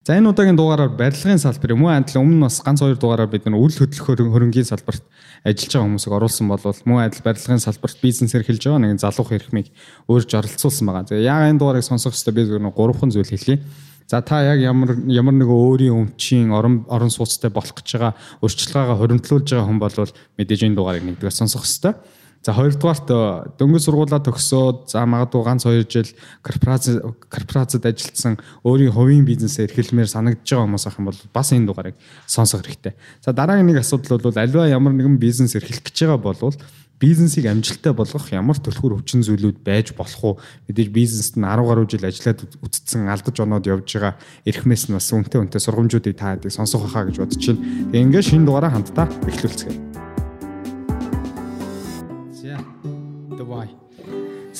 За энэ удаагийн дугаараар барилгын салбар юм уу адил өмнө бас ганц хоёр дугаараар бид нар үйл хөдлөх хөрөнгийн салбарт ажиллаж байгаа хүмүүсийг оруулсан болвол мөн адил барилгын салбарт бизнесээр хэлж байгаа нэгэн залуух эрхмийг өөрж оролцуулсан байгаа. Тэгээ яг энэ дугаарыг сонсох хэрэгтэй би зөвхөн гурван зүйл хэлье. За та яг ямар ямар нэг өөрийн өмчийн орон орон сууцтай болох гэж байгаа өрчлөгөөгөө хуримтлуулж байгаа хүн бол мэдээж энэ дугаарыг нэгдүгээр сонсох хэрэгтэй. За хоёрдугаарт э, дөнгөж сургуулаа төгсөөд за магадгүй ганц 2 жил корпорац корпорацид ажилласан өөрийн хувийн бизнесээ эрхэлмээр санагдж байгаа хүмүүс ах юм бол бас энэ дугаарыг сонсох хэрэгтэй. За дараагийн нэг асуудал бол альва ямар нэгэн бизнес эрхлэх гэж байгаа бол бизнесийг амжилттай болгох ямар төлхөр өвчин зүйлүүд байж болох уу? Мэдээж бизнест нь 10 гаруй жил ажиллаад үтцсэн алдаж оноод явж байгаа эрхмээс нь бас үнтэй үнтэй сургамжуудыг та хэдийг сонсох хаа гэж бодож байна. Тэгээ ингээд шинэ дугаараа хамтдаа эхлүүлцгээе.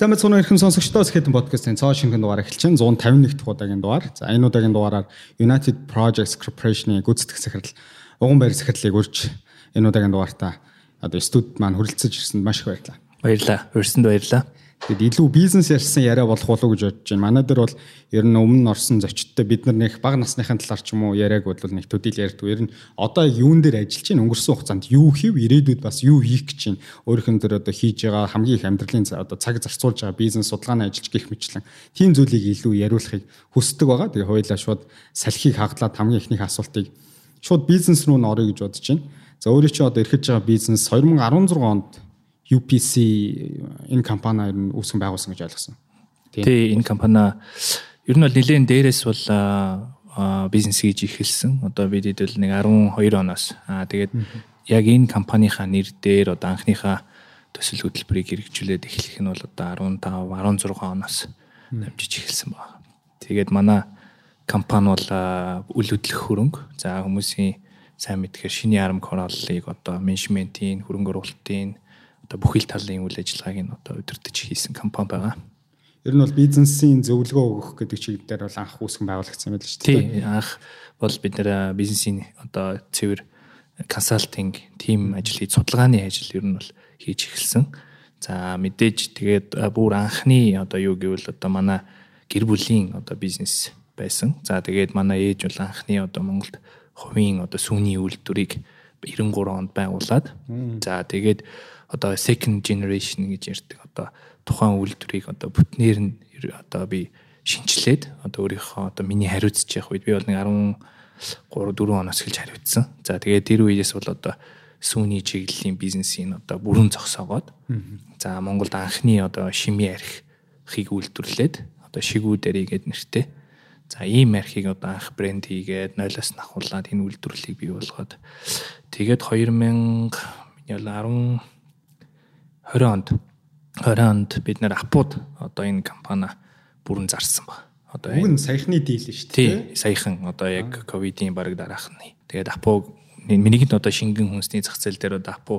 Сайн мэцгэн эрхэм сонсогчдоо Skeleton podcast-ийн цоо шингэн дугаар эхэлж байна. 151 дахь удаагийн дугаар. За энэ удаагийн дугаараар United Projects Corporation-ийн гүйцэтгэх захирал Уган баяр захирлыг урьж энэ удаагийн дугаартаа одоо студид маань хүрэлцэж ирсэнд маш их баярлалаа. Баярлалаа. Урьсанд баярлалаа. Тэгэд илүү бизнес ярьсан яриа болох болов уу гэж бодож байна. Манай дээр бол ер нь өмнө орсон зочдтой бид нар нэг бага насныхын талаар ч юм уу яриаг бол нэг төдийл ярьдаг. Ер нь одоо юун дээр ажиллаж чинь өнгөрсөн хугацаанд юу хийв, ирээдүйд бас юу хийх гэж чинь өөрийнх нь дээр одоо хийж байгаа хамгийн их амьдралын одоо цаг зарцуулж байгаа бизнес судалгааны ажиллаж гих мэтлэн тийм зүйлийг илүү яриулахыг хүсдэг байгаа. Тэгээ хоёлаа шууд салхийг хаглаад хамгийн ихнийх асуултыг шууд бизнес руу н орё гэж бодож байна. За өөрөө чи одоо эрхэж байгаа бизнес 2016 онд UPC энэ компаниар нь үүсгэн байгуулсан гэж ойлгосон. Тий, энэ компани ер нь бол нэлээд дээрээс бол бизнес хийж ихэлсэн. Одоо бид хэд бол нэг 12 оноос. Аа тэгээд яг энэ компанийхаа нэр дээр одоо анхныхаа төсөл хөтөлбөрийг хэрэгжүүлээд эхлэх нь бол одоо 15 16 оноос дамжиж эхэлсэн байна. Тэгээд манай компани бол үл хөдлөх хөрөнгө. За хүмүүсийн сайн мэдхээр шиний арам кораллыг одоо менежментийн хөрөнгө оруулалтын одоо бүхэл талын үйл ажиллагааг нь одоо удирдах хийсэн компани байгаа. Ер нь бол бизнесийн зөвлөгөө өгөх гэдэг чиглэлээр бол анх үүсгэн байгуулагдсан байл шүү дээ. Тий, анх бол бид нэр бизнесийн одоо цэвэр консалтинг тим ажил хийж судалгааны ажил ер нь бол хийж эхэлсэн. За мэдээж тэгээд бүр анхны одоо юу гэвэл одоо манай гэр бүлийн одоо бизнес байсан. За тэгээд манай ээж бол анхны одоо Монголд хувийн одоо сүүний үйлдвэрийг 93 онд байгуулад за тэгээд одоо second generation гэж ярьдаг одоо тухайн үйлдвэрийг одоо бүтнээр нь одоо би шинчлээд одоо өөрийнхөө одоо миний хариуцж явах үед би бол нэг 13 4 оноос эхэлж хариуцсан. За тэгээд тэр үеэс бол одоо сүүний чиглэлийн бизнесийн одоо бүрэн зогсоогоод за Монголд анхны одоо шими архийг үйлдвэрлээд одоо шигүүдэрий гэд нэртэй. За ийм архийг одоо анх брэнд хийгээд нойлоос нахуулаад энэ үйлдвэрлэлийг бий болгоод тэгээд 2000 10 20 онд 20 онд бид нэр апууд одоо энэ компани бүрэн зарсан ба. Одоо нь саяхны дийл шүү дээ. Тий, саяхан одоо яг ковидын баг дараах нь. Тэгээд апу миний нь одоо шингэн хүнсний зах зээл дээр одоо апу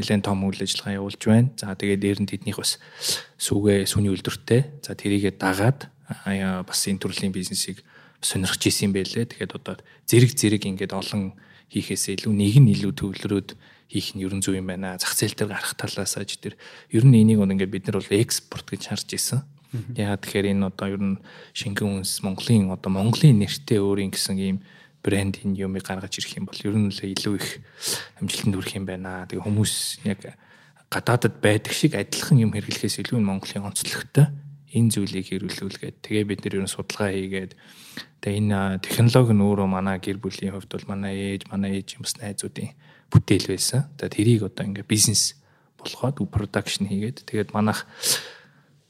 нэлээд том үйл ажиллагаа явуулж байна. За тэгээд дээр нь тэднийх бас сүгэ сүний үйлдвэртэй. За тэрийгэ дагаад бас энэ төрлийн бизнесийг сонирхож исэн байлээ. Тэгэхээр одоо зэрэг зэрэг ингээд олон хийхээсээ илүү нэг нь илүү төвлөрөөд хийх нь ерөн зөв юм байна. Зах зээл дээр гарах талаас аж тэр ер нь энийг бол ингээд бид нар бол экспорт гэж харж исэн. Яагаад тэгэхээр энэ одоо ер нь шингэн үнс Монголын одоо Монголын нэртэй өөрийн гэсэн ийм брэнд энэ юмыг гаргаж ирэх юм бол ер нь л илүү их амжилтанд хүрэх юм байна. Тэгээ хүмүүс яг гадаадад байдаг шиг адилхан юм хэрэглэхээс илүү Монголын онцлогтой энэ зүйлийг хэрэглүүлгээд тэгээ бид нэр ер нь судалгаа хийгээд тэгээ энэ технологи нь өөрөө манай гэр бүлийн хувьд бол манай ээж, манай ээж юмс найзуудын бүтээл байсан. За тэрийг одоо ингээ бизнес болгоод production хийгээд тэгээд манайх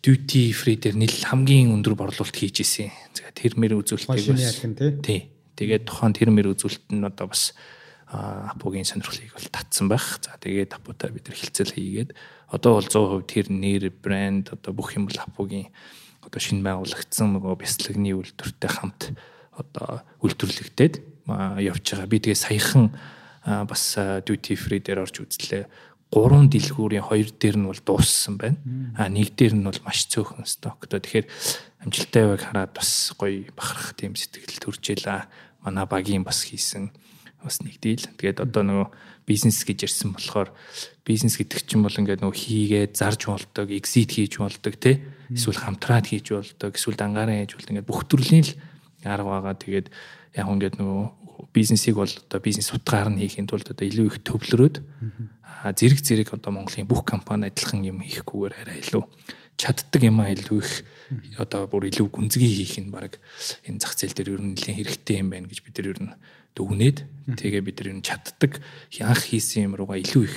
duty free дээр нийл хамгийн өндөр борлуулалт хийж исэн. За тэр мэр үзүүлэлтийг бас тий. Тэгээд тухайн тэр мэр үзүүлэлт нь одоо бас апугийн сонирхлыг бол татсан байх. За тэгээд апутаа бид нар хилцэл хийгээд одоо бол 100% тэр нэр брэнд одоо бүх юм бол апугийн одоо шинэ байгуулагдсан нөгөө бяцлагны үйлдвэртэй хамт одоо үйлдвэрлэгдээд явж байгаа. Би тэгээ саяхан бас duty free дээр орж үзлээ. Гурван дэлгүүрийн хоёр дээр нь бол дууссан байна. А нэг дээр нь бол маш цөөхөн стоктой. Тэгэхээр амжилттай байг хараад бас гоё бахарх тийм сэтгэл төржээлаа. Манай багийн бас хийсэн бас нэг дийл. Тэгээд одоо нөгөө бизнес гэж ярьсан болохоор бизнес гэдэг чинь бол ингээд нөгөө хийгээд зарж болдог, exit хийж болдог тий. Эсвэл хамтраад хийж болдог, эсвэл дангаараа хийж болдог. Ингээд бүх төрлийн л арга байгаа. Тэгээд яг ингээд нөгөө бизнесийг бол одоо бизнес утгаар нь хийхин тулд одоо илүү их төвлөрөөд зэрэг зэрэг одоо Монголын бүх компани адилхан юм хийхгүйгээр арай илүү чаддаг юм а илүү их одоо бүр илүү гүнзгий хийх нь баг энэ зах зээл дээр ер нь нэлээд хэрэгтэй юм байна гэж бид нар ер нь дүгнээд тэгээ бид нар ер нь чаддаг анх хийсэн юм руугаа илүү их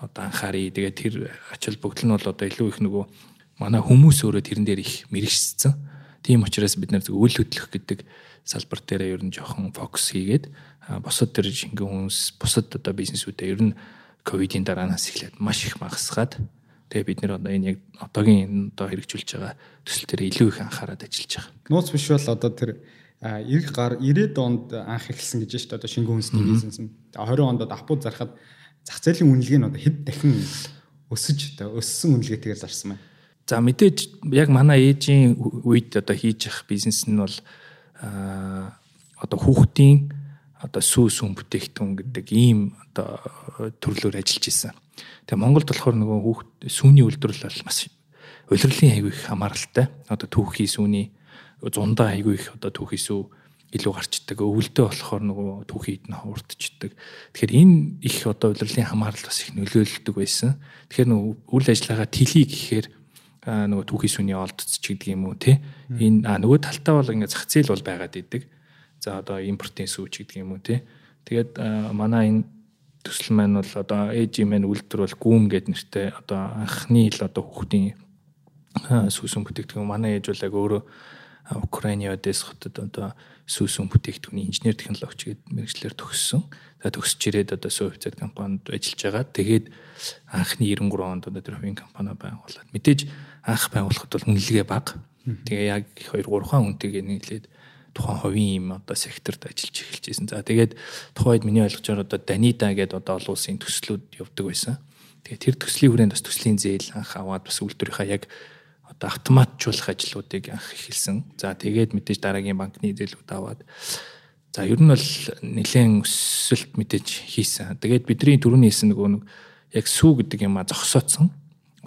одоо анхаарий тэгээ тэр ач холбогдол нь бол одоо илүү их нөгөө манай хүмүүс өөрөө тэрэн дээр их мэрэгчсэн тийм учраас бид нар зөв үйл хөдлөх гэдэг салбар дээр ер нь жоохон фокус хийгээд босод тэр шингэн хүмүүс бусад одоо бизнесүүдээ ер нь ковидын дараанаас эхлээд маш их магасгаад Тэгээ бид нэр одоо энэ яг одоогийн одоо хэрэгжүүлж байгаа төсөл дээр илүү их анхаарал ажиллаж байгаа. Нууц биш бол одоо тэр 90 гар 90-ад онд анх эхэлсэн гэж шүү дээ одоо шингэн үндэсний бизнес нь. 20 онд давхуу зарахад зах зээлийн үнэлгээ нь одоо хэд дахин өсөж одоо өссөн үнэлгээтэйгээр зарсан байна. За мэдээж яг манай ээжийн үед одоо хийж явах бизнес нь бол одоо хүүхдийн одоо сүү сүм бүтээгдэхүүн гэдэг ийм одоо төрлөөр ажиллаж исэн. Тэгээ Монголд болохоор нөгөө хүүхд сүүний үйлдвэрлэл бол маш улирлын айгүй их хамааралтай. Одоо түүхий сүүний зундаа айгүй их одоо түүхий сүү илүү гарчдаг. Өвөлдөө болохоор нөгөө түүхий эдэн ховордчдаг. Тэгэхээр энэ их одоо улирлын хамаарал бас их нөлөөлдөг байсан. Тэгэхээр нөгөө үйл ажиллагаа тэлий гэхээр нөгөө түүхий сүүний олдцч гэдэг юм уу те. Энэ а нөгөө талтаа бол ингээд зах зээл бол байгаад идэг. За одоо импортын сүүч гэдэг юм уу те. Тэгээд манай энэ төсөл маань бол одоо ээж юм маань үйлдвэр бол гүүм гэд нэртэй одоо анхны л одоо хүүхдийн сүүсүн бүтээгдэхүүн манай ээж бол яг өөрөө Украины Одесс хотод одоо сүүсүн бүтээгдэхүүний инженер технологич гэдэг мэрэгчлэр төгссөн. За төгсөж ирээд одоо Совицет компанид ажиллаж байгаа. Тэгээд анхны 93 онд одоо тэр хувийн компани байгуулад мэдээж анх байгуулахад бол үнэлгээ бага. Тэгээ яг 2 3 хаан үнтэйгээ нийлээд тухайн хувийн юм одоо секторт ажиллаж эхэлж байсан. За тэгээд тухайд миний ойлгочоор одоо Данида гэдэг одоо олон улсын төслүүд явдаг байсан. Тэгээд тэр төслийн хүрээнд бас төслийн зээл анх аваад бас үйлдвэрийнхаа яг одоо автоматжуулах ажлуудыг анх эхэлсэн. За тэгээд мэдээж дараагийн банкны зээлүүд аваад за ер нь бол нэлээд өсөлт мэдээж хийсэн. Тэгээд бидний түрүүний хэлсэн нөгөө нэг яг сүү гэдэг юм а зогсооцсон.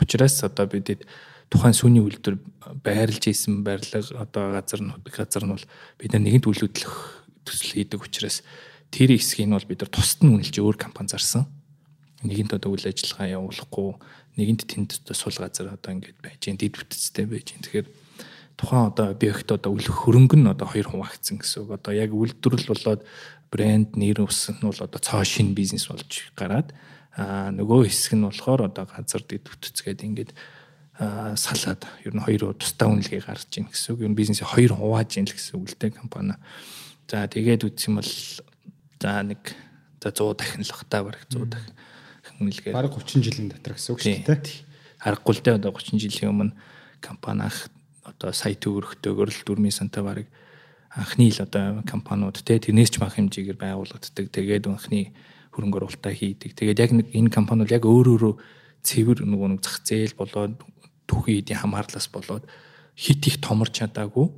Учираас одоо бидэд тухайн сүний үйлдвэр байрлаж исэн байрлал одоо газар нь газар нь бол бид нар нэгэнт үйл хөдлөх төсөл хийдэг учраас тэр хэсгийг нь бол бид нар тусад нь үнэлж өөр компани зарсан. Нэгэнт одоо үйл ажиллагаа явуулахгүй нэгэнт тэнд одоо сул газар одоо ингэж байж гэн дэд бүтцтэй байж гэн. Тэгэхээр тухайн одоо объект одоо үлэх хөрөнгө нь одоо хоёр хуваагдсан гэсэн үг. Одоо яг үйлдвэрлэл болоод брэнд нэр өссөн нь бол одоо цоо шин бизнес болж гараад аа нөгөө хэсэг нь болохоор одоо газар дэд бүтцгээд ингэж салаад ер нь хоёр тусдаа үнэлгээ гаргаж ийн гэсэн үг. Ер нь бизнесээ хоёр хувааж ийн л гэсэн үг л дээ компани. За тэгээд үтс юм бол за нэг за 100 дахин л бахта бараг 100 дахин үнэлгээ. Бараг 30 жилийн дотор гэсэн үг шүү дээ. Харахгүй л дээ одоо 30 жилийн өмнө компани анх одоо сая төгрөгтэйгээр л дөрмийн сантай бараг анхны л одоо компаниуд те тэрнээс ч бага хэмжээгээр байгуулагддаг. Тэгээд анхны хөрөнгө оруулалтаа хийдэг. Тэгээд яг нэг энэ компани бол яг өөр өөрө цэвэр нөгөө нэг зах зээл болоод түүхийн эдийн хамаарлаас болоод хит их томорч чадаагүй.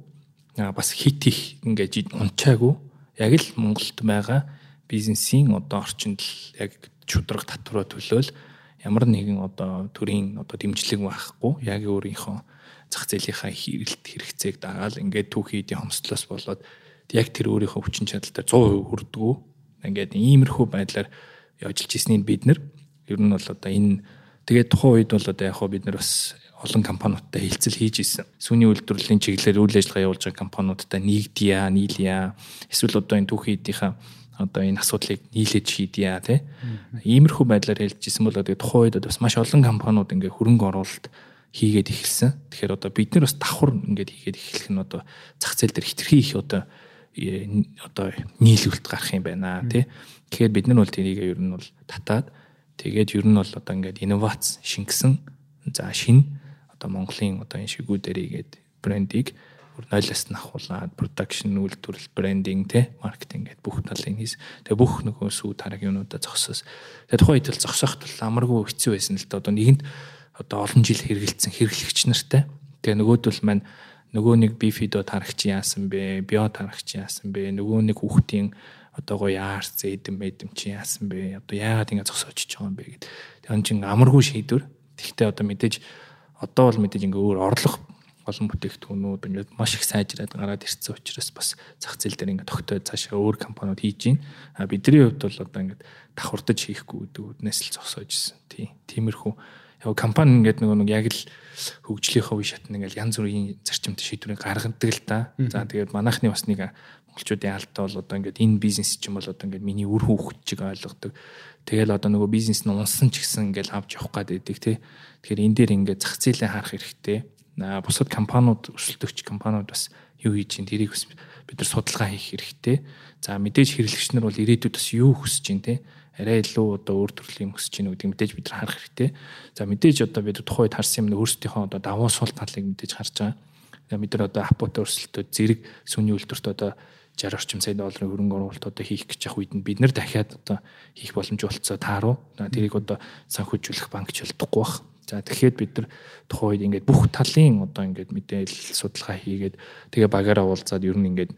Бас хит их ингэж унчаагүй. Яг л Монголд байгаа бизнесийн одоо орчинд л яг чудраг татвараа төлөөл ямар нэгэн одоо төрийн одоо дэмжлэг байхгүй. Яг өөрийнхөө зах зээлийнхаа хэрэгэлт хэрэгцээг дагаал ингээд түүхийн эдийн хомсдлоос болоод яг тэр өөрийнхөө хүчин чадалтай 100% хүрдэггүй ингээд иймэрхүү байдлаар явжилж ирснийг бид нар ер нь бол одоо энэ тэгээд тухайн үед бол одоо яг хоо бид нар бас олон компаниудтай хилцэл хийж исэн. Сүүний үйлдвэрлэлийн чиглэлээр үйл ажиллагаа явуулж байгаа компаниудтай нэгдъя, нийлъя. Эсвэл одоо энэ түүхийн эдийнхаа одоо энэ асуудлыг нийлээж шийдъя тий. Иймэрхүү байдлаар хэлж исэн бол одоо тухайн үед бас маш олон компаниуд ингээ хөрөнгө оруулалт хийгээд эхэлсэн. Тэгэхээр одоо бид нар бас давхар ингээд хийгээд эхлэх нь одоо зах зээл дээр хитрхи их одоо э, одоо нийлүүлэлт гарах юм байна тий. Тэгэхээр бид нар бол тэрийг ер нь бол татаад тэгээд ер нь бол одоо ингээд инновац шингэсэн за шин одоо Монголын одоо энэ шигүүдэрийгээд брендийг нойлоос нь ахуулаад production үйлдвэрлэл брендинг те маркетинг гэд бүх талын хийс. Тэгээ бүх нөгөө сүү тараг юмудаа зогсоос. Тэгээ тухайн үед л зогсоохт бол амаргүй хэцүү байсан л да. Одоо нэгэнд одоо олон жил хэрэгэлсэн хэрэглэгч нартай. Тэгээ нөгөөдөл маань нөгөө нэг бифидо тарагч яасан бэ? Био тарагч яасан бэ? Нөгөө нэг хүүхдийн одоо гоё яарц эдэм эдэм чи яасан бэ? Одоо яагаад ингэ зогсоочж байгаа юм бэ гэд. Тэгээ он чин амаргүй шийдвэр. Тэгтээ одоо мэдээж одоо бол мэдээж ингээ өөр орлого олон бүтээгдэхүүнүүд ингээд маш их сайжраад гараад ирсэн учраас бас зах зээл дээр ингээд тогтоод цаашаа өөр компаниуд хийж байна. А бидний хувьд бол одоо ингээд давхардаж хийхгүй гэдэг үднээс л зогсоож ирсэн. Тийм. Тиймэрхүү яг компани ингээд нөгөө нэг яг л хөгжлийнхөө үе шатны ингээд янз бүрийн зарчимтай шийдвэрийг гаргадаг л да. За тэгээд манайхны бас нэг монголчуудын алдаа бол одоо ингээд энэ бизнес чинь бол одоо ингээд миний үр хөвгч чиг ойлгодог. Тэгэл одоо нөгөө бизнес нь унсан ч гэсэн ингээд авч явах гад байдаг тий. Тэгэхээр энэ дээр ингээд зах зээлээ харах хэрэгтэй. Бусад компаниуд өрсөлдөгч компаниуд бас юу хийж чинь тэрийг бас бид нар судалгаа хийх хэрэгтэй. За мэдээж хэрэглэгч нар бол ирээдүйд бас юу хүсэж чинь тий арай илүү одоо өөр төрлийн өсөж гин гэдэг мэдээж бид нар харах хэрэгтэй. За мэдээж одоо бид тухайд харсан юм өөрсдийнхөө одоо давуу сул талыг мэдээж харж байгаа. Бид нар одоо апотой өрсөлдөд зэрэг сүний үйлдвэрт одоо 60 орчим сая долларын хөрөнгө оруулалт одоо хийх гэж явах үед нь бид нар дахиад одоо хийх боломж болцоо тааруу. Тэрийг одоо санхүүжүүлэх банкч болдохгүй бах. За тэгэхээр бид нар тухайн үед ингээд бүх талын одоо ингээд мэдээлэл судалгаа хийгээд тэгээ багаараа уулзаад ер нь ингээд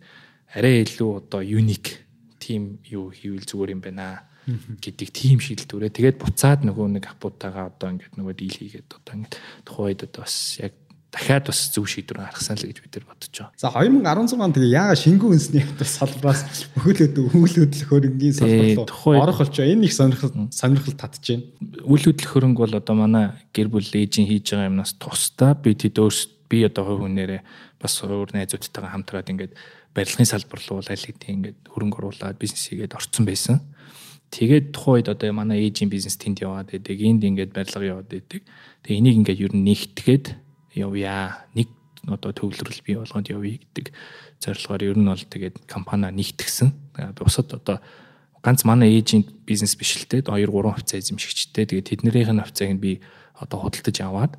арай илүү одоо юник тим юу хийвэл зүгээр юм байна гэдэг тийм шийдэлтүүрээ тэгээд буцаад нөгөө нэг апутагаа одоо ингээд нөгөө дийл хийгээд одоо ингээд тухайн үед одоо бас яг дахиад бас зөв шийдвэр гаргасан л гэж бид нар бодож байгаа. За 2016 онд тэгээ яага шингүү үнсний хавтар салбараас өхөөлөд үйл хөдлөх хөрөнгийн салбар руу орох болчоо. Энэ их сонирхол сонирхол татж байна. Үйл хөдлөх хөрөнгө бол одоо манай гэр бүл ээжийн хийж байгаа юмнаас тусдаа би тэд өөрсд би одоо хувь хүнээрээ бас өөр найзуудтайгаа хамтраад ингээд барилгын салбар руу аль хэдийн ингээд хөрөнгө оруулаад бизнес хийгээд орцсон байсан. Тэгээд тухайн үед одоо манай ээжийн бизнес тэнд яваад байдаг. Энд ингээд барилга яваад байдаг. Тэгээ энийг ингээд ер нь нэгтгээд явъя. Нэг одоо төвлөрөл бий болгоод явъя гэдэг зорилгоор ер нь бол тэгээд компани нэгтгсэн. Бусад одоо ганц манай ээжийн бизнес биш л те 2 3 хувьцаа эзэмшигчтэй. Тэгээд тэднэрийнх нь хувьцааг нь би одоо худалдаж аваад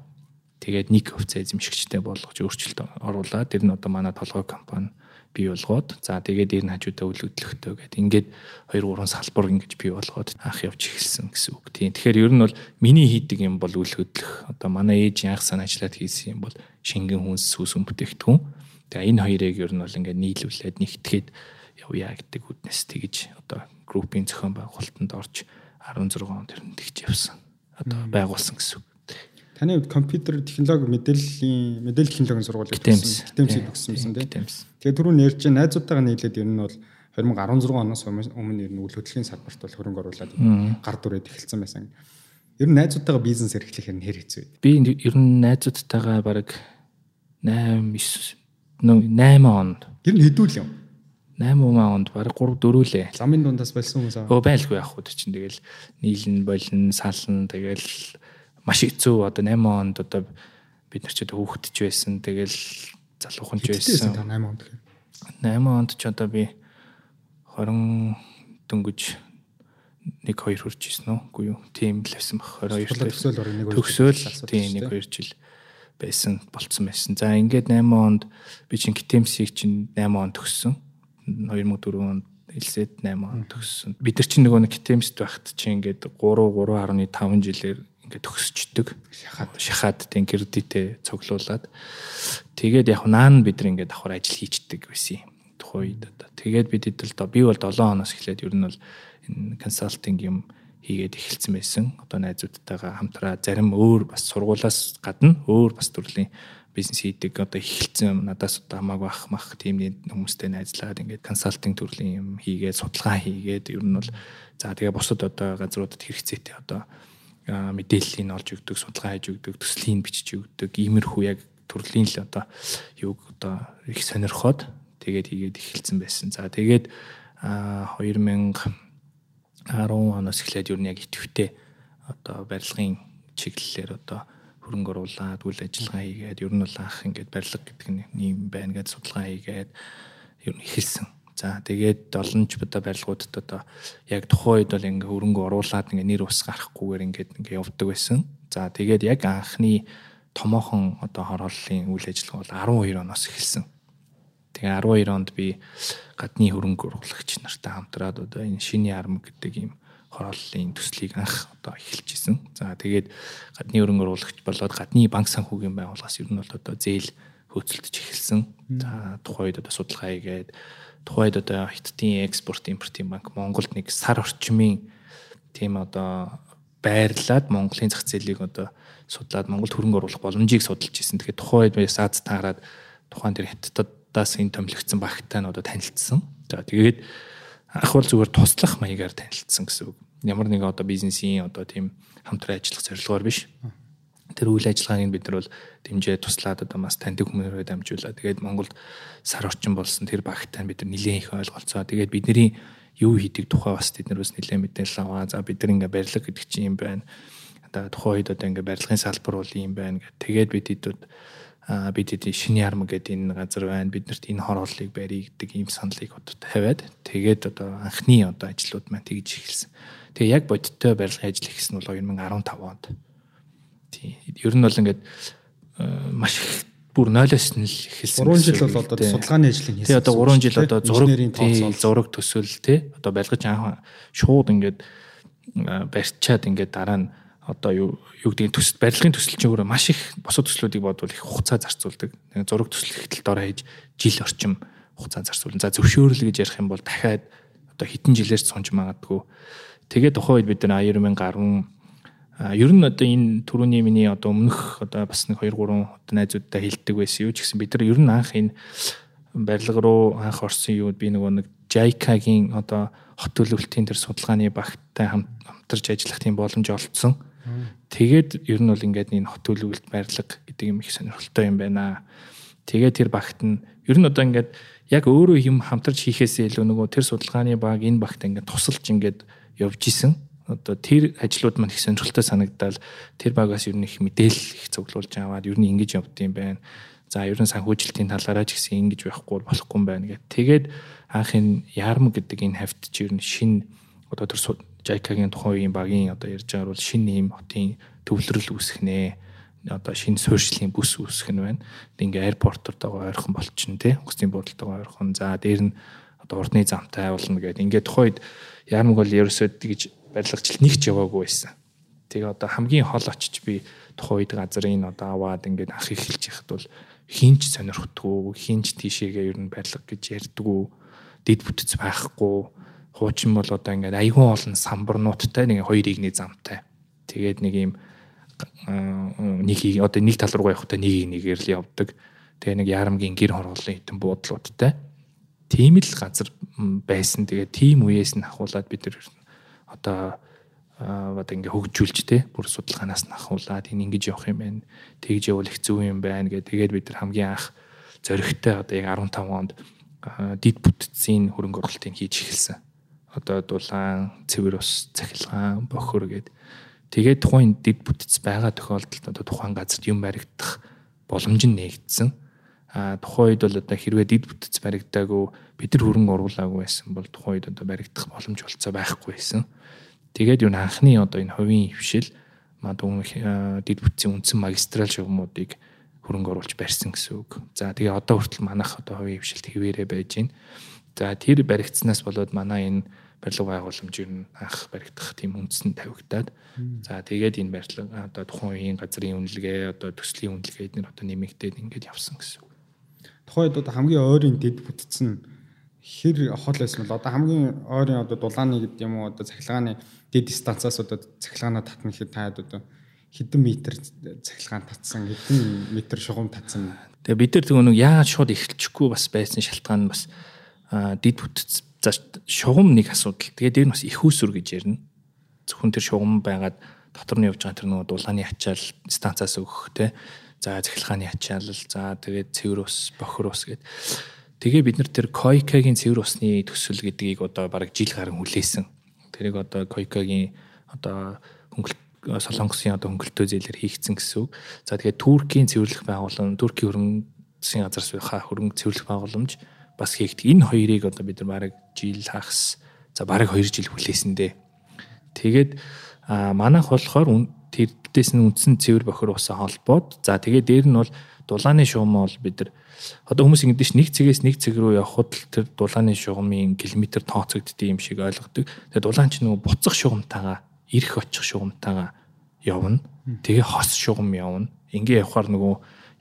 тэгээд нэг хувьцаа эзэмшигчтэй болгож өөрчлөлт оруулаад тэр нь одоо манай толгой компани бий болгоод за тэгээд нь хажуудаа үл хөдлөхтэй гэдэг. Ингээд 2 3 салбар ингэж бий болгоод анх явж эхэлсэн гэсэн үг. Тийм. Тэгэхээр ер нь бол миний хийдэг юм бол үл хөдлөх. Одоо манай ээж анх сан ажиллаад хийсэн юм бол шингэн хүнс сүс бүтээгдэхүүн. Тэгээ энэ хоёрыг ер нь бол ингээд нийлүүлээд нэгтгэхэд явъя гэдэг үднэс тэгж одоо группийн зохион байгуулалтанд орж 16 онд тэр нь тэгж явсан. Одоо байгуулсан гэсэн үг. Таны хувьд компьютер технологи мэдээллийн мэдээлэл технологийн сургуулийг төгссөн. Гитэмсийг төгссөн тийм. Тэгээ түрүү нэрж найзуудтайгаа нийлээд ер нь бол 2016 оноос өмнө ер нь үйл хөдлөлийн салбарт бол хөрөнгө оруулаад гар дүрээд эхэлсэн байсан. Ер нь найзуудтайгаа бизнес эрхлэх нь хэр хэцүү вэ? Би ер нь найзуудтайгаа баг 8 9 8 онд. Ер нь хэдүүл юм? 8 онд баг 3 4 лээ. Ламын дундаас болсон хүмүүс аа. Өө байлгүй яах вэ чинь тэгэл нийлэн болин сална тэгэл маш хэцүү одоо 8 онд одоо бид нар ч одоо хүүхдч байсан. Тэгэл залуухан ч байсан. 8 онд. 8 онд ч одоо би 20 дөнгөж нэг хоёр хурж исэн үү? Үгүй юу. Тийм л байсан баг. 22 төгсөөл орны нэг төгсөөл тийм нэг хоёр жил байсан болцсон байсан. За ингээд 8 онд би чинь Китэмсийг чинь 8 онд төгссөн. 2004 онд элсэд 8 онд төгссөн. Бид нар чинь нөгөө нэг Китэмсд байхад чинь ингээд 3 3.5 жилээр ингээд төгсчдөг. Шахаад шахаад тийм кредитээ цуглуулад тэгээд яг наан бид нар ингээд давхар ажил хийчдэг байсан юм. Тухайн үед одоо тэгээд бид хэд л би бол 7 оноос эхлээд ер нь бол энэ консалтинг юм хийгээд эхэлсэн байсан. Одоо найзуудтайгаа хамтраа зарим өөр бас сургуулаас гадна өөр бас төрлийн бизнес хийдэг одоо эхэлсэн надаас одоо хамаагүй ах мах тийм хүмүүстэй найзлаад ингээд консалтинг төрлийн юм хийгээд судалгаа хийгээд ер нь бол за тэгээ бусад одоо газруудад хэрэгцээтэй одоо мэдээллийг олж өгдөг, судалгаа хийж өгдөг, төслийн бичиж өгдөг, иймэрхүү яг төрлийн л одоо юг одоо их сонирхоод тэгээд хийгээд эхэлсэн байсан. За тэгээд 2010 оноос эхлээд юу нэг идэвхтэй одоо барилгын чиглэлээр одоо хөрөнгө оруулаад үйл ажиллагаа хийгээд ер нь бол анх ингээд барилга гэдэг нь юм байна гэж судалгаа хийгээд ер нь эхэлсэн. За тэгээд олон ч одоо барилгуудад одоо яг тухайн үед бол ингээ хөрөнгө оруулаад ингээ нэр ус гарахгүйгээр ингээд ингээ явдаг байсан. За тэгээд яг анхны томоохон одоо хорооллын үйл ажиллагаа бол 12 оноос эхэлсэн. Тэгээ 12 онд би гадны хөрөнгө оруулагч нартай хамтраад одоо энэ шиний арм гэдэг ийм хорооллын төслийг анх одоо эхэлж исэн. За тэгээд гадны хөрөнгө оруулагч болоод гадны банк санхүүгийн байгууллагаас ер нь бол одоо зээл хөөцөлдөж эхэлсэн. За тухайн үед одоо судалгаа хийгээд тухайд одоо хиттийн экспорт импортын банк Монголд нэг сар орчмын тийм одоо байрлаад Монголын зах зээлийг одоо судлаад Монголд хөрөнгө оруулах боломжийг судалж ирсэн. Тэгэхээр тухайн үед бас Аз таарад тухайн тэр хятадаас энэ томилогдсон багтай нь одоо танилцсан. За тэгээд ах бол зүгээр туслах маягаар танилцсан гэсэн үг. Ямар нэгэн одоо бизнесийн одоо тийм хамтран ажиллах зорилгоор биш. Тэр үйл ажиллагааг бид нар бол дэмжээ туслаад одоо бас таньдаг хүмүүрээ дамжуулаад тэгээд Монголд сар орчин болсон тэр багтай бид нар нэлээд их ойлголцоо. Тэгээд бидний юу хийдэг тухай бас бид нар бас нэлээд мэдээлэл аваа. За бид нар ингээ барилга гэдэг чинь юм байна. Одоо тухайн үед одоо ингээ барилгын салбар бол юм байна гэх. Тэгээд бид хэдүүд бид хэд шинэ ярмаг гэдэг энэ газар байна. Биднэрт энэ хорооллыг барья гэдэг ийм саналыг одоо тавиад тэгээд одоо анхны одоо ажлууд маань тэгж эхэлсэн. Тэгээ яг бодиттой барилгын ажил ихсэн бол 2015 онд. Тийм. Ер нь бол ингээд маш их бүр 0-оос нь л эхэлсэн. 3 жил бол одоо судалгааны ажлыг хийсэн. Тий одоо 3 жил одоо зураг зураг төсөл тий одоо барилгаж анх шууд ингээд барьчаад ингээд дараа нь одоо юу гэдэг төсөл барилгын төсөл чинь өөрөө маш их босод төслүүдийг бодвол их хугацаа зарцуулдаг. Зураг төсөл ихтэл дор хийж жил орчим хугацаа зарцуулна. За зөвшөөрөл гэж ярих юм бол дахиад одоо хэдэн жилээр сунж магадгүй. Тэгээд тухайн үед бид нар 2010 ер нь одоо энэ түрүүний миний одоо өмнөх одоо бас нэг 2 3 одоо найзуудтай хэлдэг байсан юу ч гэсэн бид нар ер нь анх энэ барилга руу анх орсон юу би нөгөө нэг JICA-гийн одоо хот төлөвлөлтийн тэр судалгааны багттай хамтарч ажиллах тийм боломж олцсон. Тэгээд ер нь бол ингээд энэ хот төлөвлөлт барилга гэдэг юм их сонирхолтой юм байна. Тэгээд тэр багт нь ер нь одоо ингээд яг өөрөө юм хамтарч хийхээсээ илүү нөгөө тэр судалгааны баг энэ багт ингээд тусалж ингээд явж исэн одоо тэр ажлууд маань их сонирхолтой санагдал тэр багаас ер нь их мэдээлэл их цуглуулж аваад ер нь ингэж явд юм байна. За ер нь санхүүжилтийн талаараа ч гэсэн ингэж байхгүй болохгүй юм байна гэх. Тэгээд анхын ярм гэдэг энэ хавьд чи ер нь шин одоо тэр Жайкагийн тухайн үеийн багийн одоо ярьж байгаа бол шин ийм хотын төвлөрөл үүсэх нэ одоо шинэ суурьшлийн бүс үүсэх нь байна. Ингээ аэропортортойгоо ойрхон болчихно тий. Онгоцны буудалтайгаа ойрхон. За дээр нь одоо урдны замтай болно гэдэг. Ингээ тухайд ярмаг бол ерөөсөө тэгж барилгачлал нэгч яваагүй байсан. Тэгээ одоо хамгийн хол очиж би тухайн үед газрын одоо аваад ингээд ах эхэлж яхад бол хинч сонирхдаггүй, хинч тийшээгээ ер нь барилга гэж ярьдаггүй, дэд бүтц байхгүй. Хуучин бол одоо ингээд айгүй олон самбарнуудтай нэг хоёр игний замтай. Тэгээд нэг юм нэг одоо нэг тал руу явахдаа нэг нэгээр л явдаг. Тэгээ нэг ярамгийн гэр хорооллын хитэн буудлуудтай. Тийм л газар байсан. Тэгээ тийм үеэс нь ахуулаад бид нар одоо одоо ингээ хөгжүүлж те бүр судалгаанаас нь ахуулаад энэ ингэж явах юм байна. Тэгж явал их зөв юм байна гэх. Тэгээд бид нар хамгийн анх зөрөгтэй одоо яг 15 онд дид бүтцийн хөрөнгө оруулалтыг хийж эхэлсэн. Одоо дулаан, цэвэр ус, цахилгаан, бохор гэд. Тэгээд тухайн дид бүтц байгаа тохиолдолд одоо тухайн газарт юм баригдах боломж нь нэгдсэн. А тухайн үед бол одоо хэрвээ дид бүтц баригдаагүй бид нар хөрөнгө оруулаагүй байсан бол тухайн үед одоо баригдах боломж болцоо байхгүй байсан. Тэгээд юу анхны одоо энэ хувийн хвшил мадун дид бүтцийн үндсэн магистрал шугамуудыг хөрөнгө оруулж барьсан гэсэн үг. За тэгээ одоо хүртэл манайх одоо хувийн хвшилт хэвээрээ байж байна. За тэр баригдсанаас болоод манай энэ барилга байгууламж ер нь анх баригдах тийм үндсэн тавигдаад за тэгээд энэ барилга одоо тухайн үеийн газрын үнэлгээ одоо төслийн үнэлгээ эдгээр одоо нэмэгдээд ингээд явсан гэсэн үг. Тухайн үед одоо хамгийн ойрын дид бүтцэн хэр хол байсан бол одоо хамгийн ойрын одоо дулааны гэдэг юм уу одоо цахилгааны дэд станцаас одоо цахилгаанаа татна гэхэд таад одоо хэдэн метр цахилгаан татсан хэдэн метр шугам татсан. Тэгээ бид нар нөгөө яагаад шууд эхэлчихгүй бас байсан шалтгаан нь бас дэд бүтц за шугам нэг асуудал. Тэгээд нь бас их усүр гэж ярина. Зөвхөн тэр шугам байгаад дотор нь явж байгаа тэр нөгөө дулааны ачаал станцаас өгөх те. За цахилгааны ачаал за тэгээд цэвэр ус, бохор ус гэдэг Тэгээ бид нар тэр Койкагийн цэвэр усны төсөл гэдгийг одоо бараг жил гарan хүлээсэн. Тэрийг одоо Койкагийн одоо хөнгөлт солонгосын одоо хөнгөлтөө зээлээр хийгдсэн гэсэн үг. За тэгээд Туркийн цэвэрлэх байгууллага, Туркийн хөрөнгө засгийн газраас хаа хөрөнгө цэвэрлэх байгууламж бас хийгдэх. Энэ хоёрыг одоо бид нар бараг жил хагас за бараг 2 жил хүлээсэндээ. Тэгээд манайх болохоор тэрдээс нь үндсэн цэвэр бохир усаа холбоод за тэгээд дээр нь бол дулааны шуум бол бид нар одоо хүмүүс ингэдэж нэг цэгээс нэг цэг рүү явхад л тэр дулааны шугамын километр тооцогддөг юм шиг ойлгодог. Тэгээ дулаан ч нөгөө буцах шугамтайгаа ирэх очих шугамтайгаа явна. Тэгээ хос шугам явна. Ингээ явхаар нөгөө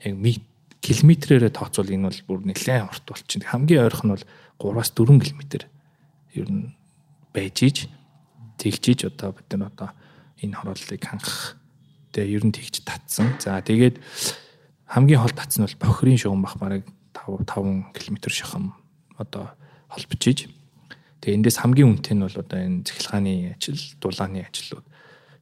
яг километрээрээ тооцвол энэ бол бүр нэлээд урт болчихно. Хамгийн ойрхон нь бол 3-аас 4 км ер нь байж иж тэгжиж одоо бид нар одоо энэ хорооллыг хангах. Тэгээ ер нь тэгж татсан. За тэгээд хамгийн хол татсан бол бохирын шугам бах бараг 5 5 км шахам одоо холбочиж. Тэгээ эндээс хамгийн үнэтэй нь бол одоо энэ цахилгааны ажил, дулааны ажлууд.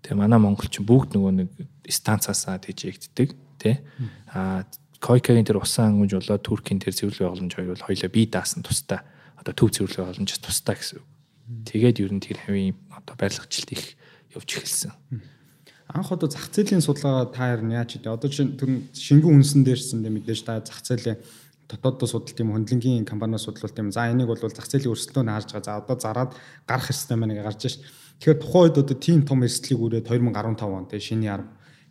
Тэгээ манай монголчин бүгд нөгөө нэг станцаасаа тэжээгддэг тий. Аа койкагийн тэр усан ангууж болоод туркийн тэр цэвэрлэг боломж хоёр бол хоёлаа бие даасан тустай одоо төв цэвэрлэг боломжос тустай гэсэн үг. Тэгээд ер нь тэр хавийн одоо барилгачлалт их явж эхэлсэн. Анх одоо зах зээлийн судалгаа та нь яаж идэв? Одоо чинь шингэн үнсэн дээрсэн дэ мэдээж та зах зээлийн дотооддоо судалт юм хөндлөнгийн компаниас судлалт юм. За энийг бол зах зээлийн өрсөлдөөн харж байгаа. За одоо зараад гарах хэвээр мэнэ гарч ш. Тэгэхээр тухайн үед одоо тийм том эрсдлийг үрээд 2015 он тэ шиний 10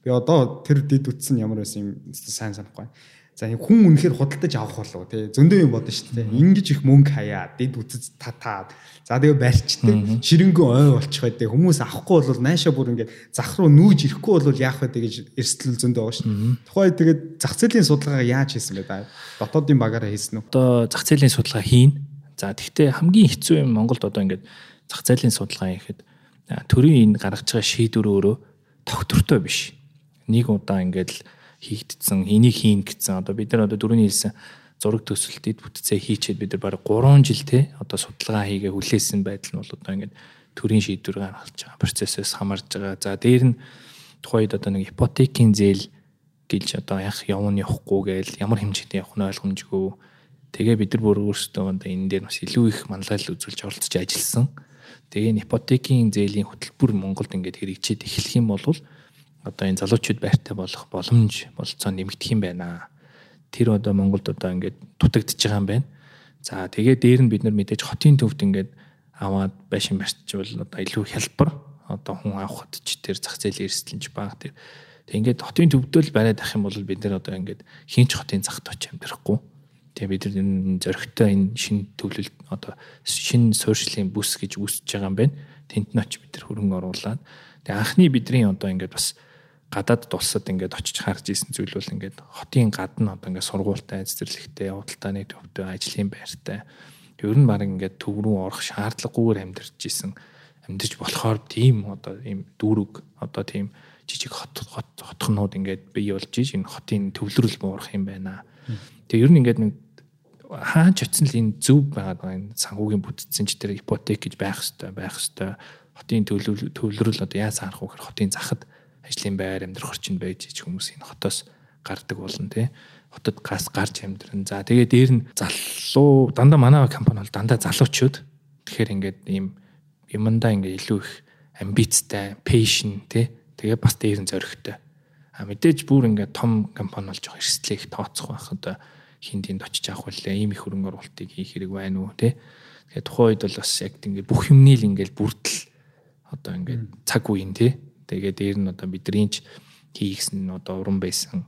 Би одоо тэр дид үтсэн ямар байсан юм сайн санахгүй. За хүн үнэхээр худалдаж авах болов тий зөндөө юм бодно шүү дээ. Ингиж их мөнгө хаяа дид үтс татаад за тэгээ барьчтэй ширэнгөө ой болчих байдаг. Хүмүүс авахгүй бол найшаа бүр ингээд зах руу нүүж ирэхгүй бол яах вэ гэж эрсдэл зөндөө байгаа шүү. Тухайн тэгээд зах зээлийн судалгаа яаж хийсэн бэ та? Дотоодын багаараа хийсэн үү? Одоо зах зээлийн судалгаа хийн. За тэгвэл хамгийн хэцүү юм Монголд одоо ингээд зах зээлийн судалгаа хийхэд төрийн энэ гаргаж байгаа шийдвэр өөрөө тогтвортой биш нэг удаа ингээд хийгдсэн энийг хийн гэсэн одоо бид нар одоо дөрөвний хэлсэн зураг төсөлтөд бүтцээ хийчихэд бид нар бараг 3 жил те одоо судалгаа хийгээ хүлээсэн байдал нь бол одоо ингээд төрийн шийдвэр гаргаж байгаа процессээс хамаарж байгаа. За дээр нь тухайд одоо нэг ипотекийн зээл гэж одоо яг явна явахгүй гээл ямар хэмжээтэй явах нь ойлгомжгүй. Тэгээ бид нар бүр өөрсдөө одоо энэ дээр бас илүү их манлайлал үзүүлж оролцож ажилласан. Тэгээ ипотекийн зээлийн хөтөлбөр Монголд ингээд хэрэгжиж эхлэх юм бол одоо энэ залуучууд байртай болох боломж болцоо нэмэгдэх юм байна. Тэр одоо Монголд одоо ингээд дутагдж байгаа юм байна. За тэгээ дээр нь бид нар мэдээж хотын төвд ингээд аваад байшин барьчвал одоо илүү хялбар одоо хүн авахд ч тэр зах зээлийн эрсдэлж баг тэр. Ингээд хотын төвдөл бариад ах юм бол бид нар одоо ингээд хинч хотын захт очиж амьдрахгүй. Тэгээ бид нар энэ зөрөгтэй энэ шинэ төвлөлт одоо шинэ суурьшлийн бүс гэж үүсэж байгаа юм байна. Тэнт нь очиж бид нар хөрөнгө оруулаад тэгээ анхны бидний одоо ингээд бас гадаад тулсад ингээд очиж харж исэн зүйл бол ингээд хотын гадна одоо ингээд сургуультай, цэцэрлэгтэй, явуултааны төвтэй, ажлын байртай. Ер нь баг ингээд төв рүү орох шаардлагагүйгээр амьдарч исэн амьдарч болохоор тийм одоо ийм дүүрэг одоо тийм жижиг хот хотхнууд ингээд бий болж иж энэ хотын төвлөрөл буурах юм байна. Тэгээ ер нь ингээд нэг хаач очсон л энэ зөв байгаад байгаа энэ санхүүгийн бүтцэн ч тэр ипотек гэж байх хэвээр байх хэвээр хотын төвлөрөл одоо яаж харах вэ гэхээр хотын захад ажлын байр амьдрах орчинд байж ич хүмүүс энэ хотоос гардаг болно тий хотод газ гарч амьдран. За тэгээ дээр нь залуу дандаа манай компани бол дандаа залуучууд. Тэгэхээр ингээд ийм юмдаа ингээд илүү их амбицтай, passion тий тэгээ бас дээр нь зоригтой. А мэдээж бүр ингээд том компани болж байгаа эрсдлийг тооцох байх одоо хинд энд очиж авах үлээ ийм их хөрөнгө оруулалтыг хийх хэрэг байна уу тий. Тэгээ тухайн үед бол бас яг ингээд бүх юмний л ингээд бүрдэл одоо ингээд цаг үеийн тий Тэгээд дээр нь одоо бидний ч хийгсэн одоо уран байсан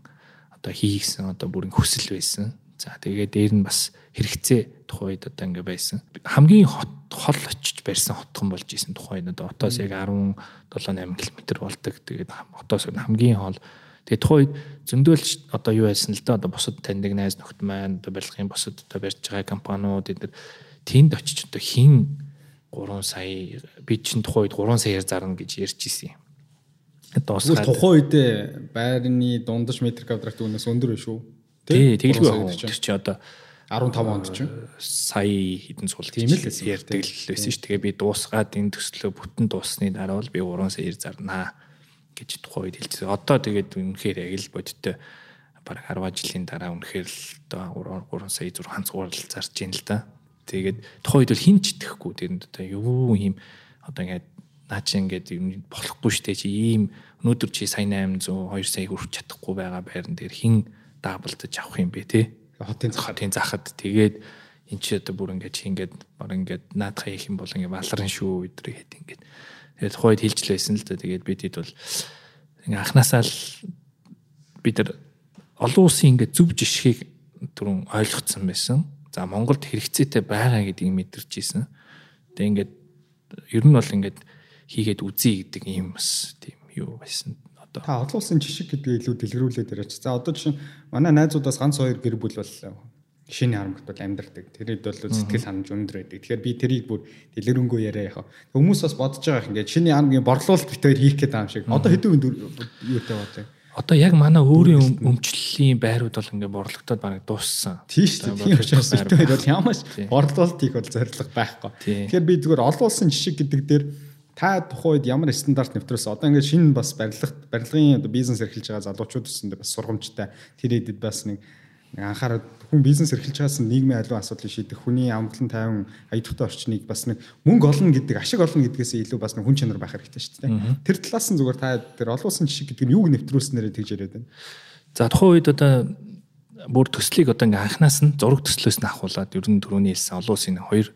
одоо хийгсэн одоо бүрийн хүсэл байсан. За тэгээд дээр нь бас хэрэгцээ тухайн үед одоо ингээ байсан. Хамгийн хот хол очиж барьсан хотхон болж исэн тухайн одоо отоос яг 17 8 км болдог. Тэгээд отоос хамгийн хол Тэгээд тухайн үед зөндөөлч одоо юу байсан л да одоо бусад таньдаг найз нөхд маань одоо барилгын бусад одоо барьж байгаа компаниуд эдгээр тэнд очиж одоо хин 3 сая би чинь тухайн үед 3 саяар зарна гэж ярьж исэн юм дуусгаад. Тухайн үедээ байрны дундаж метр квадрат үнээс өндөр биш үү? Тий, тэгэлгүй байх. Тэр чи одоо 15 онд ч сая хэдэн сул тийм л ярьдаг л байсан ш. Тэгээ би дуусгаад энэ төслөө бүтэн дуусны дараа бол би 3 саяар зарнаа гэж тухайн үед хэлчихсэн. Одоо тэгээд үнэхээр яг л бодиттой бараг 10 жилийн дараа үнэхээр л одоо 3 сая 6 цугаар л зарж ийн л да. Тэгээд тухайн үед бол хин ч итгэхгүй тэрэнд одоо юу юм одоо ингээд наа чи ингээд болохгүй штэ чи ийм өнөөдөр чи сая 800 2 сая хүрч чадахгүй байгаа байран дээр хин даблдаж авах юм бэ те? Хотын хотын захад. Тэгээд эн чи одоо бүр ингээд чи ингээд баг ингээд наадхаа хийх юм бол ингээд баларын шүү өдрөө хэд ингээд. Тэгээд тухайд хилжлээсэн л да тэгээд бид хэд бол ингээд анханасаа л бид нар олон улсын ингээд зөв жишгийг түрүүн ойлгоцсон байсан. За Монголд хэрэгцээтэй байгаа гэдгийг мэдэрч ийсэн. Тэгээ ингээд ер нь бол ингээд хийгээд үзье гэдэг ийм бас тийм юу байсан одоо. Та олон улсын жишг гэдгийг илүү дэлгэрүүлээд яриач. За одоо жишээ манай найзуудаас ганц хоёр гэр бүл боллоо. шинэ харамгт бол амьдрдаг. Тэрийг бол сэтгэл ханамж өндөр байдаг. Тэгэхээр би тэрийг бүр дэлгэрэнгүй яриа яах. Хүмүүс бас бодож байгаа юм ингээд шинэ харамгийн борлуулалт битээр хийх гэдэг юм шиг. Одоо хэдэн үнд юутай бодлоо. Одоо яг манай өөрийн өмчлөлийн байрууд бол ингээд борлогдоод бараг дууссан. Дээ. Тийм учраас битээр бол ямаш борлуулалт хийх бол зорилго байхгүй. Тэгэхээр би зүгээр олон улсын жишг гэдэг дээр та тухайн үед ямар стандарт нэвтрүүлсэн одоо ингээд шинэ бас барилгат барилгын одоо бизнес эрхэлж байгаа залуучууд өсөндөө бас сургамжтай тэр хэдэд бас нэг анхаарал хүн бизнес эрхэлж байгаас нийгмийн аливаа асуудлыг шийдэх хүний амгалан тайван аюултай орчныг бас нэг мөнгө олно гэдэг ашиг олно гэдгээс илүү бас нэг хүн чанар байх хэрэгтэй шүү дээ. Тэр талаас нь зүгээр та тэр олон улсын жишг гэдэг нь юуг нэвтрүүлснээрээ тэгж яриад байна. За тухайн үед одоо бүр төслийг одоо ингээ анханаас нь зураг төслөөс нь ахуулаад ер нь түрүүний хэлсэн олон улсын хоёр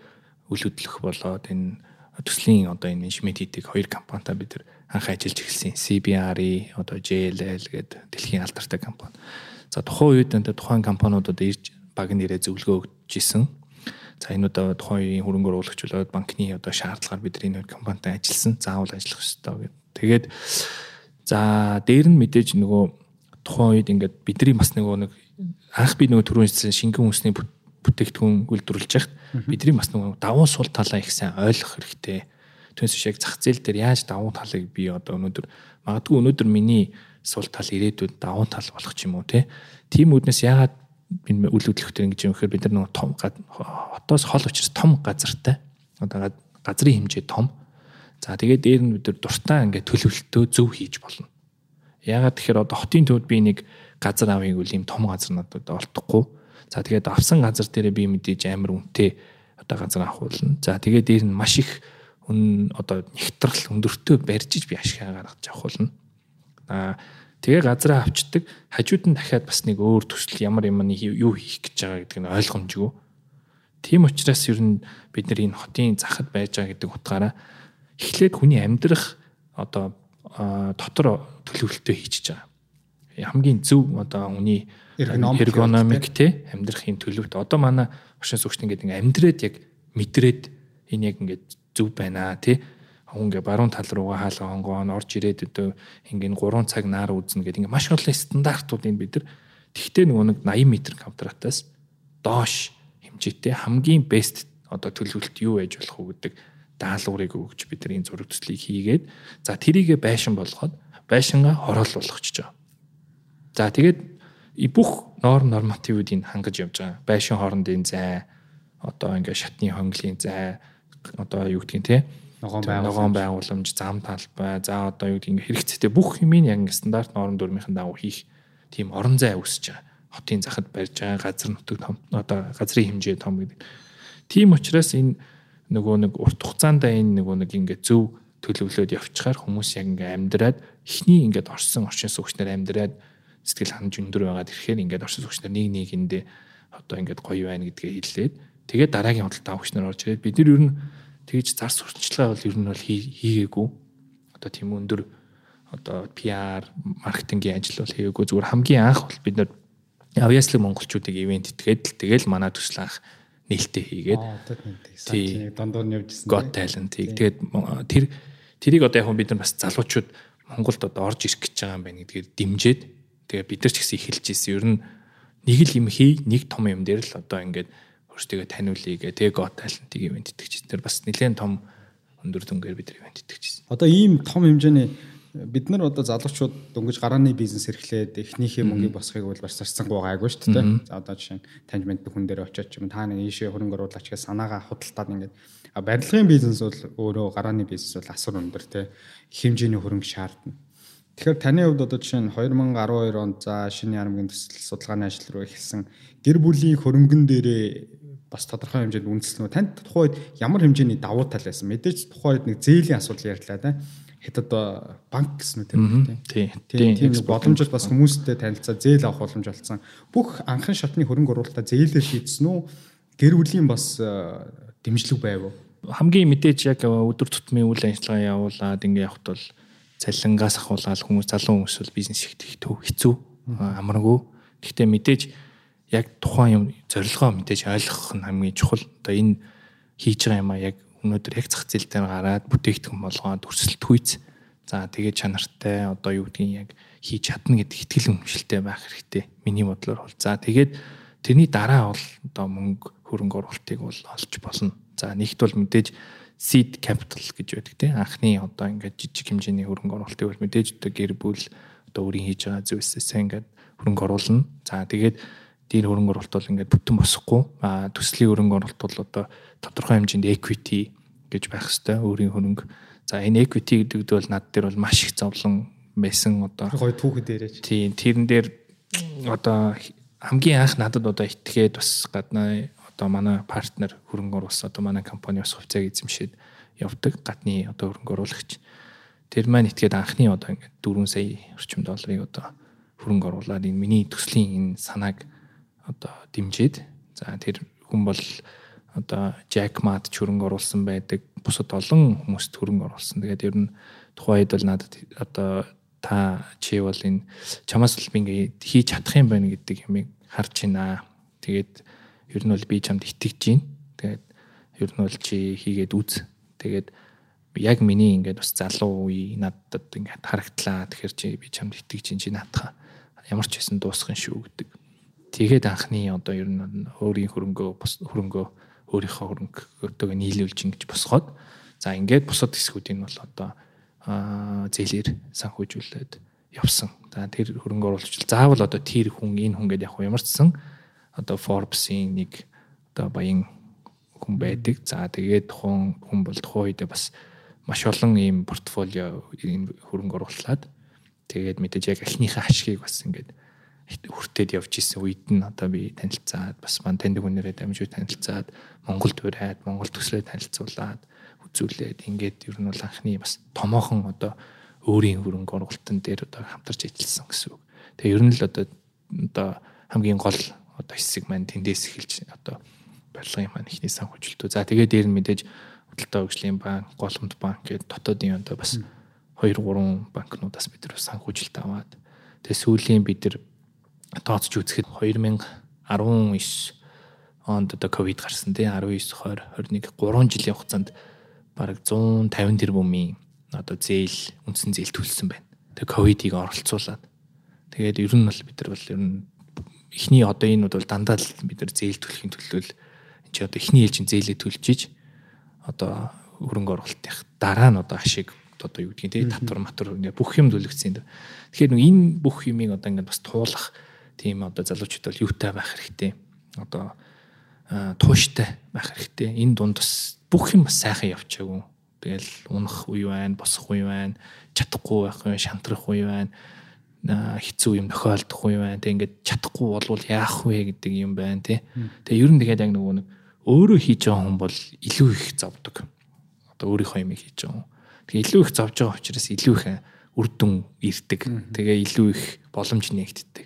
үл хөдлөх болоод энэ төслийн одоо энэ менежмент хийдэг хоёр компанитай бид анх ажиллаж эхэлсэн. CBRE одоо JLL гэдэг дэлхийн алдартай компани. За тухайн үед энэ тухайн компаниудад ирж баг нэрээ зөвлөгөө өгч исэн. За энэ удаа тухайн үеийн хөрөнгө оруулагч болоод банкны одоо шаардлагаар бид энэ компанитай ажилласан. Заавал ажиллах ёстой гэдэг. Тэгээд за дээр нь мэдээж нөгөө тухайн үед ингээд бидний бас нөгөө нэг анх би нөгөө түрүүн хэлсэн шингэн хүнсний бүтээгдэхүүн үйлдвэрлэж яхад бидний бас нөгөө давуу сул талаа их сайн ойлгох хэрэгтэй. Түүнээс шиг яг зах зээл дээр яаж давуу талыг би одоо өнөөдөр магадгүй өнөөдөр миний сул тал ирээдүйд давуу тал болох ч юм уу тийм үднэс ягаад энэ үйл хөдлөлтөөр ингэж юм гэхээр бид нар нөгөө том хотоос хол учраас том газартай. Одоо газрын хэмжээ том. За тэгээд дээр нь бид нар дуртай ингээд төлөвлөлтөө зөв хийж болно. Ягаад тэгэхээр одоо хотын төвд би нэг газар авъя гэвэл ийм том газар надад олдохгүй за тэгээд авсан газар дээр би мэдээж амар үнэтэй одоо газар авах болно за тэгээд дээр нь маш их үн одоо нэгтрал өндөртөө барьжиж би ашиг гаргаж авах болно а тэгээ газараа авчдаг хажууд нь дахиад бас нэг өөр төсөл ямар юм юу хийх гэж байгаа гэдэг нь ойлгомжгүй. Тийм учраас ер нь бид нар энэ хотын захад байж байгаа гэдэг утгаараа эхлээд хүний амьдрах одоо дотор төлөвлөлтөө хийчихэж байгаа. Хамгийн зөв одоо хүний эргономик те амьдрахын төлөвт одоо манай оршин суугчд ингээд амьдрээд яг мэдрээд энэ яг ингээд зөв байна тий ингээ баруун тал руугаа хаалга хонгоон орж ирээд өдөө ингээ 3 цаг наар үзнэ гэдэг ингээ маш олон стандартуудыг бид нар тэгтээ нөгөө нэг 80 м квадратаас доош хэмжээтэй хамгийн бест одоо төлөвлөлт юу байж болох уу гэдэг даалгаврыг өгч бид нар энэ зураг төслийг хийгээд за тэрийгэ байшин болгоод байшингаа хороол болгочихж байгаа. За тэгээд бүх норм нормативуудыг хангаж явж байгаа. Байшин хоорондын зай одоо ингээ шатны хонглын зай одоо юу гэдгийг те ногоон байгууламж зам талбай за одоо юу гэдэг хэрэгцээтэй бүх юмыг яг стандарт норм дүрмийнхэн дагуу хийх тийм орон зай үүсэж байгаа. Хотын захад барьж байгаа газар нутаг том одоо газрын хэмжээ том гэдэг. Тийм учраас энэ нөгөө нэг урт хугацаанд энэ нөгөө нэг ингээд зөв төлөвлөөд явчихаар хүмүүс яг ингээд амьдраад эхний ингээд орсон орчин суугчнаар амьдраад сэтгэл ханамж өндөр байгаад ирэхээр ингээд орчин суугчнаар нэг нэгэндээ одоо ингээд гоё байна гэдгээ хэллээд тэгээд дараагийн худалдаа авагч нар орж ирээд бид нар ер нь тэгж зар сурталчилгаа бол ер нь бол хийгээгүй. Одоо тийм өндөр одоо PR маркетингийн ажил бол хийгээгүй. Зүгээр хамгийн анх бол бид нар авьяаслаг монголчуудыг ивент итгээд л тэгэл манай төсөл анх нээлттэй хийгээд тийм дондор нь явжсэн. Got talent-ийг тэгээд тэр тэрийг одоо яг бид нар бас залуучууд Монголд одоо орж ирэх гэж байгаа юм байна гэдгээр дэмжиж тэгээ бид нар ч гэсэн эхэлж ирсэн. Ер нь нэг л юм хий, нэг том юм дээр л одоо ингээд өөртөө таниулъя гэ тэгээ гот талентыг ивент итгэж тэр бас нэлээд том өндөр дүнгээр бид ивент итгэжсэн. Одоо ийм том хэмжээний бид нар одоо залуучууд дөнгөж гарааны бизнес эрхлээд эхнийхээ мөнгийг босхийг бол бас зарцсангүй байгаагүй шүү дээ. За одоо жишээ нь таньж мэддэг хүн дээр очиод ч юм та нэг ийшээ хөрөнгө оруулаач гэж санаагаа худалдаад ингээд барилгын бизнес бол өөрөө гарааны бизнес бол асар өндөр те их хэмжээний хөрөнгө шаардна. Тэгэхээр таны хувьд одоо жишээ нь 2012 онд за шинэ ярамгийн төсөл судалгааны ажил руу эхэлсэн гэр бүлийн хөрөнгөн дээрээ бас тодорхой хэмжээнд үндэслэнүү. Танд тухайд ямар хэмжээний давуу тал байсан? Мэдээж тухайд нэг зээлийн асуудал ярьлаа да. Хятад банк гэсэн үү тийм тийм тийм боломжтой бас хүмүүстэй танилцаа зээл авах боломж олцсон. Бүх анхан шатны хөрөнгө оруулалтаа зээлээр шийдсэн үү? Гэр бүлийн бас дэмжлэг байв уу? Хамгийн мэдээж яг өдөр тутмын үйл ажиллагаа явуулаад ингэ явахт бол цалингаас ахуулаад хүмүүс залуу хүмүүс бол бизнес хийх хэцүү амаргүй. Гэхдээ мэдээж яг тухайн юм зорилгоо мэдээж ойлгох нь хамгийн чухал. Одоо энэ хийж байгаа юм а яг өнөөдөр яг зах зээл дээр гараад бүтээгдэхүүн болгоод өрсөлдөх үйц. За тэгээд чанартай одоо юу гэдгийг яг хийж чадна гэдэг ихтгэл үнэмшилтэй байх хэрэгтэй. Миний бодлоор бол. За тэгээд Тэрний дараа бол одоо мөнгө хөрөнгө оруулалтыг бол олж болно. За нэгт бол мэдээж seed capital гэж байдаг тийм анхны одоо ингээд жижиг хэмжээний хөрөнгө оруулалтыг бол мэдээж одоо гэр бүл одоо өөрийн хийж байгаа зүйлсээсээ ингээд хөрөнгө оруулна. За тэгээд дээр хөрөнгө оруулалт бол ингээд бүтэн босхгүй а төслийн хөрөнгө оруулалт бол одоо тодорхой хэмжээнд equity гэж байх хэвээр өөрийн хөрөнгө. За энэ equity гэдэг бол над дээр бол маш их зовлон байсан одоо гой түүхэн дээрээ. Тийм тэрэн дээр одоо хамгийн анх надад одоо итгээд бас гаднаа одоо манай партнер хөрөнгө оруулсан одоо манай компани бас хувьцааг эзэмшээд явдаг гадны одоо хөрөнгө оруулагч. Тэр маань итгээд анхны одоо ингээд 4 сая орчим долларыг одоо хөрөнгө оруулаад энэ миний төслийн энэ санааг одоо дэмжиж за тэр хүн бол одоо Jack Mad ч хөрөнгө оруулсан байдаг. Бусад олон хүмүүст хөрөнгө оруулсан. Тэгээд ер нь тухайд бол надад одоо та чи бол энэ чамаас л би ингээ хийж чадах юм байна гэдэг юмыг харж байна. Тэгээд ер нь бол би чамд итгэж байна. Тэгээд ер нь бол чи хийгээд үз. Тэгээд яг миний ингээд бас залуу үе надад ингээд харагдлаа. Тэгэхээр чи би чамд итгэж чинь чи наадах ямар ч хэсэн дуусах нь шүү гэдэг. Тэгээд анхны одоо ер нь өөрийн хөрөнгөө хөрөнгөө өөрийнхөө хөрөнгөтэйг нийлүүлж ингэж босгоод за ингээд бусад хэсгүүдийг нь бол одоо зээлэр санхүүжүүлээд явсан. За тэр хөрөнгө оруулалт заавал одоо тэр хүн энэ хүн гэдэг яг ямар ч сан одоо Forbes-ийн нэг одоо баян хүн байдаг. За тэгээд тухайн хүн бол тухайн үедээ бас маш олон ийм портфолио хөрөнгө оруулаад тэгээд мэдээж яг эхнийхээ ашгийг бас ингээд хүртээд явж исэн үед нь одоо би танилцаад бас мань таньдаг хүнээрээ дамжуу танилцаад Монголд ураад Монгол төслөө танилцуулаад үзүүлээд ингээд ер нь бол анхны бас томоохон одоо өөрийн хөрөнгө оруулалтын дээр одоо хамтарч ажилласан гэсэн үг. Тэгээ ер нь л одоо одоо хамгийн гол одоо хэсэг маань тэндээс эхэлж одоо барилгын маань ихний санхүүжилтөө. За тэгээд дээр нь мэдээж хөдөлтөө хөгжлийн банк, голомт банк гэдэг дотоодын одоо бас 2 3 банкнуудаас бид нар санхүүжилт аваад тэгээд сүүлийн бид нар тооцож үзэхэд 2019 онд одоо ковид гарсан тий 19 20 21 3 жилийн хугацаанд бараг 150 тэрбумын одоо зээл үндсэн зээл төлсөн байна. Тэгээ ковидыг оролцуулаад тэгээд ер нь бол бид нар бол ер нь эхний одоо энэ бол дандаа л бид нар зээл төлөхийн төлөө л энэ чи одоо эхний ээлжин зээлээ төлжиж одоо хөрөнгө оруулалтын дараа нь одоо ашиг одоо юу гэдгийг тий татвар матвар бүх юм төлөгдсөн. Тэгэхээр энэ бүх юмыг одоо ингээд бас туулах тийм одоо залуучууд бол юутай байх хэрэгтэй. Одоо тууштай байх хэрэгтэй. Энэ дунд бас бүх юм бас сайхан явчаагүй. Тэгэл унах үе байна, босох үе байна, чадахгүй байх үе, шантрах үе байна хэцүү юм тохиолдох юм байна. Тэг ингээд чадахгүй болвол яах вэ гэдэг юм байна тий. Тэгээ ер нь тэгээд яг нөгөө нэг өөрөө хийж байгаа хүн бол илүү их зовдөг. Одоо өөрийнхөө юм хийж байгаа хүн. Тэгээ илүү их зовж байгаа учраас илүү их үр дүн ирдэг. Тэгээ илүү их боломж нээгддэг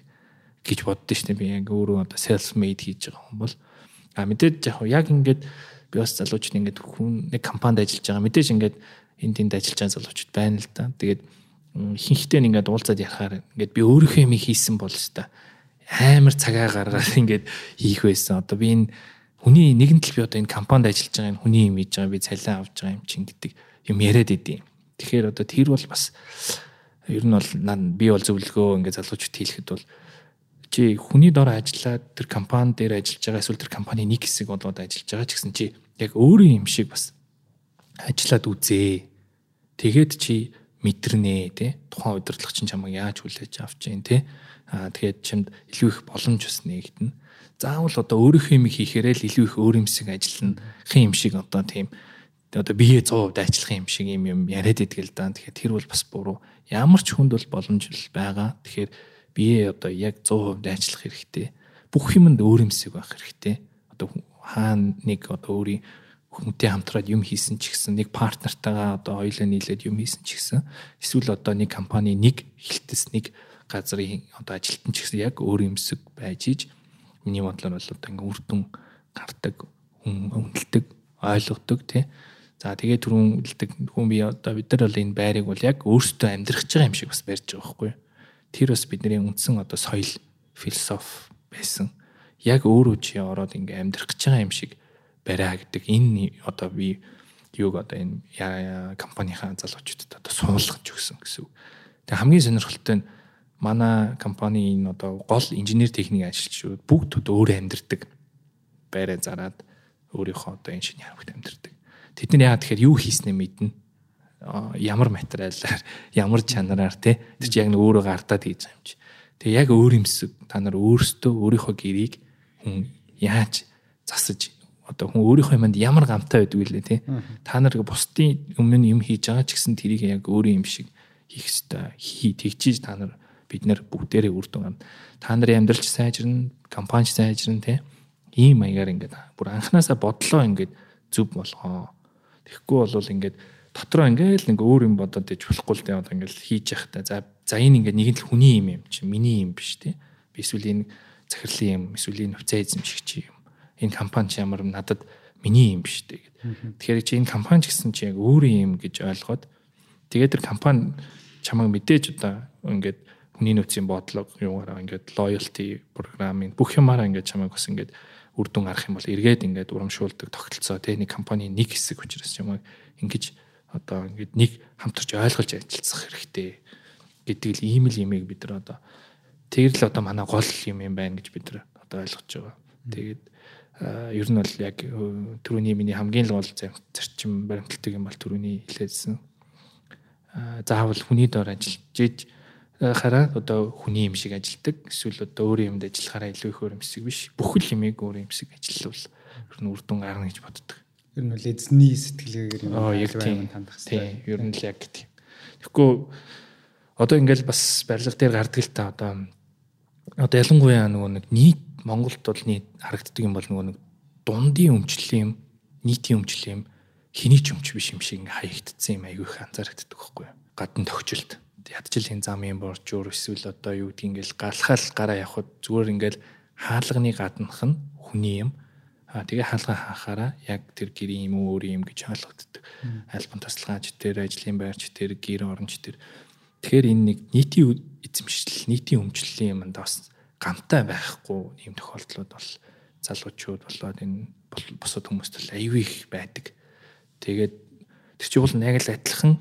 гэж боддоо шүү дээ. Би яг өөрөө одоо self made хийж байгаа хүн бол а мэдээж яг ингээд би бас залуучууд ингээд хүн нэг компанид ажиллаж байгаа. Мэдээж ингээд энд тэнд ажиллаж байгаа залуучууд байна л да. Тэгээд ихэнхдээ ингээд уулзаад ярахаар ингээд би өөрийнхөө юм хийсэн бол өстой амар цагаа гаргаад ингээд хийх байсан. Одоо би энэ хүний нэгэн тал би одоо энэ компанид ажиллаж байгаа энэ хүний юм хийж байгаа би цалин авч байгаа юм чинь гэдэг юм яриад идэв. Тэгэхээр одоо тэр бол бас ер нь бол би бол зөвлөгөө ингээд залуучууд хийлэхэд бол чи хүний дор ажиллаад тэр компани дээр ажиллаж байгаа эсвэл тэр компани нэг хэсэг болоод ажиллаж байгаа ч гэсэн чи яг өөрийн юм шиг бас ажиллаад үзээ. Тэгээд чи мэдэрнэ тий тухайн удирдлагч чинь чамайг яаж хүлээж авч जैन тий аа тэгээд чамд илүү их боломж бас нээгдэнэ заавал одоо өөрийнхөө юм хийхээрээ л илүү их өөр юмсыг ажиллана. Хин юм шиг одоо тийм одоо бие 100% дайчлах юм шиг юм юм яриад идэгэл да. Тэгэхээр тэр бол бас буруу. Ямар ч хүнд бол боломж байгаа. Тэгэхээр бие одоо яг 100% дайчлах хэрэгтэй. Бүх юмд өөр юмсыг байх хэрэгтэй. Одоо хаана нэг одоо өөрийн хүнтэй хамтраад юм хийсэн ч гэсэн нэг партнертайгаа одоо хоёулаа нийлээд юм хийсэн ч гэсэн эсвэл одоо нэг компани нэг хилтэс нэг газрын одоо ажилтан ч гэсэн яг өөр юмсэг байж иж миний бодлоор бол одоо ингээ үрдүн гардаг хүн үнэлдэг ойлгодог тий За тэгээ түрүүн үлдэг хүн би одоо бид нар бол энэ байрыг бол яг өөрсдөө амьдрах байгаа юм шиг бас барьж байгаа байхгүй. Тэр бас бидний үндсэн одоо соёл философи байсан. Яг өөрөө чи ороод ингээ амьдрах байгаа юм шиг бариа гэдэг энэ одоо би юуг одоо энэ компанийнхаа залуучуудад одоо суулгаж өгсөн гэсэн үг. Тэгээ хамгийн сонирхолтой нь манай компани энэ одоо гол инженер техник ажилчид бүгд өөрөө амьдэрдэг байраа зараад өөрийнхөө одоо энэ шинэ харамгт амьдэрдэг. Тэд нар яагаад тэгэхээр юу хийснээ мэднэ. Ямар материалаар, ямар чанараар те тэр чи яг нэг өөрөө гардаад хийж байгаа юм чи. Тэгээ яг өөр юмсэг та нар өөрсдөө өөрийнхөө гэрийг хүн яаж засаж одоо хүн өөрийнхөө юмд ямар гамтай байдгүй лээ тий. Та нар бусдын өмнө юм хийж байгаа ч гэсэн тэрийг яг өөрийн юм шиг хийх ёстой. Хий тэгчиж та нар бид нэр бүгдээрээ үр дүн авна. Та нарын амьдралч сайжирна, компани сайжирна тий. Ийм маягаар ингээд бүр анханасаа бодлоо ингээд зүв болгоо. Тэгэхгүй бол ингээд дотроо ингээл нэг өөр юм бодоод иж болохгүй л дээ одоо ингээл хийж явахтаа за за энэ ингээд нэг л хүний юм юм чи миний юм биш тий. Би эсвэл энэ захирлын юм эсвэл энэ хувьцаа эзэмшигч юм энэ компани ч ямар надад миний юм биш дээ гэд. Тэгэхээр чи энэ компани ч гэсэн чи яг өөрийн юм гэж ойлгоод тэгээд тэр компани чамайг мэдээж одоо ингээд хүний нөөцийн бодлого юугаараа ингээд loyalty програмын бүх юмараа ингээд чамайг бас ингээд үр дүн гарах юм бол эргээд ингээд урамшуулдаг тогтолцоо тий нэг компани нэг хэсэг учраас чамайг ингэж одоо ингээд нэг хамтарч ойлгож ажиллах хэрэгтэй гэдэг л ийм л юмыг бид нар одоо тэр л одоо манай гол юм юм байна гэж бид нар одоо ойлгож байгаа. Тэгээд ер нь бол яг түрүүний миний хамгийн л гол зарчим баримталдаг юм бол түрүүний хэлээдсэн. Заавал хүний доор ажиллаж хараа одоо хүний юм шиг ажилдаг эсвэл одоо өөрийн юмд ажиллахаараа илүү их өөр юмсэг биш бүхэл юмыг өөр юмсэг ажиллавал ер нь үр дүн гарна гэж боддог. Ер нь бол эзний сэтгэлгээгээр юм тийм хандах хэрэгтэй. Тийм ер нь л яг тийм. Тэгэхгүй одоо ингээл бас барилга дээр гардаг л та одоо одоо ялангуяа нөгөө нэг нийт Монголд бол нийт харагддаг юм бол нөгөө нэг дундын өмчлөлийн юм, нийтийн өмчлөлийн юм, хэний ч өмч биш юм шиг ингээ хаягдцсан юм айгүй их анзаарэгддэг байхгүй юу? Гадна төгчлөлт. Ядчилын замын боржуур эсвэл одоо юу гэдгийг ингээл галхаал гараа явхад зүгээр ингээл хаалганы гаднах нь хүний юм. Аа тэгээ хаалга хаахаараа яг тэр гэрийн юм өөр юм гэж ойлгогддог. Альбан тасалгаач тэр ажлын байрч тэр гэр оронч тэр Тэгэхээр энэ нэг нийтийн эзэмшил, нийтийн өмчлөлийн юмд бас гамтай байхгүй ийм тохиолдлууд бол залуучууд болоод энэ бусад хүмүүст бол аюу их байдаг. Тэгээд тэр чинь бол яг л адилхан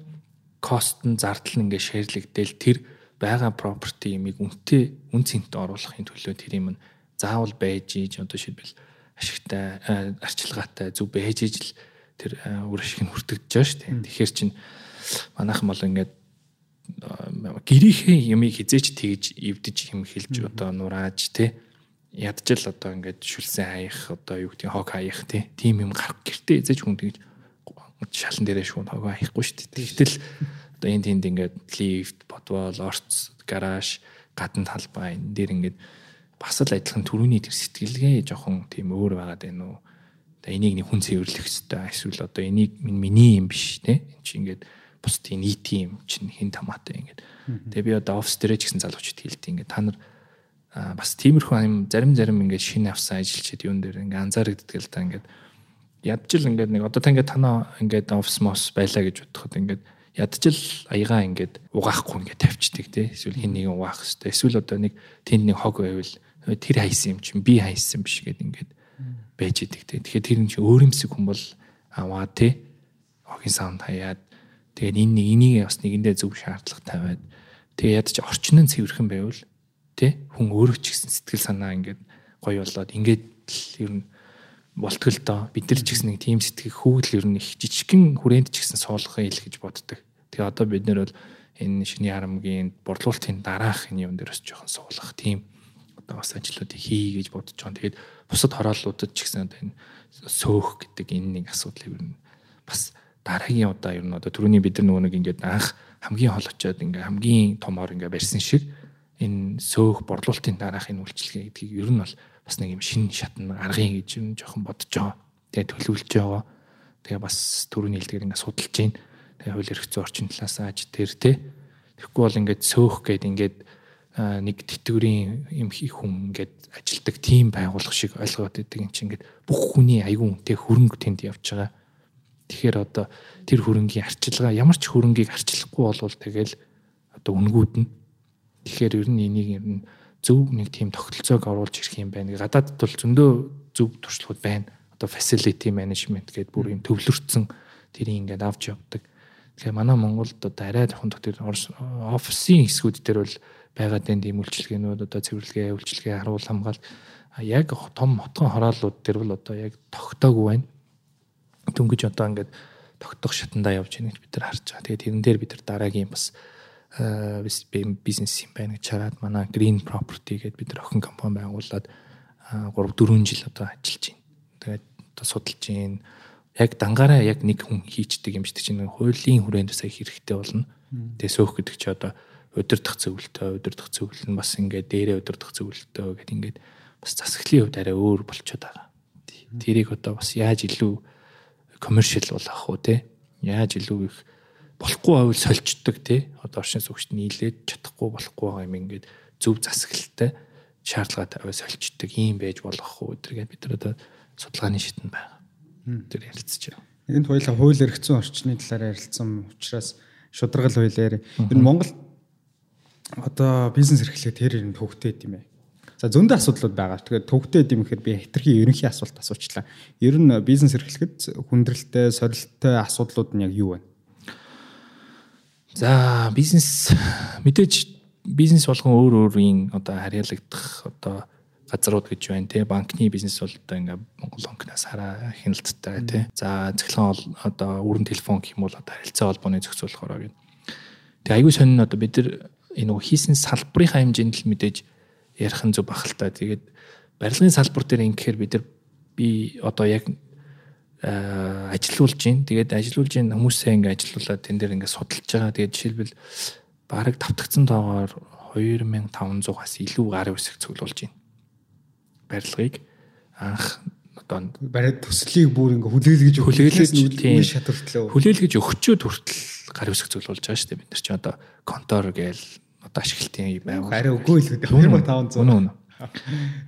кост нь зардал нь ингээ шеэрлэгдээл тэр байгаа property юмыг үнэтэй үн цэнт оруулахын төлөө тэр юм нь заавал байж ийж одоо шийдвэл ашигтай арчилгаатай зөв байж ийж л тэр үр ашиг нь хүртэгдэж байгаа шүү дээ. Тэгэхээр чин манайхан бол ингээд гэрийнхээ ямыг хизээч тэгж эвдэж юм хэлж одоо нурааж те ядчил одоо ингээд шүлсэн хаях одоо юу гэдэг хог хаях те тийм юм гарах гэртээ эзэж хүн тэгж шалан дээрээ шүүн хог хаяхгүй шүү дээ. Тэгтэл одоо энэ тэнд ингээд лифт бодвол орц гараж гадна талбай энэ дээр ингээд бас л адилхан төрөний тэр сэтгэлгээ жоохон тийм өөр байгаад байна уу? Одоо энийг нэг хүн цэвэрлэх хэрэгтэй эсвэл одоо энийг миний юм биш те энэ чи ингээд бусдын нийтийн юм чинь хин тамаатай ингээд. Тэгээ би одоо офс дээр ч гэсэн залуучууд хэлдэг ингээд. Та нар бас тиймэрхүү юм зарим зарим ингээд шинэ авсан ажилчид юун дээр ингээд анзаарэгддэг л та ингээд. Ядчил ингээд нэг одоо та ингээд танаа ингээд офс мос байлаа гэж бодоход ингээд ядчил аягаа ингээд угаахгүй ингээд тавьчдаг те. Эсвэл хин нэг угаах хэвээр эсвэл одоо нэг тэнд нэг хог байвал тэр хайсан юм чинь би хайсан биш гэд ингээд байж идэг те. Тэгэхээр тэр нь чи өөрөмсөг хүн бол аваа те. Хогийн саунд хаяад Тэгээд энэ нэг энийг бас нэгэндээ зөв шаардлага тавиад тэгээд ядч орчин нь цэвэрхэн байвал тий хүн өөрөө ч гэсэн сэтгэл санаа ингээд гоё болоод ингээд л ер нь болтгол доо бид нар ч гэсэн нэг тийм сэтгэх хүүгэл ер нь их жижигхэн хүрээнд ч гэсэн суулгахын ил гэж боддог. Тэгээ одоо бид нэр бол энэ шиний харамгийн борлуулалтын дараах энэ юм дээр бас жоохон суулгах тийм одоо бас ажлуудыг хий гэж бодож байгаа. Тэгээд бусад хорооллуудад ч гэсэн одоо энэ сөөх гэдэг энэ нэг асуудал ер нь бас дараагийн удаа ер нь одоо түрүүний бид нар нөгөө нэг ингээд анх хамгийн хол очоод ингээ хамгийн томоор ингээ барьсан шиг энэ сөөх борлуулалтын дараахын үйлчилгээ гэдгийг ер нь бол бас нэг юм шин шатн аргын гэж ер нь жоохон бодож байгаа. Тэгээ төлөвлөж байгаа. Тэгээ бас түрүүний хэлдгээр ингээ судалж байна. Тэгээ хууль эрх зүйн орчин талаас аж тэр те. Тэгэхгүй бол ингээд сөөх гэд ингээд нэг тэтгэврийн юм хийх хүн ингээд ажилдаг тим байгуулах шиг ойлгоод байдаг юм чинь ингээд бүх хүний аягүй үнэтэй хөрөнгө тэнд явж байгаа Тэгэхээр одоо тэр хөрөнгийн арчилгаа ямар ч хөрөнгийг арчлахгүй болвол тэгэл одоо үнгүүд нь тэгэхээр ер нь энийг ер нь зөв нэг тийм тогтолцоог оруулж ирэх юм байна. Гадаадд бол зөндөө зөв туршлагууд байна. Одоо facility management гэдэг бүр юм төвлөрсөн тэрийг ингээд авч явдаг. Тэгэхээр манай Монголд одоо арай жоохон тэр офисын хэсгүүд дээр бол байгаад энэ тийм үйлчлэгээнүүд одоо цэвэрлэгээ, үйлчлэгээ харуул хамгаалалт яг том хотгон хорооллууд дээр бол одоо яг тогтоогүй байна. Дөнгөж одоо ингээд тогтох шатандаа явж байгааг бид нар харж байгаа. Тэгээд тэрэн дээр бид нар дараагийн бас бизнес юм байна гэж хараад манай Green Property гэдэг бид нар охин компани байгуулад 3 4 жил одоо ажиллаж байна. Тэгээд одоо судалж байна. Яг дангаараа яг нэг хүн хийчдэг юм шиг чинь хуулийн хүрээнд сая хэрэгтэй болно. Тэгээ сөөх гэдэг чи одоо удирдах зөвлөлтөө, удирдах зөвлөл нь бас ингээд дээрээ удирдах зөвлөлтөө гэдэг ингээд бас засаглалын хувьд арай өөр болчиход байгаа. Тэрийг одоо бас яаж илүү коммершил болгох уу те? Яаж илүү их болохгүй байвал сольждаг те? Одоо оршин суугчд нийлээд чадахгүй болохгүй байгаа юм ингээд зөв засаглалтай шаардлага тавиа сольждаг юм байж болох уу гэдэргээд бид нар одоо судалгааны шитэн байгаа. Тэр ярилцж байгаа. Энд хоёлаа хууль эрх зүйн орчны талаар ярилцсан учраас шударгал хуулиар энэ Монгол одоо бизнес эрхлэх тэр юм төвхтэй юм ээ. За зөндөө асуудлууд байгаа. Тэгэхээр төвхтэй юм гэхээр би хэтэрхий ерөнхий асуулт асуучлаа. Ер нь бизнес эрхлэхэд хүндрэлтэй, сорилттой асуудлууд нь яг юу вэ? За бизнес мэдээж бизнес болгон өөр өөрийн одоо харьяалагдах одоо газрууд гэж байна тий банкны бизнес бол одоо ингээ Монгол банкнаас хараа хяналттай тий за цэглэн одоо өрн телефон гэх юм бол одоо харилцаа холбооны зохицуулах ороо гэнэ тэгээ аягүй сонин одоо бид нар энэ хийсэн салбарынхаа хэмжээнд л мэдээж ярих нь зөв бахалтай. Тэгээд барилгын салбар дээр ингэхээр бид нар би одоо яг ажилуулж гин. Тэгээд ажилуулж гин хүмүүсээ ингээ ажилуулад тэн дээр ингээ судалж байгаа. Тэгээд жишээлбэл бараг давтагдсан тоогоор 2500-аас илүү гарын үсэг цуглуулж гин. Барилгыг анх одоо бариад төслийг бүр ингээ хүлээлгэж хүлээлгэж үе шат хүртлээ. Хүлээлгэж өгчөөд хүртэл гарын үсэг цуглуулж байгаа шүү дээ. Бид нар чи одоо контор гээл одоо ашиглалтын байгуул. Арай үгүй л үү 2500. Үнэн үнэн.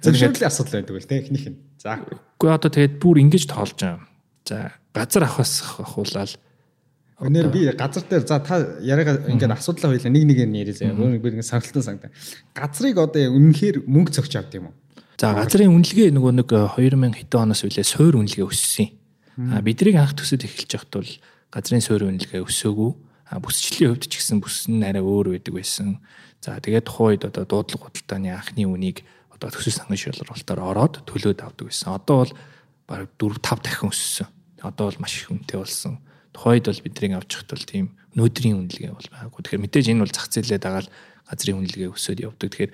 Зөвшөөрлийн асуудал байдаг л те эхнийх нь. За. Үгүй одоо тэгээд бүр ингэж тоолж байгаа. За газар авахаас авахуулаад Өнөр би газар дээр за та яриага ингээд асуудлаа хоёлаа нэг нэгээр нь яриа заяа. Өөр би ингээд сарлтан сангата. Газрыг одоо үнэхээр мөнгө цогч авд юм уу? За газрын үнэлгээ нөгөө нэг 2000 хэдэн оноос үлээ суур үнэлгээ өссөн. А бидрийг анх төсөд эхэлж байхад бол газрын суур үнэлгээ өсөөгүй бүсчлийн хувьд ч гэсэн бүс нь арай өөр байдаг байсан. За тэгээд тухайд одоо дуудлага худалдааны анхны үнийг одоо төсөв сангийн шалралтаар ороод төлөөд авдаг байсан. Одоо бол бараг 4 5 дахин өссөн. Одоо бол маш их үнэтэй болсон. Тухайд бол бидний авч явахад бол тийм өнөөдрийн үнэлгээ бол байгаагүй. Тэгэхээр мэдээж энэ бол зах зээлээ дагаад газрын үнэлгээ өсөд явдаг. Тэгэхээр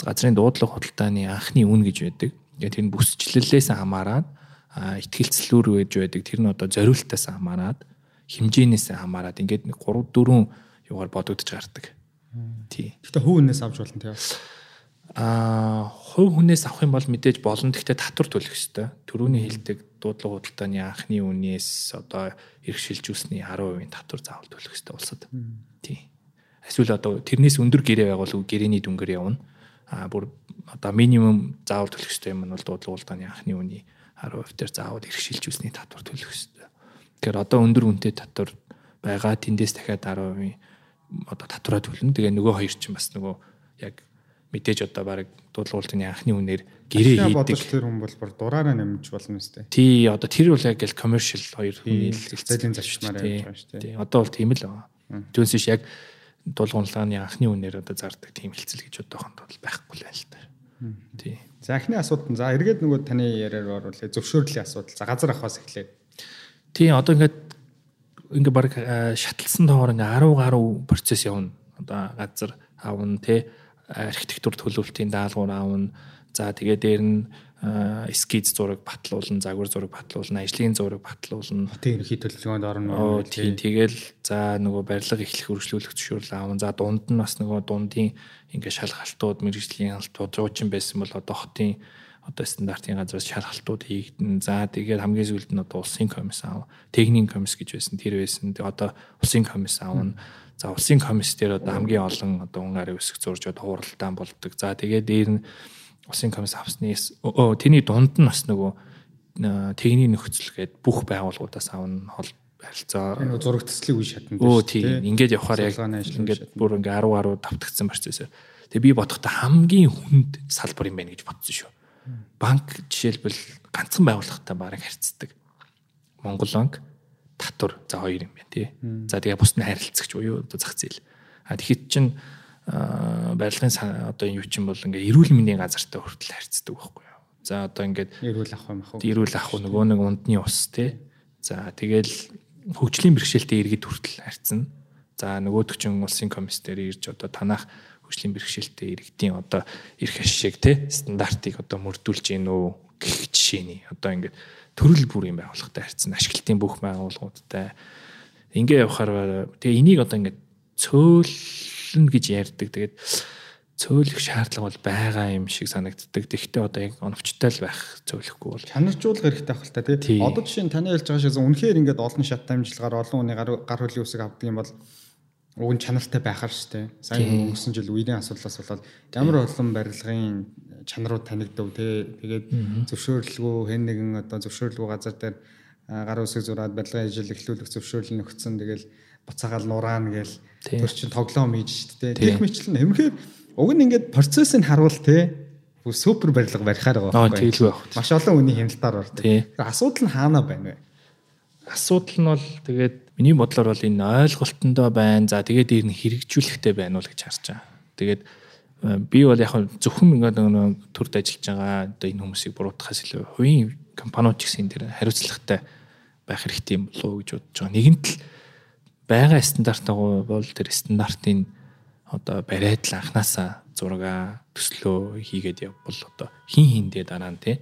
газрын дуудлага худалдааны анхны үн гэж байдаг. Тэгээд тэр бүсчлэлээс хамаарат ихтгэлцлүүр гэж байдаг. Тэр нь одоо зориултаас хамаарат хэмжээнээс хамаарат ингээд нэг 3 4 юугаар бодогдож гардаг. Тий. Гэтэ хувь хүнээс авч болно тий. Аа, хувь хүнээс авах юм бол мэдээж болно. Гэхдээ татвар төлөх ёстой. Төрөүний хэлдэг дуудлага худалдааны анхны үнээс одоо эрхшилжүүлсний 10% татвар заавал төлөх ёстой улсад. Тий. Эсвэл одоо тэрнээс өндөр гэрээ байгуул гэрээний дүнгээр явна. Аа, бүр одоо минимум заавал төлөх ёстой юм нь бол дуудлага худалдааны анхны үний 10% дээр заавал эрхшилжүүлсний татвар төлөх ёстой Тэгэхээр одоо өндөр үнэтэй татвар байгаа тэндээс дахиад 10% одоо татвараа төлнө. Тэгээ нөгөө хоёр чинь бас нөгөө яг мэдээж одоо баг дуулуултын анхны үнээр гэрээ хийдэг. Тэр хүн бол бүр дураараа нэмж болно үстэй. Тий, одоо тэр бол яг л commercial хоёр хүн хэлцээлийн зарчмаар явж байгаа шүү дээ. Тий, одоо бол тийм л байгаа. Түүнээс биш яг дуулуултын анхны үнээр одоо зардаг тийм хэлцэл гэж бодохонд бол байхгүй л байл та. Тий. За анхны асуудал. За эргээд нөгөө таны яриаар оруулъя. Зөвшөөрлийн асуудал. За газар авахаас эхлэе. Тий одоо ингээд ингээ баг шатлсан тоогоор ингээ 10 гаруй процесс явна. Одоо газар аавн те архитектур төлөвлөлтийн даалгавар аавн. За тэгээ дээр нь скиз зураг батлуулна, загвар зураг батлуулна, ажлын зураг батлуулна. Хотын ерхий төлөвлөгөөнд орно. Тийм тэгэл за нөгөө барилга эхлэх хөрвүүлэх зөвшөөрөл аавн. За дунд нь бас нөгөө дундын ингээ шалгалтууд, мэрэгжлийн хяналтууд жуучин байсан бол одоо хотын одоо стандартын газраас шалгалтууд хийгдэн. За тэгээд хамгийн сүүлд нь одоо улсын комисс аав, техникийн комисс гэж байсан. Тэр байсан. Одоо улсын комисс аавна. За улсын комисс дээр одоо хамгийн олон одоо унгаар өсөх зурж одоо хуралдаан болдог. За тэгээд дээр нь улсын комисс авсны тэрний дунд нь бас нөгөө техникийн нөхцөл гээд бүх байгууллагуудаас авна хол харилцаа энэ зураг төслийн үе шатнд өө тийм ингээд явахаар яг ингээд бүр ингээ 10 10 давтагдсан процесс. Тэгээ би бодохдоо хамгийн хүнд салбар юм байна гэж бодсон шүү банк жишээлбэл ганцхан байгууллагатай бараг харьцдаг. Монгол банк татвар за хоёр юм байна тий. За тэгээ бус нь харилцагч одоо зах зээл. А тэгэхэд чин барилгын одоо юу ч юм бол ингээ эрүүл мэндийн газартай хүртэл харьцдаг байхгүй юу. За одоо ингээд эрүүл ах юм ах уу. Эрүүл ах уу нөгөө нэг ундны ус тий. За тэгэл хөгжлийн бэрхшээлтэй иргэд хүртэл харьцна. За нөгөөдөг чинь улсын комиссээр ирж одоо танах хөгжлийн бэрхшээлтэй иргэдийн одоо эрх ашиг тий стандартыг одоо мөрдүүлж гин үү гэх жишээний одоо ингээд төрөл бүрийн байгууллагатай харьцсан ашиглалтын бүх байгууллагуудтай ингээ явахаар тэгээ энийг одоо ингээд цөөлнө гэж ярьдаг. Тэгээд цөөлөх шаардлага бол байгаа юм шиг санагддаг. Тэгвэл одоо яг оновчтой л байх цөөлөхгүй бол чанаржуулах хэрэгтэй байх л та тий. Одоо жишээ нь таны хэлж байгаа шиг үнэхээр ингээд олон шат дамжлагаар олон хүний гар хөлийн үсэг авдаг юм бол уг нь чанартай байхаар штэ. Сайн өнгөрсөн жил үеийн асуудлаас болоод ямар олон барилгын чанарууд танигдав те. Тэгээд зөвшөөрлөгөө хэн нэгэн одоо зөвшөөрлөгөө газар дээр гар үсэг зураад барилгын ажил эхлүүлэх зөвшөөрлөл нөхцөн тэгэл буцаагаал нураана гээл тэр чин тоглоом хийж штэ. Тех мэтлэн эмхээр уг нь ингээд процессыг харуул те. Супер барилга барихаар байгаа байхгүй. Байх. Маш олон хүний хяналтаар ордог. Асуудал нь хаана байна вэ? Асуудал нь бол тэгээд Миний бодлоор бол энэ ойлголтондоо байна. За тэгээд нь хэрэгжүүлэхтэй байна уу гэж харж байгаа. Тэгээд э, би бол яг зөвхөн ингээд нэг төрд ажиллаж байгаа одоо энэ хүмүүсийг буруутгахаас илүү хувийн компаниуд ч гэсэн энэ хариуцлагатай байх хэрэгтэй юм болов уу гэж бодож байгаа. Нэгэнт л байгаа стандартаа бол тэр стандартын одоо бариад л анханасаа зурага төслөө хийгээд явбал одоо хин хиндээ дараа нь те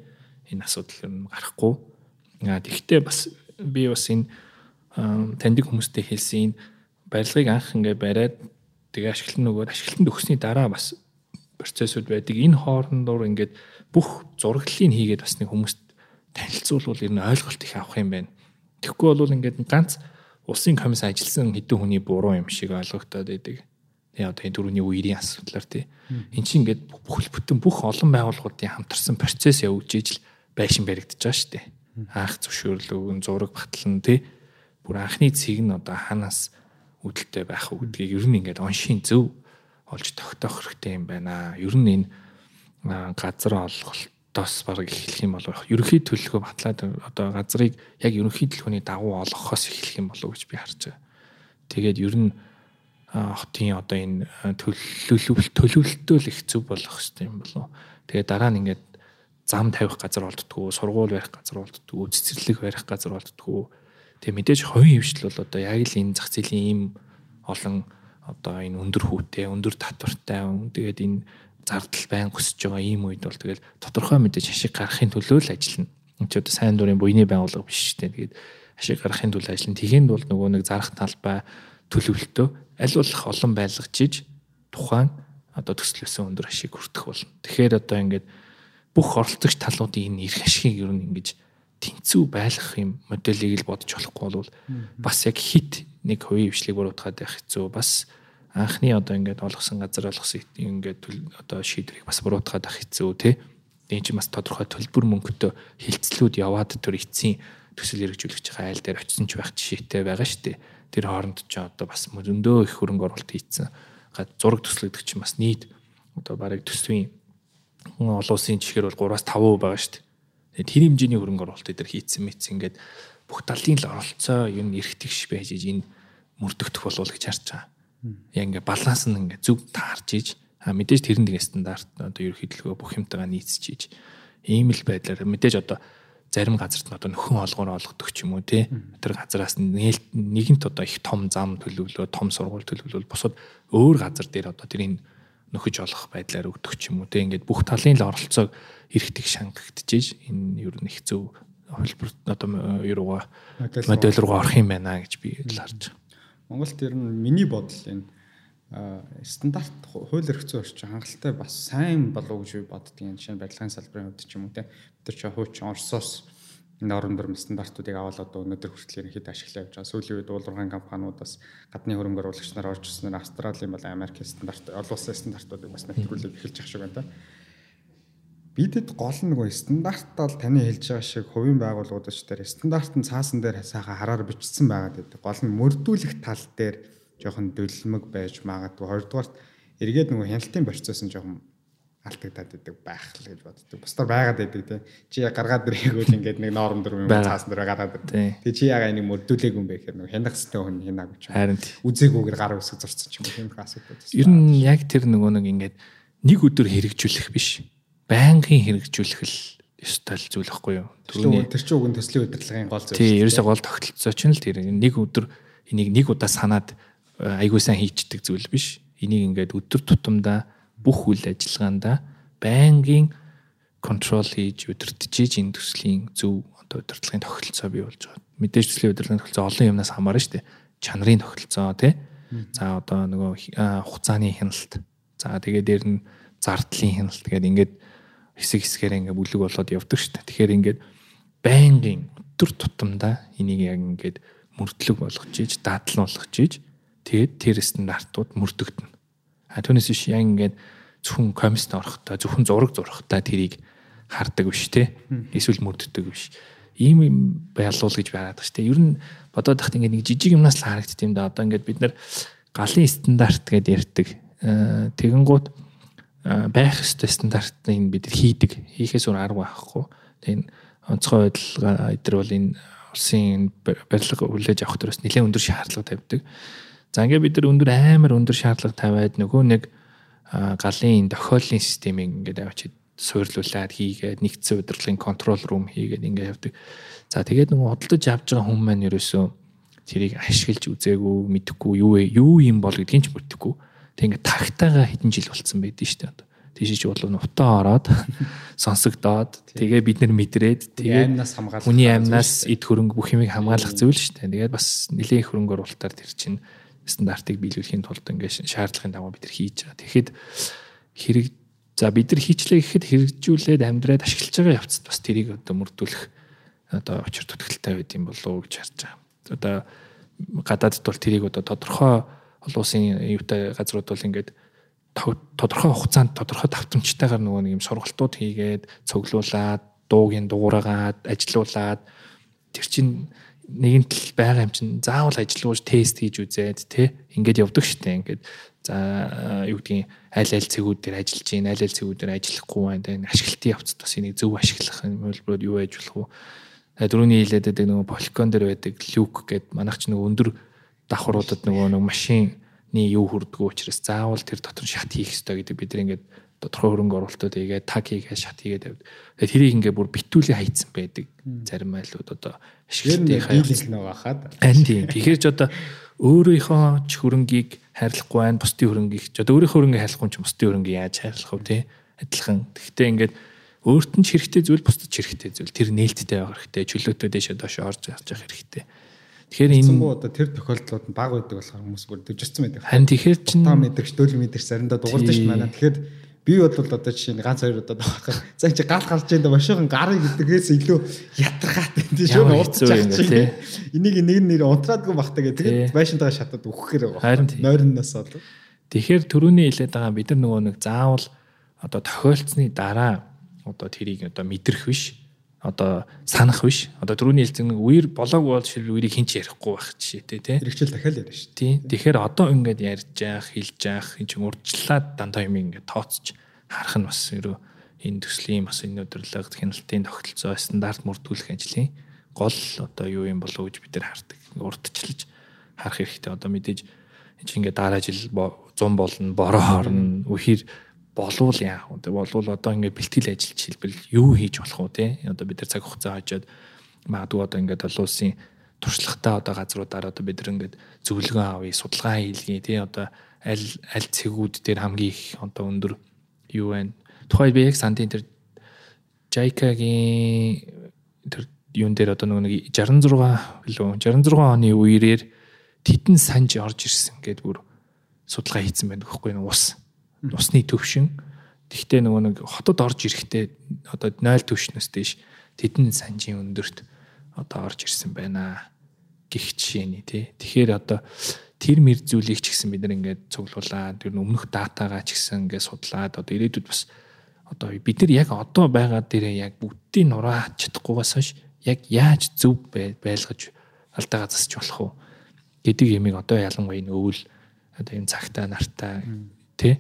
энэ асуудал юм гарахгүй. Тэгэхдээ бас би бас энэ таньдаг хүмүүстэй хэлсэн энэ барилгыг анх ингээ бариад тэгээ ашиглан нөгөөд ашиглалтанд өгсөний дараа бас процессуд байдаг. Энэ хоорондоор ингээд бүх зураглалыг хийгээд бас нэг хүмүүст танилцуулбал ер нь ойлголт их авах юм байна. Тэгэхгүй бол ингээд ганц улсын комисс ажилласан хэдэн хүний буруу юм шиг ойлгогдоод байдаг. Тэгээ одоо энэ дөрөвний үерийн асуудлаар тий. Эн чинь ингээд бүхэл бүтэн бүх олон байгууллагуудын хамтарсан процесс явуулж ижил байшин баригдаж байгаа шүү дээ. Анх зөвшөөрлөг, зураг батлан тий бүр анхны цэг нь одоо ханаас үүдэлтэй байх уу гэдгийг ер нь ингээд оншийн зөв олж тогтоох хэрэгтэй юм байна. Ер нь энэ газар олголтоос баг эхлэх юм болов. Ерөнхий төлөвлөгөө батлаад одоо газрыг яг ерөнхий төлөвлөгөөний дагуу олгохоос эхлэх юм болов гэж би харж байгаа. Тэгээд ер нь хотын одоо энэ төлөвлөлт төлөвлөлтөө л их зөв болох хэрэгтэй юм болов. Тэгээд дараа нь ингээд зам тавих газар олддгоо, сургууль барих газар олддгоо, цэцэрлэг барих газар олддгоо Тэгээ мэдээж хувийн хвшил бол одоо яг л энэ зах зээлийн ийм олон одоо энэ өндөр хүүтэй, өндөр татвартай, тэгээд энэ зардал байн өсөж байгаа ийм үед бол тэгэл тодорхой мэдээж ашиг гаргахын төлөө л ажиллана. Энд ч одоо сайн дурын буйны байгууллага биш шүү дээ. Тэгээд ашиг гаргахын төлөө ажиллана. Тэгэнд бол нөгөө нэг зарах талбай төлөвлөлтөө аль болох олон байлгачиж тухайн одоо төслөөсөн өндөр ашиг хүртэх болно. Тэгэхээр одоо ингээд бүх оролцогч талуудын энэ эрх ашигыг ер нь ингэж тэнцүү байлгах юм моделийг л бодож болохгүй бол бас яг хит нэг хувийн хвшлийг буруутгаад байх хэцүү бас анхны одоо ингээд олгосон газар олгосон ингээд одоо шийдвэрийг бас буруутгаад байх хэцүү тий. Тэгээ чи бас тодорхой төлбөр мөнгөтэй хилцлүүд яваад төр эцсийн төсөл хэрэгжүүлэгч байгаа айл дээр очисон ч байх жишээтэй байгаа шүү дээ. Тэр хооронд ч одоо бас зөндөө их хөрөнгө оруулалт хийцэн зураг төслөгдөг чинь бас нийт одоо барыг төсвийн олон улсын жишгээр бол 3-5% байгаа шүү дээ тэр хэмжээний хөрөнгө оруулалт эдэр хийцэн мэт ингээд бүх талын л оролцоо юм эргэтгэж байж энэ мөрдөгдөх болов гэж харж байгаа. Яг ингээд баланс нь ингээд зөв таарч иж а мэдээж тэрэн тэгээ стандарт одоо ерөөхдөлгөө бүх юмтайгаа нийцчиж ийм л байдлаар мэдээж одоо зарим газарт нь одоо нөхөн олгоор олгодог ч юм уу тий тэр газараас нэгэнт одоо их том зам төлөвлөө том сургууль төлөвлөл бусад өөр газар дээр одоо тэрийг нөхөж олох байдлаар өгдөг ч юм уу те. Ингээд бүх талын л оролцоог эргэтэг шангагдчихэж энэ ер нь их зөв хөлбөр одоо юугаа модель руугаа орох юм байна гэж би харж байгаа. Монголд ер нь миний бодол энэ стандарт хууль эрх зүйн орчин хангалттай бас сайн болов гэж би боддгийн жишээ нь барилгын салбарын хувьд ч юм уу те бид нар ч хуучин Оросоос энэ орон нурм стандартуудыг аваад одоо өнөөдөр хүртэл ерөнхийд ашиглаж явж байгаа. Сүүлийн үед уулуурхан компаниудаас гадны хөрөнгө оруулагч нар орж ирснээр Австралийн бол Америкийн стандарт, олон улсын стандартуудыг бас нэвтрүүлээд эхэлж байгаа шиг байна та. Бидэд гол нь нөгөө стандартал таны хэлж байгаа шиг хувийн байгууллагууд ч дээр стандарт нь цаасан дээр сайхан хараар бичсэн байгаа гэдэг. Гол нь мөрдүүлэх тал дээр жоохон дөлмөг байж магадгүй. Хоёрдугаарт эргээд нөгөө хяналтын процесс нь жоохон алдагдаад идэг байх л гэж боддог. Бусдаар байгаад идэг те. Чи гаргаад ирээгүүл ингээд нэг норм дөрөв юм цаасан дөрөв гадаад. Тэгээ чи яга энийг мөрдүүлээгүй юм бэ гэхээр нэг хянах хэвээр хүн хянаагүй ч. Харин үзээгүйгээр гар үсэг зурцсан ч юм уу тийм асуудал. Ер нь яг тэр нөгөө нэг ингээд нэг өдөр хэрэгжүүлэх биш. Байнгын хэрэгжүүлэх ёстой л зүйл байхгүй юу? Түрүүний тэр чинь уг нь төслийн удирдлагын гол зүйл. Тийм, ерөөсөө гол тогтолцоо чинь л тэр нэг өдөр энийг нэг удаа санаад айгуу сайн хийчдэг зүйл биш. Энийг ингээд өдөр тутамдаа бүх үйл ажиллагаанда байнгын контрол хийж удирдах энэ төслийн зөв одоо удирдлагын тогтолцоо бий болж байгаа. Мэдээж төслийн удирдлагын тогтолцоо олон юмнаас хамаарна шүү дээ. Чанарын тогтолцоо тий. За одоо нөгөө хугацааны хяналт. За тэгээ дээр нь зардлын хяналт гэдэг ингээд хэсэг хэсгээр ингээд бүлэг болоод явдаг шүү дээ. Тэгэхээр ингээд байнгын өдөр тутамдаа энийг яг ингээд мөрдлөг болгож ийж, дадлан болгож ийж тэгээд тэр стандартууд мөрдөгдөн. А түүнээс биш яг ингээд зөвхөн комист орохдоо зөвхөн зураг зурхтаа тэрийг хардаг биш те. Эсвэл мөрддөг биш. Ийм юм байлуул гэж байгаад байна шүү дээ. Ер нь бодоод тахт ингээд нэг жижиг юмнаас л харагдт юм да. Одоо ингээд бид нар галын стандарт гэдээ ярьдаг. Э, тэгэн гут байх ёстой стандартыг бид хийдэг. Хийхээс өөр арга байхгүй. Тэгээ онцгой байдлага эдгээр бол энэ улсын барилга хүлээж авах төрөөс нэлээд өндөр шаардлага тавьдаг. За ингээд бид нар өндөр амар өндөр шаардлага тавиад нөгөө нэг галын тохиоллын системийг ингээд авчид суйрлуулад хийгээд нэгдсэн удирдлагын контрол рум хийгээд ингээд явдаг. За тэгээд нөгөө худалдаж авч байгаа хүмүүс маань ерөөсөө тэрийг ашиглаж үзээгүй, мэдэхгүй юу? Юу юм бол гэдгийг ч мэдхгүй. Тэг ингээд тагтаага хэдэн жил болцсон байдэн шүү дээ. Тийш чи бол нутаа ороод сонсогдоод тэгээ бид нар мэдрээд тэгээ амнаас хамгаалах хүний амнаас эд хөрөнгө бүх юмыг хамгаалах зүйл шүү дээ. Тэгээд бас нэлийн хөрөнгө оруулалтаар тэр чинь стандартыг биелүүлэхийн тулд ингээд шаардлагын дагуу бид нар хийж байгаа. Тэгэхэд хэрэг за бид нар хийчлээ гэхэд хэрэгжүүлээд амьдраад ашиглаж байгаа явцад бас тэрийг одоо мөрдүүлэх одоо очир төтгөлтэй байд юм болов уу гэж харж байгаа. Одоо гадаадд бол тэрийг одоо тодорхой олон улсын юутай газрууд бол ингээд тодорхой хугацаанд тодорхой давтамжтайгаар нөгөө нэг юм сургалтууд хийгээд цуглуулад дуугийн дуурайгаад ажилуулад тэр чинь нэгэн тал байгаа юм чинь заавал ажиллаж тест хийж үзээд те ингээд явдаг штэ ингээд за юу гэдгийг аль аль цэгүүд дээр ажиллаж гин аль аль цэгүүд дээр ажиллахгүй байна ашиглалтын явцад бас энийг зөв ашиглах хөлбөрөд юу яаж болох вэ? Дөрөвний хилээд байдаг нөгөө поликон дээр байдаг люк гэд манайх ч нөгөө өндөр давхруудад нөгөө нэг машины юу хүрдгүү учраас заавал тэр дотор шат хийх хэрэгтэй гэдэг бид нар ингээд тодорхой хөрөнгө оруулалтууд хийгээд таг хийгээд шат хийгээд тавьд. Тэгээд тэрийг ингээ бүр битүүлийн хайцсан байдаг. Зарим айлууд одоо ашиглалтын нэг хаад. Харин тийм. Тэгэхээр ч одоо өөрийнхөө ч хөрөнгийг хайрлахгүй байна. Бусдын хөрөнгийг ч одоо өөрийнхөө хөрөнгийг хайрлахгүй ч бусдын хөрөнгийг яаж хайрлах вэ те? Адилхан. Гэхдээ ингээд өөрт нь ч хэрэгтэй зүйл бусдад ч хэрэгтэй зүйл. Тэр нээлттэй байх хэрэгтэй. Чөлөөтэй дэше доош орж явж явах хэрэгтэй. Тэгэхээр энэ одоо тэр тохиолдлууд нь баг байдаг болохоор хүмүүс бүр дэвжирсэн байдаг. Харин тэгэхээр чинь та мэдрэгч дөөл мэдрэгч заримдаа дуурдаг ш манай. Тэгэхээр Би бол одоо жишээ нь ганц хоёр удаа давахаар за чи гал гарч энэ машин гарыг гэдгээс илүү ятархаад энэ шүү урдч тий. Энийг нэг нэр унтраадгүй бахтаа гэх тэгээд байшинтайгаа шатаад өгөхээр байгаа. Нойрноос бол. Тэгэхээр төрөний хэлээд байгаа бид нар нөгөө нэг заавал одоо тохиолцсны дараа одоо тэрийг одоо мэдрэх биш одоо санах биш. Одоо түрүүний хэлсэн нэг үер болоог бол шил үерийг хинч ярихгүй байх жишээтэй тий. Хэрэгжил дахиад ярина шүү. Тий. Тэгэхээр одоо ингээд ярьж яах, хэлж яах, эн чинь урдчлаад дандаа юм ингээд тооцож харах нь бас ерөө энэ төслийн бас энэ өдөрлөг хяналтын тогтолцоо стандарт мөрдүүлэх ажлын гол одоо юу юм болов гэж бид нар хардаг. Урдчлаж харах хэрэгтэй. Одоо мэдээж энэ чинь ингээд дараа жил 100 болно, бороо хорно, үхэр болвол яах вэ? Болвол одоо ингээд бэлтгэл ажил жишээлбэл юу хийж болох вэ? Одоо бид нар цаг хугацаа хажууд магадгүй одоо ингээд олон улсын туршлагатай одоо газруудаар одоо бид нар ингээд зөвлөгөө авъя, судалгаа хийлгэе те? Одоо аль аль цэгүүд дээр хамгийн их одоо өндөр юу вэ? Тухайд би яг сандын тэр Жайкагийн тэр юун дээр одоо нэг 66 билүү 66 оны үеэр титэн санж орж ирсэн гэдээ бүр судалгаа хийсэн байдаг байхгүй юу? Ус усны төвшин. Тэгтээ нөгөө нэг хотод орж ирэхдээ одоо 0 төвшнөөс дэш тэдэн санжийн өндөрт одоо орж ирсэн байна. Гих жишээний тий. Тэгэхээр одоо тэр мэр зүйлийг ч гэсэн бид нар ингээд цуглуулад тэр өмнөх датагаа ч гэсэн ингээд судлаад одоо ирээдүйд бас одоо бид нар яг одоо байгаа дээрээ яг бүгдийг нураач чадахгүйгаас хойш яг яаж зөв байлгаж алдаагаа засч болох уу гэдэг ямиг одоо ялангуяа энэ өвөл одоо энэ цагтаа нартаа тий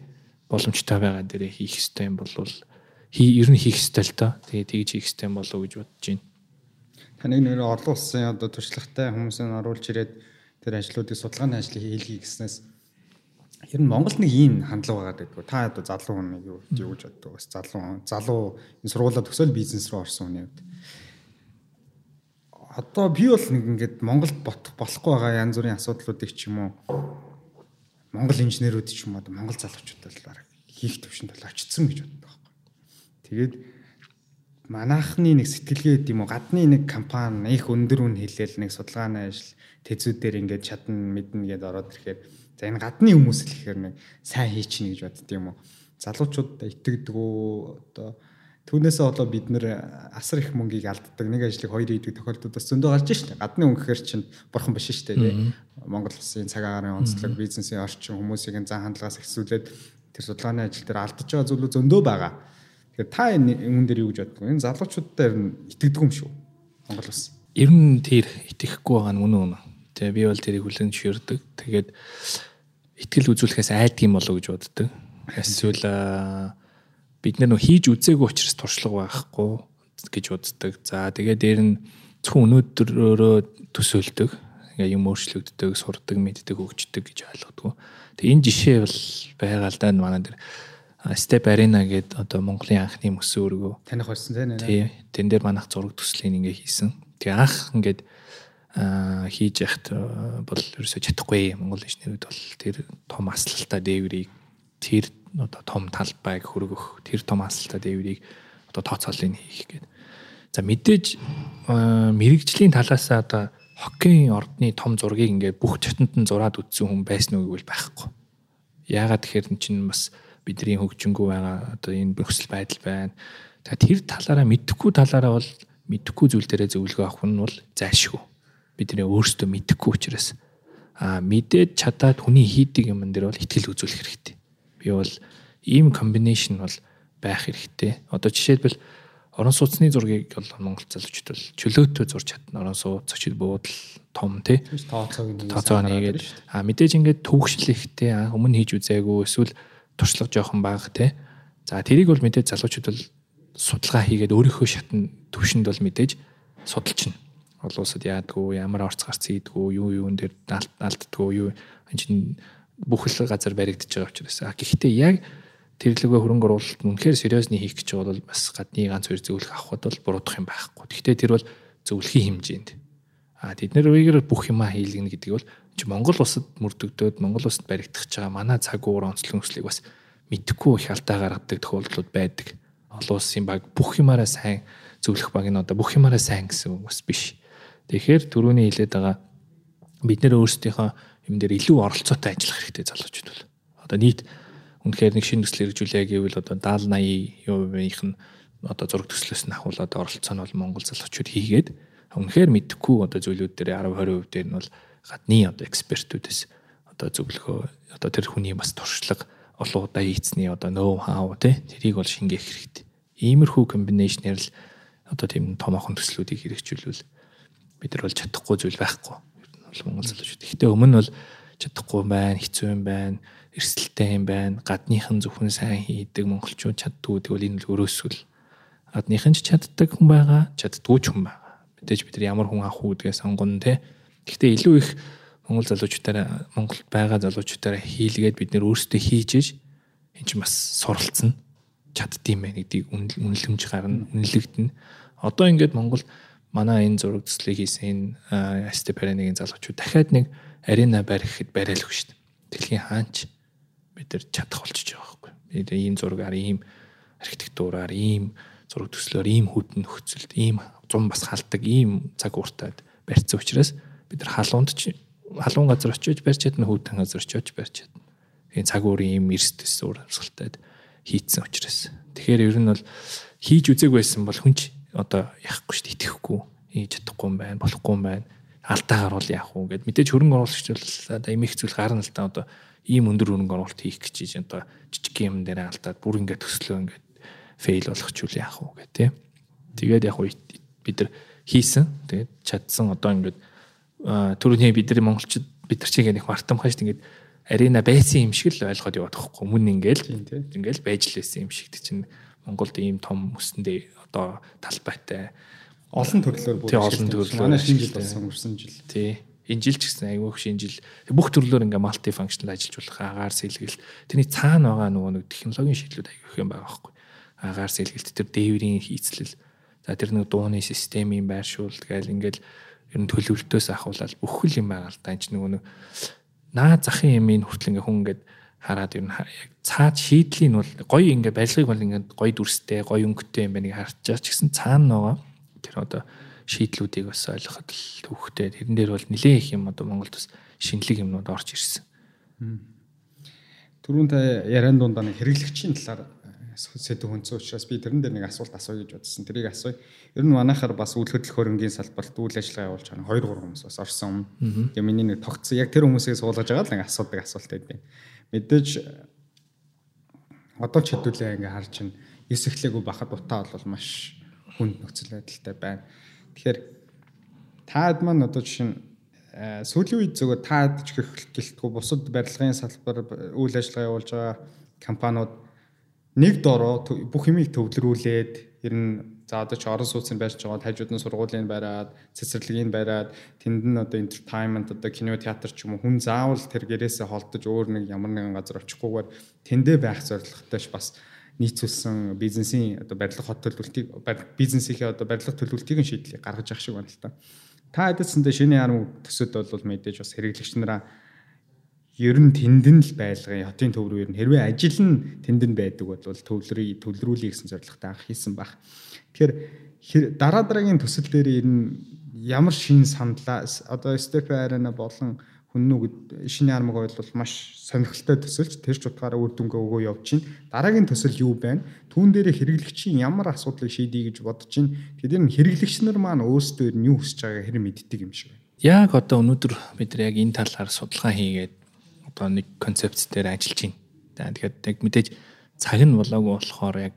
боломжтой байгаа дээрээ хийх хэрэгтэй юм бол ер нь хийх хэрэгтэй л доо. Тэгээ тэгж хийх хэрэгтэй юм болов уу гэж бодож байна. Таныг нэр олон улсын одоо туршлагатай хүмүүсийг оруулж ирээд тэр ажлуудыг судалгааны ажлыг хийлгий гэснээс ер нь Монголд нэг ийм хандлага байгаа гэдэг. Та одоо залуу хүн юу юу гэж боддог. Бас залуу залуу энэ сургуулаа төгсөөл бизнес руу орсон хүний хувьд. Одоо би бол нэг ингээд Монголд ботох болохгүй байгаа янз бүрийн асуудлуудыг ч юм уу Монгол инженерүүд ч юм уу Монгол залуучууд бол баг хийх төвшөнд бол очсон гэж боддог байхгүй. Тэгээд манайхны нэг сэтгэлгээ гэдэг юм уу гадны нэг компани их өндөр үн хэлээл нэг судалгааны ажил тэзүүдээр ингээд чадна мэднэ гэдээ ороод ирэхээр за энэ гадны хүмүүс л ихээр нэг сайн хийчихнэ гэж бодд юм уу залуучууд итгэдэг үү одоо түүнээсээ болоо бид нэр асар их мөнгийг алддаг нэг ажлыг хоёр хийдэг тохиолдод бас зөндөө гарч шээ гадны хүн гэхэр чинь бурхан биш шүү дээ Монгол улсын цаг агаарын онцлог бизнесийн орчин хүмүүсийн зан хандлагаас ихсүүлээд тэр судалгааны ажил дээр алдаж байгаа зүйлүүд зөндөө байгаа Тэгэхээр та энэ юм дээр юу гэж боддог вэ? Энэ залуучуудаа ер нь итгэдэг юм шүү. Монгол ус. Ер нь тэр итгэхгүй байгаа нь үнэн үнэн. Тэгээ би бол тэрийг хүлэн зөвшөөрдөг. Тэгээд итгэл үзүүлэхээс айдаг юм болов уу гэж боддог. Эсвэл бид нар нөө хийж үзээгүй учраас туршлага байхгүй гэж боддог. За тэгээд дээр нь зөвхөн өнөөдрөөрөө төсөөлдөг. Ингээ юм өөрчлөгддөг, сурдаг, мэддэг, хөгждөг гэж ойлгодог. Тэгээ энэ жишээ бол байгаа л да манай дээр Step Arena гэдэг одоо Монголын анхны мөсөн өргөө. Таних болсон тийм ээ. Тэн дээр манах зураг төслийн ингээ хийсэн. Тэгээ анх ингээд хийж яхад бол ерөөсөж чадахгүй Монгол инженерүүд бол тэр том аслалтаа дээврийг тэр одоо том талбайг хөргөх тэр том аслалтаа дээврийг одоо тооцоолыг хийх гэдэг. За мэдээж мэрэгжлийн талаасаа одоо хоккейн ордны том зургийг ингээд бүх чатанд нь зураад үтсэн хүн байсан уу гэвэл байхгүй. Яагаад тэгэхээр эн чинь бас бидний хөгжингүү байгаа одоо энэ нөхцөл байдал байна. За тэр талаараа мэдхгүй талаараа бол мэдхгүй зүйл дээрээ зөвлөгөө авах нь бол зайлшгүй. Бидний өөрсдөө мэдхгүй учраас а мэдээд чадаад хүний хийдэг юм дээр бол ихтгэл үзүүлэх хэрэгтэй. Би бол ийм комбинашн бол байх хэрэгтэй. Одоо жишээлбэл орон сууцны зургийг бол Монгол залуучууд бол чөлөөтэй зурж чадна. Орон сууц очил буудал том тий. Тооцоог нь тооцоо нэгээд а мэдээж ингээд төвөгшлэхтэй өмнө хийж үзээгүй эсвэл туршлага жоохон бага те. За тэрийг бол мэдээж залуучууд бол судалгаа хийгээд өөрийнхөө шатны төвшөнд бол мэдээж судалчихна. Олон улсад яадгүй, ямар орц гарц ийдгүй, юу юун дээр алддгүй, юу энэ чинь бүх л газар баригдаж байгаа учраас. А гэхдээ яг тэрлэгөө хөрөнгө оруулалт үнэхээр сериосны хийх гэж бол бас гадны ганц хоёр зөвлөх авахд бол буруудах юм байхгүй. Гэхдээ тэр бол зөвлөхийн хэмжээнд. А тэд нэр үегээр бүх юмаа хийлгэнэ гэдэг бол чи Монгол улсад мөрдөгдөөд Монгол улсад баригдах байгаа манай цаг уур онцлог нөхцөлийг бас мэдхгүй их алдаа гаргадаг тохиолдлууд байдаг. Олон улсын баг бүх юмараа сайн зөвлөх баг нь одоо бүх юмараа сайн гэсэн үг бас биш. Тэгэхээр түрүүний хэлээд байгаа бид нэр өөрсдийнхөө юм дээр илүү оролцоотой ажиллах хэрэгтэй залуучууд бол. Одоо нийт үнэхээр нэг шинэ төсөл хэрэгжүүлээ гэвэл одоо 70 80 юуных нь одоо зураг төслөөс нь ахуулаад оролцоо нь бол Монгол залуучууд хийгээд үнэхээр мэдхгүй одоо зүйлүүд дээр 10 20% дээр нь бол гадны одоо экспертүүдээс одоо зөвлөгөө одоо тэр хүний бас туршлага олон удаа хийцний одоо ноу хау тий тэрийг бол шингээх хэрэгтэй. Иймэрхүү комбинашнэр л одоо тийм томоохон төслүүдийг хэрэгжүүлвэл бид нар бол чадахгүй зүйл байхгүй. Бол Монгол залуучууд. Гэхдээ өмнө бол чадахгүй байна, хэцүү юм байна, эрсдэлтэй юм байна. Гадныхан зөвхөн сайн хийдэг монголчууд чаддгүй тэгвэл энэ л өрөөсөл. Гадныхан ч чаддаг хүн байгаа, чаддгүй ч хүн байгаа. Мэдээж бид нар ямар хүн авах уу гэдгээ сонгоно те. Гэхдээ илүү их Монгол залуучуудаараа Монголд байгаа залуучуудаараа хийлгээд бид нэр өөрсдөө хийж эн чинь бас суралцсан чаддсан байх гэдгийг үнэлэмж гарна, үнэлэгдэнэ. Одоо ингээд Монгол манай энэ зураг төслийг хийсэн энэ Астепараныгийн залуучууд дахиад нэг арена бариххэд барайлах шүү дээ. Дэлхийн хаанч бид нар чадах болчихж байгаа байхгүй. Бид ийм зургаар, ийм архитектураар, ийм зураг төслөөр, ийм хөдөн нөхцөлд, ийм зам бас халдаг, ийм цаг ууртаад барьсан учраас бид нар халуунд ч халуун газар очиж барьж чадна хүүтэн газар очиж барьж чадна. Тэгээ цаг уурын юм эрсдэс уур амьсгалтай хийцэн учраас. Тэгэхээр ер нь бол хийж үзег байсан бол хүнч одоо яахгүй шүү дээ итгэхгүй хийж чадахгүй юм байна болохгүй юм байна алдаа гарвал яах вэ гэд мэдээж хөрөнгө оруулагч бол одоо эмих зүйл гарна л та одоо ийм өндөр хөрөнгө оруулалт хийх гэж чинь одоо жижиг юм дээр алдаад бүр ингээд төслөө ингээд фейл болох ч үл яах вэ гэх тээ. Тэгээд яг бид нар хийсэн. Тэгээд чадсан одоо ингээд түрүүний бидний монголчууд бид нар чигээ нэг мартамхаа шүү дээ ингээд арена байсан юм шиг л ойлгоод яваад байхгүй өмнө ингээл тий. ингээл байж л байсан юм шиг чинь Монголд ийм том өсөндөө одоо талбайтай. Олон төрлөөр бүр олон төрлөөр Манай шинэ жил болсон өнгөрсөн жил. тий. Энэ жил ч гэсэн айгүй их шинэ жил. Бүх төрлөөр ингээ малти функшнл ажиллаж болох агаар сэлгэлт тэрний цаана байгаа нөгөө нэг технологийн шийдлүүд айгүй их юм байгаа байхгүй. Агаар сэлгэлт тэр дээврийн хийцлэл. За тэр нэг дууны системийн байршуул тэгэл ингээл ер нь төлөвлөлтөөс ахуулаад бүх л юм байгаа л да энэ ч нөгөө нэг наа захын ямын хүртэл ингээ хүн ингээд хараад ер нь яг цаад шийдлийн бол гоё ингээ барилгыг бол ингээ гоё дүрстэй гоё өнгөтэй юм байна гэж харж байгаа ч гэсэн цаана байгаа тэр одоо шийдлүүдийг бас ойлгоход л төвхтэй тэрэн дээр бол нэлээд их юм одоо Монголд бас шинэлэг юмнууд орж ирсэн. Түрүүн та яриан дундаа нэг хэрэглэгчийн талаар э, сэдв хүнцэн учраас би тэрэн дээр нэг асуулт асууя гэж бодсон. Тэрийг асууя. Ер нь манайхаар бас үйл хөдлөх хөрөнгийн салбарт үйл ажиллагаа явуулж байгаа 2 3 хүмүүс бас орсон. Тэгээ миний нэг тогтсон яг тэр хүмүүсийг суулгаж байгаа л нэг асуудаг асуулт байдаг. Мэдээж одоо ч хэдүүлээ ингээ харж чинь эс эхлээгүй бахад утаа бол маш хүнд нөхцөл байдалтай байна. Тэгэхээр таад маань одоо жишээ нь э, сүүлийн үед зөвхөн таад ч гэлтгүй бусад барилгын салбар үйл ажиллагаа явуулж байгаа компаниуд нэг дороо бүх юмыг төвлөрүүлээд ер нь за одоо ч орон сууцны байж байгаа хажууд нь сургуулийн бариад цэцэрлэгийн бариад тэнд нь одоо entertainment одоо кино театр ч юм уу хүн заавал тэр гэрээсээ холдож өөр нэг ямар нэгэн газар очихгүйгээр тэндээ байх зорилготойч бас нийцүүлсэн бизнесийн одоо барилга хот төлөвлөлтийг бизнесийнхээ одоо барилга төлөвлөлтийг шийдлийг гаргаж явах шиг байна л та. Та хэдэлсэндээ шинэ арга төсөд бол мэдээж бас хэрэглэгч нараа ер нь тэнд нь л байлгын хотын төв рүү ер нь. Хэрвээ ажил нь тэнд нь байдаг бол төвлөрийг төвлөрүүлэх гэсэн зорилготой анх хийсэн баг. Тэгэхээр дараа дараагийн төсөл дээр ер нь ямар шин саналаа одоо степ арена болон хүннүгэд шинэ армаг бол маш сонирхолтой төсөлж тэр ч утгаараа үр дүнгээ өгөө явж чинь. Дараагийн төсөл юу байна? Түүн дээр хэрэглэгчийн ямар асуудлыг шийдэе гэж бодож чинь. Тэд энэ хэрэглэгч нар маань өөрсдөө нь юу хүсэж байгааг хэрэг мэддэг юм шиг байна. Яг одоо өнөөдөр бид яг энэ талаар судалгаа хийгээд одоо нэг концепц дээр ажиллаж байна. За тэгэхээр яг мэдээж цаг нь болоогүй болохоор яг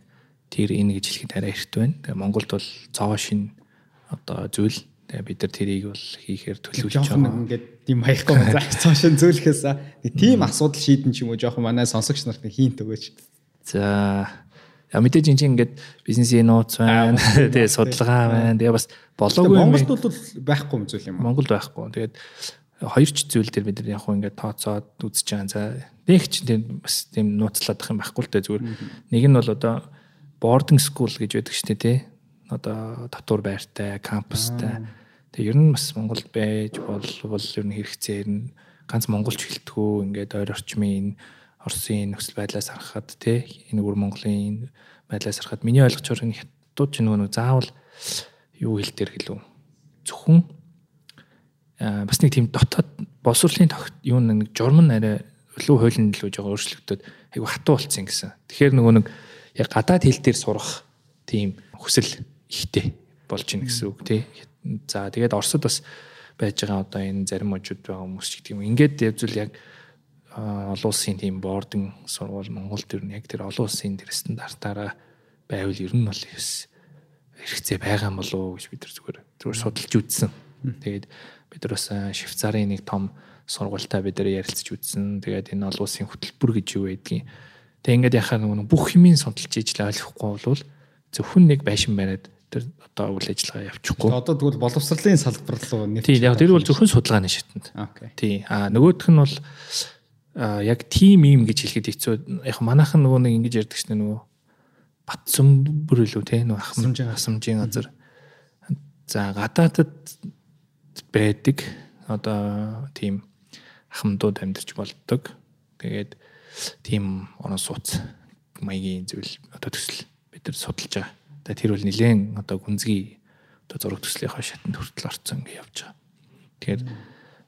тэр энэ гэж хэлэхэд арай эрт байна. Тэгээ Монголд бол цоо шин одоо зүйл тэгээ бид нар тэрийг бол хийхээр төлөвлөж байгаа. ингээд тийм хаяхгүй. За цаашаа зөөлөхөөс нэг тийм асуудал шийдэн ч юм уу жоохон манай сонсогч нарт хинт өгөөч. За яа мэдээж энэ чинь ингээд бизнесийн нууц байна. Тэгээ судалгаа байна. Тэгээ бас болоогүй юм. Монголд бол байхгүй юм зүйл юм. Монголд байхгүй. Тэгээд хоёр ч зүйл дээр бид нар яг хөө ингээд тооцоод үзэж байгаа. За нэг ч тийм бас тийм нууцлаадах юм байхгүй л дээ зүгээр. Нэг нь бол одоо boarding school гэж байдаг шүү дээ тий. Одоо татвар байртай, кампустай. Тэгээ ер нь бас Монголд байж болвол ер нь хэрэгцээ ер нь ганц монголч хэлтгүү ингээд ойр орчмын энэ Оросын нөхцөл байдлаас харахад тий энэ өвөр Монголын байдлаас харахад миний байгаа нь хятадууд ч нөгөө заавал юу хэл дээр гэлөө зөвхөн бас нэг тийм дотоод боловсролын тогт юу нэг журам нь арай өлөө хуулийн нөлөөж байгаа өөрчлөгдөд айгу хатуу болцсон гэсэн. Тэгэхээр нөгөө нэг яг гадаад хэл дээр сурах тийм хүсэл ихтэй болж ийн гэсэн үг тий. За тэгээд Оросд бас байж байгаа одоо энэ зарим мужууд байгаа хүмүүс ч гэдэг юм. Ингээд явзул яг олон улсын тийм бордын сургууль Монголд ер нь яг тэр олон улсын тэр стандартаараа байвал ер нь бол хэрэгцээ байгаа юм болов уу гэж бид нар зүгээр зүгээр судалж үзсэн. Тэгээд бид нар бас а, Швейцарын нэг том сургуультай бид нар ярилцж үзсэн. Тэгээд энэ олон улсын хөтөлбөр гэж юу байдгийг. Тэгээд ингээд яхаа нөгөө бүх юмын судалж ижил ойлгохгүй бол зөвхөн нэг байшин бариад тэр одоо үйл ажиллагаа явуучихгүй. Одоо тэгвэл боловсролын салбар руу нэр. Тийм яг тэр бол зөвхөн судалгааны шатнд. Окей. Тий. А нөгөөх нь бол яг тим юм гэж хэлэхэд хэцүү. Яг манайхан нөгөө нэг ингэж ярьдаг шнэ нөгөө батсамбөр илүү те нөгөө ахмад асамжийн газар. За гадаадад байдаг одоо тийм ахмадууд амьдарч болдог. Тэгээд тийм орон сууц маягийн зүйл одоо төсөл бид нар судалж байгаа. Тэгээд тэр бол нэлээд одоо гүнзгий одоо зураг төслийнхаа шатанд хүртэл орцсон гэж явж байгаа. Тэгэхээр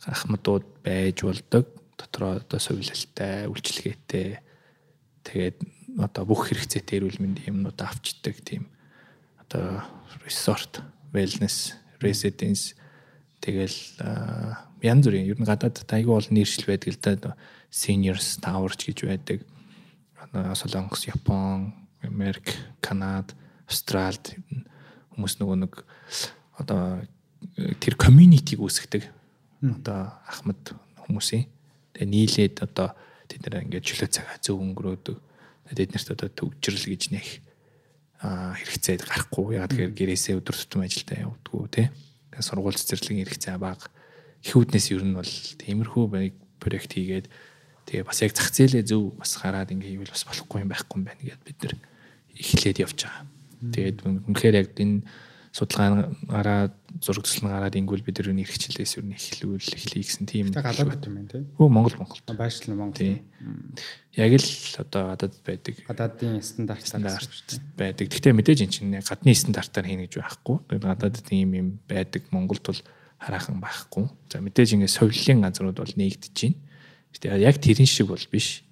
ахмадууд байж болдог дотроо одоо совилалтай, үйлчлэгээтэй тэгээд одоо бүх хэрэгцээтэй эрүүл мэндийн юмнууд авчдаг тийм одоо resort, wellness, residence тэгэл янз бүрийн ер нь гадаад айгүй бол нэршил байдаг л да seniors tower ч гэж байдаг. Солонгос, Япон, Америк, Канада, Австралид хүмүүс нөгөө нэг одоо тэр community-г үүсгдэг. Одоо ахмад хүмүүсийн Тэгээ нийлээд одоо тэд нэр ингээд чөлөө цагаа зөв өнгөрөөдөг. Тэд нарт одоо төгжрөл гэж нэх а хэрэгцээ гарахгүй. Яг тэгэхээр гэрээсээ өдөр тутам ажилдаа явдггүй тий. Сургууль цэцэрлэгийн хэрэгцээ бага. Ихүүднээс ер нь бол тиймэрхүү проект хийгээд тэгээ бас яг зах зээлээ зөв бас хараад ингээ хийвэл бас болохгүй юм байхгүй юм байна гэд бид нар эхлээд явж байгаа. Тэгээд үнэхээр яг энэ судалгаагаараа зураг төсөл нь гараад ингүүл бид нар эрх хилээс юу нэхлүүл эхлэе гэсэн тийм. Тэ галаа бат юм байна тий. Хөө Монгол Монгол. Байршлын Монгол. Яг л одоо гадаад байдаг. Гадаадын стандарт стандарт байдаг. Гэхдээ мэдээж эн чинь гадны стандартаар хийнэ гэж байхгүй. Гадаад тийм юм байдаг. Монголд бол хараахан байхгүй. За мэдээж ингээд совлын газрууд бол нэгдэж байна. Гэхдээ яг тэрэн шиг бол биш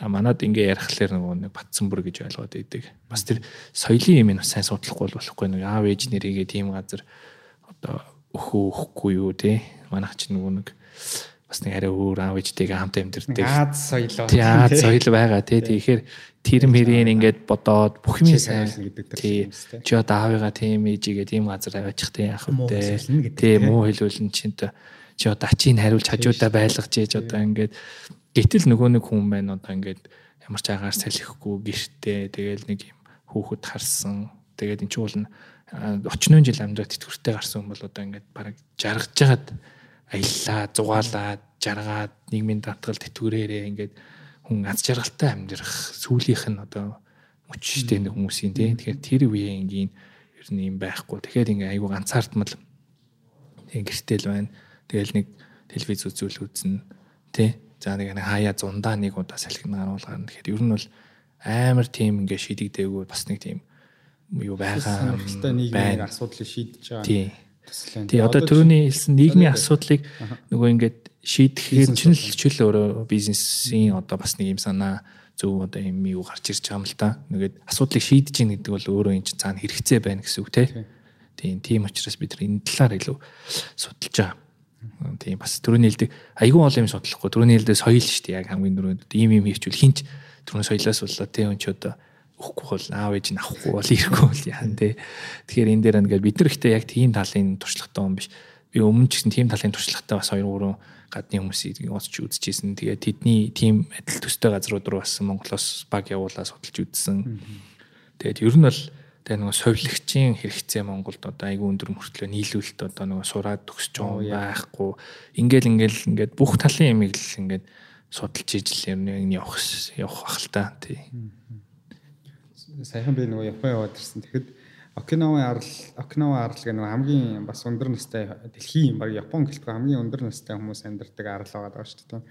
А манад ингээ ярихлаар нөгөө нэг батсан бүр гэж ойлгоод идэг. Бас тэр соёлын юм нь сайн судлахгүй болохгүй нэг аав ээж нэрийгээ тийм газар одоо өхөө өөхгүй юу те. Манайх ч нөгөө нэг бас нэг арай өөр аав ээжтэйгээ хамт амьдэрдэг. Аз соёлоо. Тий аз соёл байгаа те. Тэгэхээр тэр мэрийн ингээд бодоод бүх юм сайн гэдэг тий. Чи одоо аавыгаа тийм ээжигээ тийм газар аваачих те яах вэ? Тий муу хэлүүлэн чинь чи одоо ачийг хариулж хажуудаа байлгаж ээж одоо ингээд Гэтэл нөгөө нэг хүн байна одоо ингээд ямар ч агаар салхихгүй гэртээ тэгэл нэг юм хүүхэд харсан. Тэгээд эн чинь бол очны жил амьдраад тэтгэвртэй гарсан хүн бол одоо ингээд бараг жаргаж жагаад аяллаа, зугаалаад, жаргаад нийгмийн татгал тэтгэврээрээ ингээд хүн аз жаргалтай амьдрах сүүлийнх нь одоо мөчтэй хүмүүсийн тийм. Тэгэхээр тэр үеийн ингийн ер нь юм байхгүй. Тэгэхээр ингээ айгу ганцаардмал тийм гэртэл байна. Тэгэл нэг телевиз үзүүл үзнэ. Тэ За нэг хаяа зундаа нэг удаа салхин харуулгаар тэгэхээр ер нь бол амар тийм ингээ шийдэгдээгүй бас нэг тийм юу байгаа байна асуудлыг шийдэж байгаа. Тийм. Тий одоо түрүүний хэлсэн нийгмийн асуудлыг нөгөө ингээд шийдэхээр чинь л чөл өөрөө бизнесийн одоо бас нэг юм санаа зөв одоо юм юу гарч ирж байгаа юм л та. Нэгэд асуудлыг шийдэж гин гэдэг бол өөрөө энэ чинь цаана хэрэгцээ байна гэсэн үг те. Тийм тийм учраас бид нар энэ талаар илүү судалж байгаа. Тийм бас түрүүний хэлдэг айгүй ол юм судлахгүй түрүүний хэлдэг соёл шүү дээ яг хамгийн түрүүнд ийм юм хийчихвэл хинч түрүүний соёлоос болоо тийм ч одоо өгөхгүй бол аав ээж нь авахгүй бол ирэхгүй бол яан тий. Тэгэхээр энэ дээр ингээд бид нар ихтэй яг тийм талын туршлагатай юм биш. Би өмнө ч гэсэн тийм талын туршлагатай бас 2 3 гадны хүмүүсийг уусч үзчихсэн. Тэгээд тэдний тийм адил төстэй газрууд руу бас Монголоос баг явуулаа судалж үзсэн. Тэгээд ер нь бол Тэгээ нөгөө совилгчийн хэрэгцээ Монголд одоо айгүй өндөр мөртлөө нийлүүлэлт одоо нөгөө сураад төгсөж байгаа байхгүй. Ингээл ингээл ингээд бүх талын ямиг л ингээд судалж ижил юм явах явах та тий. Сайхан би нөгөө Япон яваад ирсэн. Тэгэхэд Окинавын арал Окинава арал гэх нөгөө хамгийн бас өндөр настай дэлхийн баг Япон гэлтгүй хамгийн өндөр настай хүмүүс амьдардаг арал байгаа даа шүү дээ.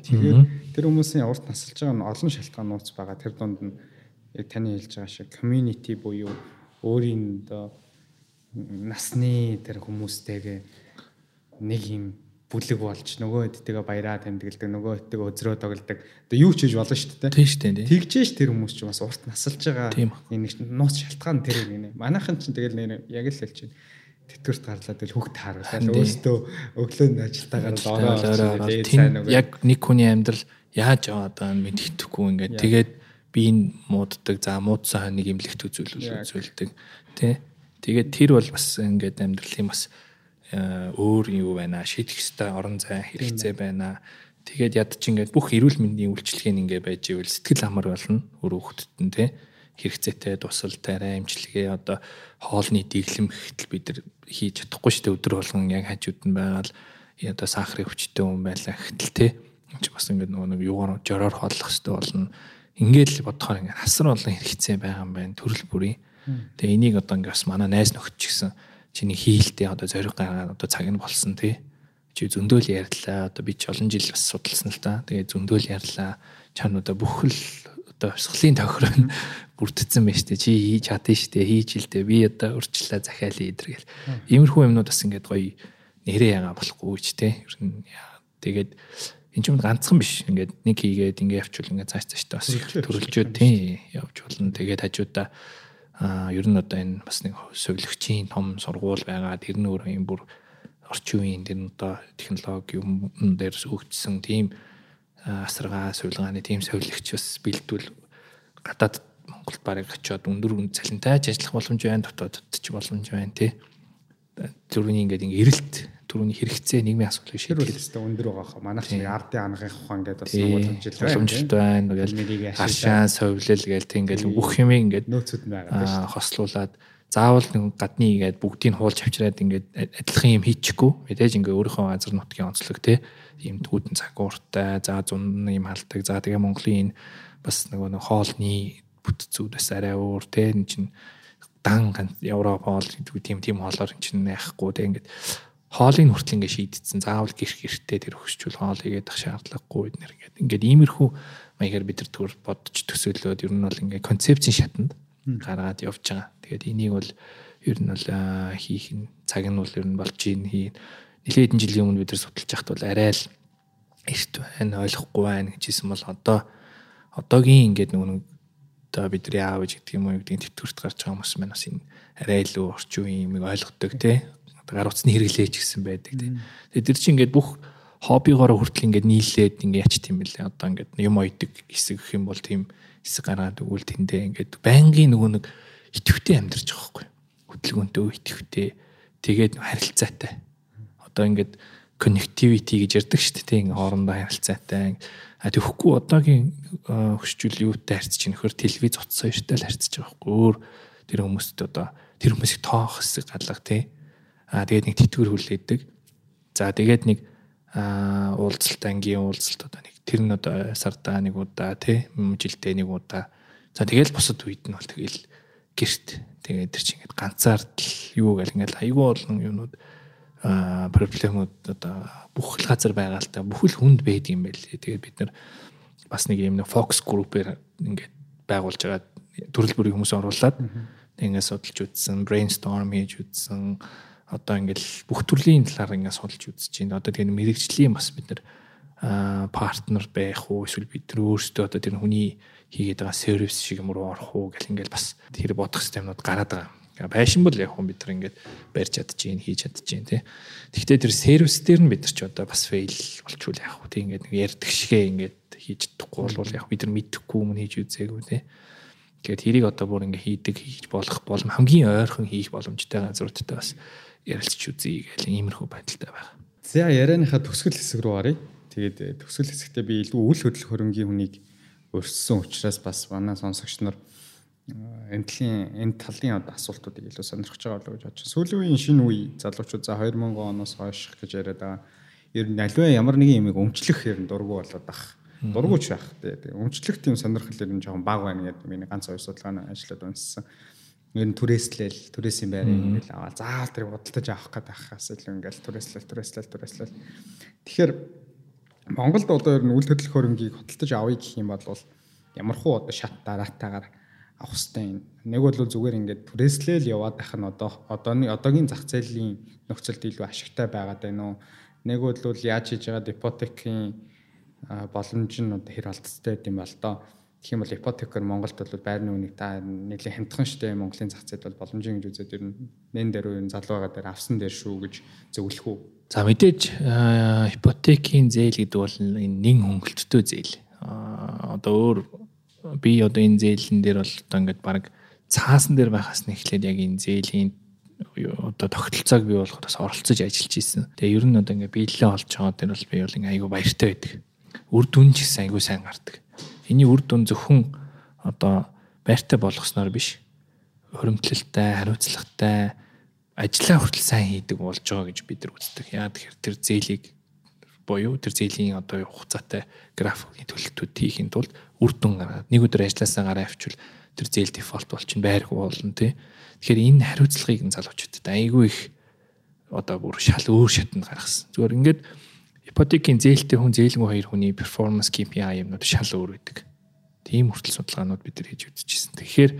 Тэгэхээр тэр хүмүүсийн урт насалж байгаа нь олон шалтгаан нууц байгаа. Тэр дунд нь яг таны хэлж байгаа шиг community буюу өөрийн одоо насны тэр хүмүүстэйгээ нэг юм бүлэг болж нөгөө хэдтэйгээ баяраа тэмдэглэдэг нөгөө хэдтэйгээ өзрөө тоглодог. Одоо юу ч хийж болно шүү дээ. Тийм шүү дээ тэгжээш тэр хүмүүс ч бас урт насалж байгаа. Энэ нууц шалтгаан тэр нэг манайхан ч тэгэл нэг яг л хэлж байна. Тэтгэврт гарлаад л хөгт харуулаад өөртөө өглөөний ажилдаа гараад ороо яг нэг хүний амьдрал яаж яваад байгааг мэддэхгүй ингээд. Тэгээд би энэ мууддаг за муудсан нэг имлэгт үзүүлүүл үзүүлдэг тий. Тэгээд тэр бол бас ингээд амьдралын бас өөр юу байна? Шийдэх ёстой орон зай хэрэгцээ байна. Тэгээд яд чи ингээд бүх эрүүл мэндийн үйлчлэгийг ингээд байж ивэл сэтгэл амар болно. Өөр хүүхдэд нь тий хэрэгцээтэй тусал тарай эмчилгээ одоо хоолны дэглэм гэхтэл бид нар хийж чадахгүй шүү дээ. Өдөр болгон яг хажууд нь байгаал одоо сахарын өвчтөй хүн байлаа гэхтэл тий чи бас ингээд нөгөө нэг юугаар жороор хооллох хэрэгтэй болно. Ингээд л бодохоор ингээд хасар олон хэрэгцээ байгаа юм байна. Төрөл бүрийн. Тэгээ энийг одоо ингээд бас манай найз нөхөд ч гэсэн чиний хийлтэй одоо зориг гаргаад одоо цаг нь болсон тий. Чи зөндөөл ярьлаа. Одоо би ч олон жил бас судалсан л та. Тэгээ зөндөөл ярьлаа. Чам одоо бүх л одоо өсгөлийн тохироо бүрдсэн байна штэ. Чи хийж чадсан штэ. Хийж илдэ. Би одоо урчлаа захиал идэр гэл. Иймэрхүү юмнууд бас ингээд гоё нэрээ ягаа болохгүй ч тий. Ер нь тэгээд энэ ч юм ганцхан биш. Ингээд нэг хийгээд ингээд явчвал ингээд цааш цааштай бас төрөлжөө тийм явж болно. Тэгээд хажуудаа аа ер нь одоо энэ бас нэг совилогчийн том сургууль байгаа. Тэр нь өөр юм бүр орчин үеийн тэр одоо технологи юм дээр өгдсөн тийм асаргаа сувилгааны тийм совилогч бас бэлдвэл гадаад Монголд барыг очиод өндөр үн цалинтай ажиллах боломж байна дотоодд ч боломж байна тий. Зүрхний ингээд ингээд эрэлт түрүүний хэрэгцээ нийгмийн асуудлыг шийдэх өстой өндөр байгаа хаа. Манайх нэг ардын анхын ухаан гэдэг бас боломжтой байна. Нэрийг Ингээл ашиглаад. хашаа совлол гээл тэг ингээл бүх юм ингээд нөөцүүд нь байгаа тийм аа, хослуулаад заавал нэг гадны ингээд бүгдийг хуулж авчираад ингээд адилхан юм хийчихгүй. Мэдээж ингээд өөрийнхөө газар нутгийн онцлог те ийм түүдэн цагууртай за зун юм халдаг за тэгээ Монголын энэ бас нөгөө нэг хоолны бүтцүүд бас арай өөр те энэ чинь дан Европ хоол гэдэг тийм тийм хоолоор энэ чинь яахгүй те ингээд хоолыг хүртэл ингээд шийдтсэн заавал гэрх гэрхтээ тэр хөшчүүл хоол игээд ах шаардлагагүй бид нэр ингээд ингээд иймэрхүү маягаар бид нар түр бодож төсөөлөөд ер нь бол ингээд концепцийн шатанд гаргаад явж байгаа. Тэгээд энийг бол ер нь бол хийх нь цаг нь бол ер нь болж ийн хий. Нилээд хэдэн жилийн өмнө бид нар судалж байхад бол арай л эрт байна, ойлгохгүй байна гэжсэн бол одоо одоогийн ингээд нэг одоо бидний аав ээж гэдэг юм уу гэдэг тэтгүрт гарч байгаа хүмүүс маань бас энэ арай илүү орчин үеийн юмыг ойлгодог тий. Гар утасны хэрэглээч гэсэн байдаг тий. Тэгээд тэр чинь ингээд бүх хоббигоор хүртэл ингээд нийлээд ингээд яч тийм билээ. Одоо ингээд юм ойдаг хэсэг гэх юм бол тийм хэсэг гаргаад өгвөл тэндээ ингээд байнгын нөгөө нэг итгэвтэй амьдарч байгаа байхгүй. Хөдөлгөөнтэй итгэвтэй тэгээд харилцаатай. Одоо ингээд connectivity гэж ярьдаг шүү дээ. Ингээ хоорондоо харилцаатай. А тэгэхгүй одоогийн хөшчүүл юутай харьцаж чинь нөхөр телевиз утсан штэ л харьцаж байгаа байхгүй. Өөр тэр хүмүүст одоо тэр хүмүүсийг тоох хэсэг галга тий. А тэгээд нэг тэтгэвэр хүлээдэг. За тэгээд нэг а уулзалт ангийн уулзалт одоо нэг тэр нь одоо сардаа нэг удаа тий жилдээ нэг удаа. За тэгэл бусад үед нь бол тэгэл гэрт тэгээд тэр чинь ингээд ганцаар л юу гэл ингээд айгүй олон юмнууд а проблемууд одоо бүх л газар байгаа л та бүх л хүнд байдаг юм байл. Тэгээд бид нар бас нэг юм нэг фокус группээр ингээд байгуулж байгаа төрөл бүрийн хүмүүс оруулаад ингээд судалж үзсэн, brainstorm хийж үзсэн. Одоо ингээд бүх төрлийн талаар ингээд судалж үзэж байна. Одоо тэгээд мэрэгжлийн бас бид нар а партнер байх уу эсвэл бид нар өөрсдөө одоо тэр хүний хийгээд байгаа сервис шиг юм руу орох уу гэл ингээд бас тэр бодох системнууд гараад байгаа. Байшин бол яг хүн бид нар ингээд барьж чадчихээн хийж чадчихээн тий. Гэхдээ тэр сервис дээр нь бид нар ч одоо бас фейл болчвол яг хөө тий ингээд нэг ярддаг шигээ ингээд хийж чадахгүй бол яг бид нар мэдэхгүй юм хийж үзээгүй тий. Тэгээд тэрийг одоо бүр ингээд хийдэг хийж болох болон хамгийн ойрхон хийх боломжтой газруудтай бас ярилцч үзье гэл иймэрхүү байдалтай байна. За ярианыхаа төгсгөл хэсэг рүү оръё. Тэгээд э, төгсгөл хэсэгтээ би илүү үл хөдлөх хөрөнгийн хүнийг өрссөн учраас бас манай сонсогч нар э, энэ талын энэ талын асуултуудыг илүү сонирхож байгаа болов уу гэж бодож байна. Сүүлийн үеийн шинэ үе залуучууд за 2000 оноос хойш гэж яриад байгаа. Ер нь аливаа ямар нэгэн юмыг өмчлөх ер нь дургу болоод ах. Дургуч байх. Тэгээ өмчлөх тийм сонирхол ер нь жоохон бага байна гэдэг миний ганц хоёр судалгааны ажлууд унссан. Ер нь түрээслэл, түрээсийн байрыг ингээл аваад заавал тэрийг бодолтож авах гэдэг ахаас илүү ингээл түрээслэл, түрээслэл, түрээслэл. Тэгэхээр Монголд одоо ер нь үйл хөдлөх хөрөнгийг хөдөлтөж авъя гэх юм бол ямар хуу одоо шат дараатаагаар авах юм. Нэг бол зүгээр ингээд түрээслэл яваад байх нь одоо одооны одоогийн зах зээлийн нөхцөлд илүү ашигтай байгаад байна уу? Нэг бол яаж хийж байгаа ипотекийн боломж нь одоо хэр алдцтай байд юм бол доо. Тэгэх юм бол ипотекээр Монголд бол байрны үнийг та нэлээд хямдхан штэ Монголын зах зээл бол боломжийн гэж үзээд ер нь нэн дээр үе залуу байгаа дээр авсан дээр шүү гэж зөвлөх үү? За мэдээж аа, ипотекийн зээл гэдэг бол нэн хөнгөлттэй зээл. Одоо өөр би одоо энэ зээлийн дээр бол одоо ингээд баг цаасан дээр байхаас нь эхлээд яг энэ зээлийн одоо тогтолцоог бий болоход бас оролцож ажиллаж исэн. Тэгээ ер нь одоо ингээд биелэлээ олж байгаа дээр бол би бол ингээд айгүй баяртай байдаг. Үр дүн ч гэсэн айгүй сайн гардаг. Эний үр дүн зөвхөн одоо байртай болгосноор биш. Хөрөмтлөлтэй, хариуцлагатай ажиллаа хүртэл сайн хийдэг болж байгаа гэж бид нар үздэг. Яа тэгэхээр тэр зээлийг буюу тэр зээлийн одоо хугацаатай графикийн төлөлтүүд хийхин тулд үр дүн гаргаад нэг өдөр ажилласаа гараа авчвал тэр зээл дефолт болчихно байрх болно тий. Тэгэхээр энэ хариуцлагыг нь залуучуудад айгүй их одоо бүр шал өөр шатанд гаргасан. Зүгээр ингээд ипотекийн зээлтэй хүн зээлгүй хоёр хүний перформанс KPI юмнууд шал өөр байдаг. Тийм хүртэл судалгаанууд бид нар хийж үзчихсэн. Тэгэхээр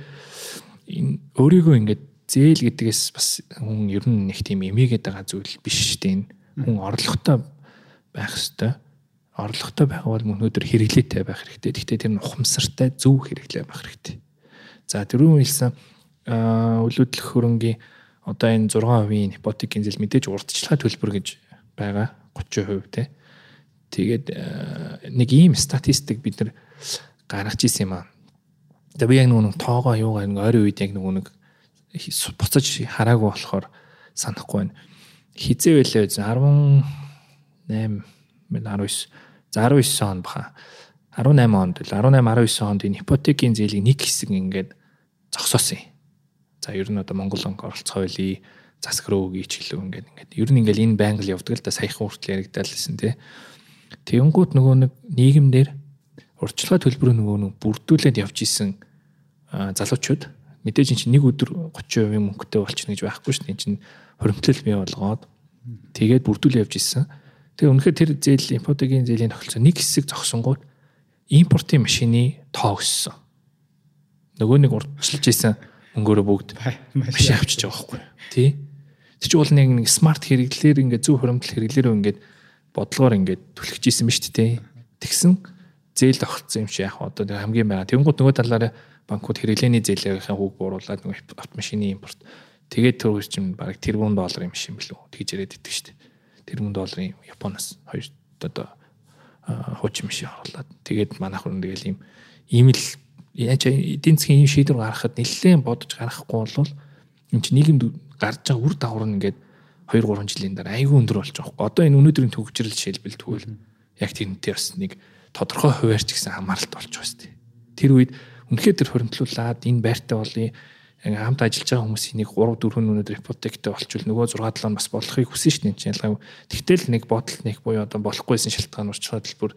энэ өөрийгөө ингээд зээл гэдгээс бас хүн ер нь нэг тийм эмээгээд байгаа зүйл биш шүү дээ. Хүн орлоготой байх ёстой. Орлоготой байх бол өнөөдөр хэрэглээтэй байх хэрэгтэй. Гэхдээ тэр нь ухамсартай зөв хэрэглээ байх хэрэгтэй. За түрүүн хэлсэн өлөдлөх хөрөнгийн одоо энэ 6%-ийн ипотекийн зээл мэдээж урдчлага төлбөр гэж байгаа 30% те. Тэгээд нэг ийм статистик бид нар гаргаж ирсэн юм аа. Тэгээ би яг нэг тоогоо юугаар нэг ойрын үед яг нэг нэг буцаж хараагүй болохоор санахгүй байна. хизээ байлаа 18 19 за 19 он баха 18 онд л 18 19 онд энэ ипотекийн зээлийн нэг хэсэг ингээд зогсоосон юм. За ер нь одоо Монгол банк оролцоо хуулийг засаг руу өгье ч гэлөө ингээд ингээд ер нь ингээд энэ байнга л явдаг л да саяхан хүртэл яригдал лсэн тий. Тэгэнгүүт нөгөө нэг нийгэмдэр урьдчилгаа төлбөрөө нөгөө нэг бүрдүүлээд явж исэн залуучууд мэдээж энэ чинь нэг өдөр 30% мөнгөтэй болчихно гэж байхгүй шүү дээ. Энэ чинь хоримтлал бий болгоод тэгээд бүрдүүлээ явж исэн. Тэгээ үнэхээр тэр зээл импортын зээлийн тохиолцоо нэг хэсэг зогсонгууд импортын машины тоо өссөн. Нөгөө нэг урдчилж исэн мөнгөөрөө бүгд машин авчиж байгаа байхгүй. Тий. Тэр чинь бол нэг нэг смарт хэрэглэлээр ингээд зөв хуримтлал хэрэглэлээрөө ингээд бодлогоор ингээд түлхэж исэн шүү дээ. Тэгсэн зээл тогтсон юм чи яг одоо хамгийн байгаа. Тэнгууд нөгөө талаараа банкуд хэрэглээний зээлийнхээ хүүг бууруулад нөгөө автомашины импорт тэгээд үр чинь бараг тэрбум доллар юм шиг билүү тэгж яриад идэг шүү дээ. Тэрбум долларын Японоос хоёр одоо хуучин машин оруулаад тэгээд манайх хүн тэгэл ийм ийм л яаж эдийн засгийн ийм шийдвэр гаргахад нэлээд бодож гаргахгүй бол энэ чинь нийгэмд гарч байгаа үр дагавар нь ингээд 2 3 жилийн дараа айгүй өндөр болж байгаа хөөе. Одоо энэ өнөөдрийн төгжрэл жишээлбэл тэгвэл яг тэрнтэй бас нэг тодорхой хуваарч гэсэн хамааралт болж байгаа шүү дээ. Тэр үед үнэхээр тэр хоригдлуулаад энэ байртай болъё хамт ажиллаж байгаа хүмүүсийн нэг 3 4 өнөөдөр ипотектэй болчвол нөгөө 6 7 бас болохыг хүсэн шүү дээ ялгаа. Тэгтэл нэг бодолт нэг буюу одоо болохгүйсэн шалтгаан урьдчилан төлбөр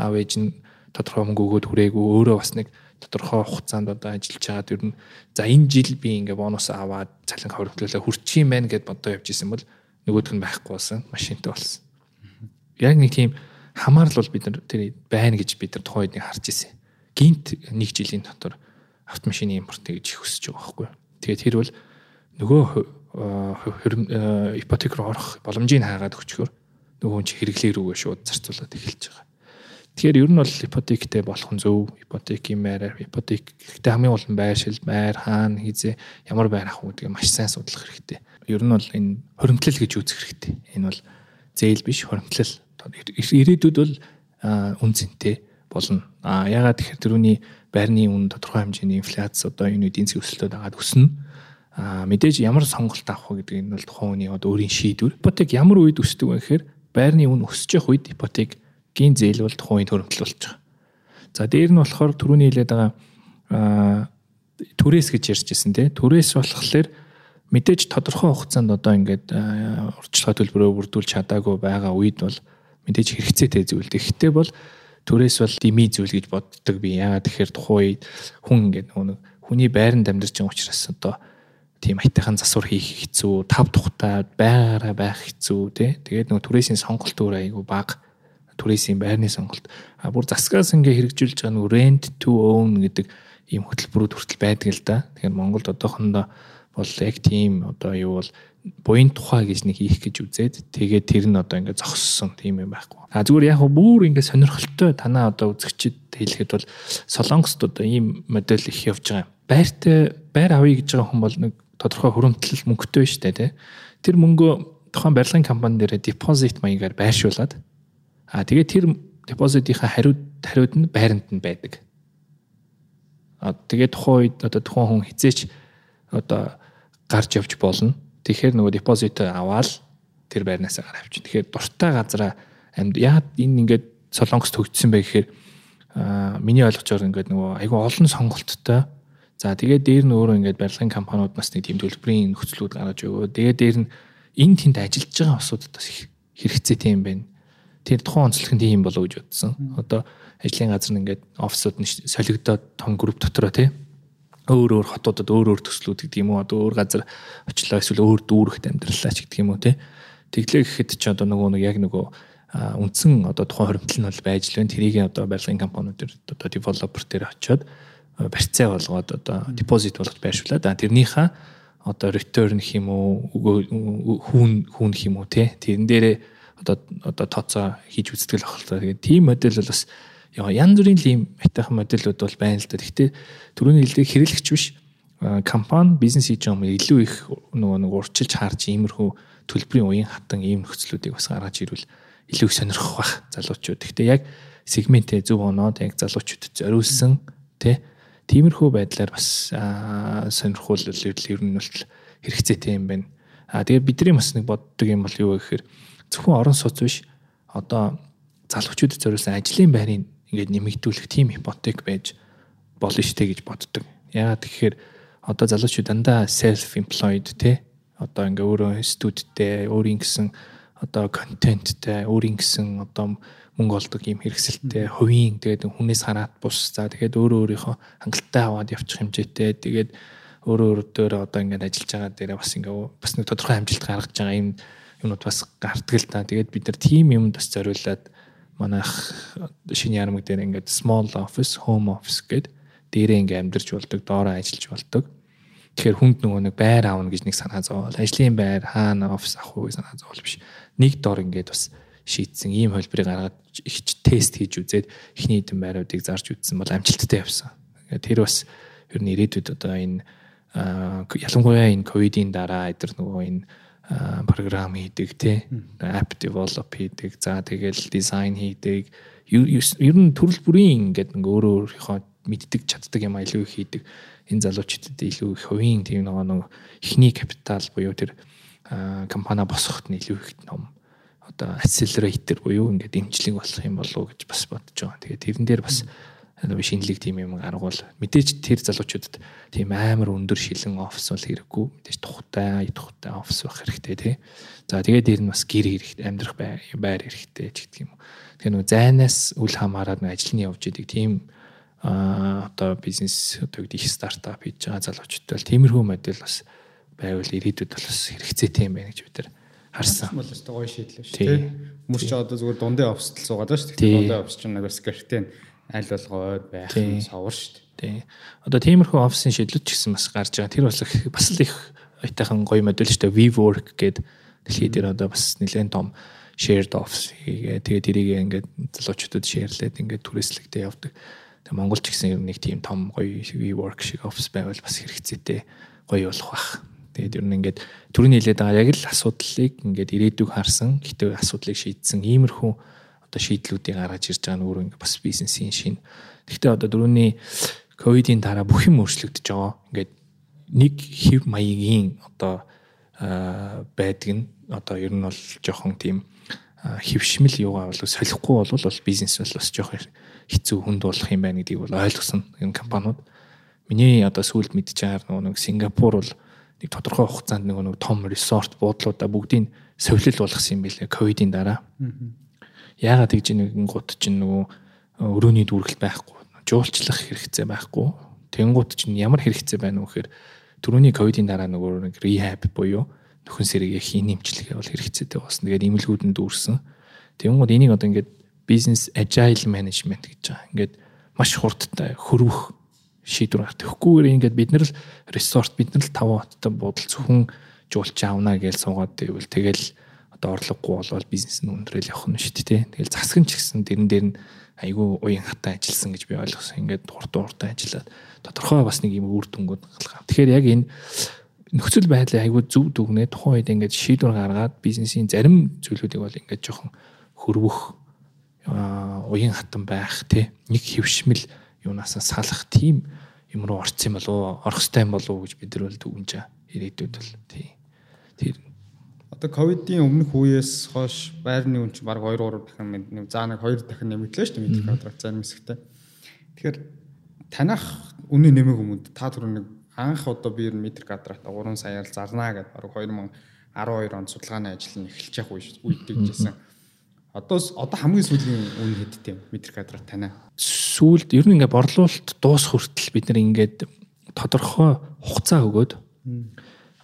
аав ээж нь тодорхой мөнгө өгөөд хүрээгүй өөрөө бас нэг тодорхой хугацаанд одоо ажиллаж байгаа тэр нь за энэ жил би ингээ бонус аваад цалин хоригдлуулаа хүрчих юм байна гэд бодоо явж исэн бол нөгөөх нь байхгүй болсон машинтай болсон. Яг нэг тийм хамаарл бол бид нар тэр байна гэж бид нар тухайн үед харж ирсэн. Гинт нэг жилийн дотор автомашины импортыг гэж хүсэж байгаа байхгүй. Тэгээд тэр бол нөгөө ипотек руу орох боломжийг хаагаад өчгөр нөгөө хүн чи хэрэглээ рүүгээ шууд зарцуулаад эхэлж байгаа. Тэгэхээр ер нь бол ипотектэй болох нь зөв. Ипотекийн байраар ипотек гэхдээ хамгийн гол нь байршил, байр хаана хизээ ямар байр авах үүдгийг маш сайн судлах хэрэгтэй. Ер нь бол энэ хоримтлал гэж үзэх хэрэгтэй. Энэ бол зээл биш хоримтлал ирээдүйд бол үнцэнтэй болно. А ягаад тэгэхээр тэрүүний байрны үн тодорхой хэмжээний инфляц одоо энэ эдийн засгийн өсөлтөд дагаад өснө. А мэдээж ямар сонголт авах вэ гэдэг энэ бол тухайн хүний одоо өөрийн шийдвэр. Ипотек ямар үед өсдөг вэ гэхээр байрны үн өсөж явах үед ипотекийн зээл бол тухайн үед хөрөнгөлөл болж байгаа. За дээр нь болохоор түрүүний хэлээд байгаа түрээс гэж ярьжсэн тий. Түрээс болохоор мэдээж тодорхой хугацаанд одоо ингээд урьдчилгаа төлбөрөө бүрдүүлж чадаагүй байгаа үед бол мэдээж хэрэгцээтэй зүйл. Тэгэхдээ бол төрөөс бол дими зүйл гэж боддог би. Яагаад тэгэхээр тухайн үед хүн ингээд нөгөө хүний байранд амьдарч байгаа учраас одоо тийм айтайхан засвар хийх хэцүү, тав тухтай байгаараа байх хэцүү тий. Тэгээд нөгөө түрээсийн сонголт өөр айгүй бага. Түрээсийн байрны сонголт. А бүр засгаас ингээ хэрэгжүүлж байгаа нөгөө rent to own гэдэг ийм хөтөлбөрүүд хүртэл байдаг л да. Тэгэхээр Монголд одоохондоо бол яг тийм одоо юу бол буян тухай гэж нэг хийх гэж үзээд тэгээд тэр нь одоо ингээд зогссон тийм юм байхгүй. А зүгээр яг бүр ингээд сонирхолтой танаа одоо үзэгчд хэлэхэд бол Солонгост одоо ийм модель их явж байгаа. Байртай байр авъя гэж байгаа хүн бол нэг тодорхой хөрөмтлөл мөнгөтэй шүү дээ тий. Тэр мөнгөө тухайн барилгын компани дээр депозит маягаар байршуулад а тэгээд тэр депозитынхаа хариуд хариуд нь байранд нь байдаг. А тэгээд тухайн үед одоо тухайн хүн хизээч одоо гарч явж болно Тэгэхээр нөгөө депозит аваад тэр байрнаас гараа авчих. Тэгэхээр дуртай газараа амьд яагаад энэ ингээд солонгос төгжсөн бэ гэхээр миний байгаа ингээд нөгөө айгүй олон сонголттой За тэгээд дээр нь өөрөө ингээд барилгын компаниуд бас нэг тийм төлбөрийн нөхцлүүд гаргаж өгөө. Тэгээд дээр нь энэ тэнд ажиллаж байгаа усуудад бас их хэрэгцээтэй юм байна. Тэр тухайн онцлог нь тийм болов гэж бодсон. Одоо ажлын газар нь ингээд офисууд нь солигдоод том групп дотроо тий. Өөр өөр хотуудад өөр өөр төслүүд гэдэг юм уу? Одоо өөр газар очлоо эсвэл өөр дүүрэгт амьдралаа ч гэдэг юм уу те тэглээ гэхэд ч одоо нөгөө нэг яг нөгөө үндсэн одоо тухайн хоримтлал нь бол байж л байна. Тэрийг одоо барилгын компаниуд одоо девелопер дээр очиод барьцаа болгоод одоо депозит болгож байршуулаад тэрнийхээ одоо return юм уу хүүн хүүн юм уу те тэрэн дээрээ одоо одоо тооцоо хийж үздэг л ахaltaа тэгээд тийм модель бол бас яа янз бүрийн ийм айтайхан модельуд бол байна л да. Гэхдээ түрүүний хэлдэг хэрэглэгч биш компани бизнес хийж байгаа юм илүү их нөгөө нэг урчилж харж иймэрхүү төлбөрийн уян хатан ийм нөхцлүүдийг бас гаргаж ирвэл илүү их сонирхох бах залуучууд. Гэхдээ яг сегментээ зөв оноод яг залуучуудад зориулсан тий тиймэрхүү байдлаар бас сонирхуул ер нь бол хэрэгцээтэй юм байна. А тэгээд бидний бас нэг боддог юм бол юу гэхээр зөвхөн орон сууц биш. Одоо залуучуудад зориулсан ажлын байрыг ингээд нэмэгдүүлэх тийм ипотек байж болно штэ гэж боддог. Яагаад тэгэхээр одоо залуучууд дандаа self employed те одоо ингээ өөрөө студидтэй өөрийн гэсэн одоо контенттэй өөрийн гэсэн одоо мөнгө олдог юм хэрэгсэлтэй хувийн тэгээд хүнээс хараад бус. За тэгээд өөрөө өөрийнхөө хангалттай аваад явчих хэмжээтэй. Тэгээд өөрөө өөрөөр одоо ингээд ажиллаж байгаа дээрээ бас ингээ бас нэг тодорхой амжилт гаргаж байгаа юм юмнууд бас гардаг л та тэгээд бид нар тийм юмд бас зориулаад манайх шинэ ярамг дээр ингээд small office home office гэдэг дээрээ ингээ амьдарч болдог доороо ажиллаж болдог Тэгэхээр хүнд нөгөө нэг байр аавна гэж нэг санаа зовоол. Ажлын байр хаана офис авах уу гэж санаа зовоол биш. Нэг дор ингээд бас шийдсэн ийм хөлбөрийг гаргаад ихч тест хийж үзээд эхний хэдэн байруудыг зарж үзсэн бол амжилттай явсан. Тэгээд тэр бас ер нь ирээдүйд одоо энэ ялангуяа энэ ковидын дараа эдгээр нөгөө энэ програм хийдэг тий app develop хийдэг. За тэгэл дизайн хийдэг. Ер нь төрөл бүрийн ингээд ингээ өөрөө өөрийнхөө мэддэг чаддаг юм илүү их хийдэг. Энэ залуучуудад илүү их хувийн тийм нэг ихний капитал буюу тэр компани босгоход нь илүү их ном одоо accelerator буюу ингээд дэмжлэг болох юм болов уу гэж бас бодож байгаа. Тэгээд тэрэн дээр бас шинэлэг тийм юм аргуул мэдээж тэр залуучуудад тийм амар өндөр шилэн офис бол хэрэггүй мэдээж тухтай тухтай офис байх хэрэгтэй тий. За тэгээд дээр нь бас гэр хэрэгтэй амьдрах байр хэрэгтэй ч гэдэг юм. Тэгэхээр нөгөө зайнаас үл хамааран ажил нь явж идэг тийм а одоо бизнес одоо гэдэг их стартап хийж байгаа залуучуудтай бол тиймэрхүү модель бас байвал ирээдүйд бол бас хэрэгцээтэй юм байна гэж бид нар харсан. Бол өстой гоё шийдэл шүү дээ. Хүмүүс ч одоо зүгээр дундын офстол суугаад байна шүү дээ. Дундын офс чинь нэг скерттэй аль болгоо байх совор шүү дээ. Одоо тиймэрхүү офисын шийдлүүд ч гэсэн бас гарч байгаа. Тэр бас бас л их ойтайхан гоё модель шүү дээ. WeWork гэдэг дэлхийд дээр одоо бас нэлээд том shared office хийгээ. Тэгээд тэрийг ингээд залуучуудад шеэрлээд ингээд түрээслэгдээ явдаг. Тэгээ Монгол ч гэсэн нэг тийм том гоё WeWork шиг офис байвал бас хэрэгцээтэй гоё болох бах. Тэгээд ер нь ингээд түрүүний хэлээд байгаа яг л асуудлыг ингээд ирээдүг харсан, гэтээ асуудлыг шийдсэн иймэрхүү одоо шийдлүүдийг гаргаж ирж байгаа нь өөрөө ингээд бас бизнесийн шин. Гэхдээ одоо түрүүний ковидын дараа бүх юм өөрчлөгдөж байгаа. Ингээд нэг хэв маягийн одоо байдаг нь одоо ер нь бол жоохон тийм хөвшмөл юугаа бол солихгүй бол бизнес бол бас жоохон хэцүү хүнд болох юм байна гэдгийг бол ойлгосон энэ компаниуд. Миний одоо сүүлд нөгөө нэг Сингапур бол нэг тодорхой хугацаанд нөгөө нэг том resort буудлуудаа бүгдийг совлил болгосон юм билээ ковидын дараа. Яагаад тэгж нэгэн гут чинь нөгөө өрөөний дүүргэл байхгүй, жуулчлах хэрэгцээ байхгүй. Тэнгуут чинь ямар хэрэгцээ байна вэ гэхээр түрүүний ковидын дараа нөгөө нэг rehab буюу нөхөн сэргийг хийн нэмчлэгээ бол хэрэгцээтэй болсон. Тэгээд имлгүүд нь дүүрсэн. Тэнгууд энийг одоо ингээд бизнес agile management гэж байгаа. Ингээд маш хурдтай хөрвөх шийдвэр гарт. Тэгэхгүйгээр ингээд бид нар л resort бид нар л 5 хоттой буудал зөвхөн жуулч аавна гэж суугаад байвал тэгэл одоо орлогогүй болвол бизнес нь өндрөл явах нь шүү дээ. Тэгэл засгийн ч гэсэн дэрэн дээр нь айгүй уян хатаа ажилласан гэж би ойлгосон. Ингээд хурдан хурдан ажиллаад тодорхой бас нэг юм үр дүнгууд гаргах. Тэгэхээр яг энэ нөхцөл байдлыг айгүй зөв дүгнээ тухайн үед ингээд шийдвэр гаргаад бизнесийн зарим зүйлүүдийг бол ингээд жоохон хөрвөх уян хатан байх тий нэг хөвшмөл юунаас салах тийм юм руу орсон юм болов орох хэвтэй юм болов гэж бид нар бол дүгнэж ирээдүйд бол тий тэр одоо ковидын өмнөх үеэс хойш байрны үн чинь баг 2 3 дахин нэг заа нэг 2 дахин нэмэгдлээ шүү дээ метр квадрат зарим хэсэгтээ. Тэгэхээр танах үнэ нэмэг хүмүүд та түрүү нэг анх одоо би метр квадрат 3 саяар зарнаа гэдээ баг 2012 онд судалгааны ажил нь эхэлж явах үед дэгжсэн Одоо одоо хамгийн сүүлийн үн хэдтэй метр квадрат танаа. Сүүлд ер нь ингээ борлуулалт дуус хүртэл бид нар ингээд тодорхой хугацаа өгөөд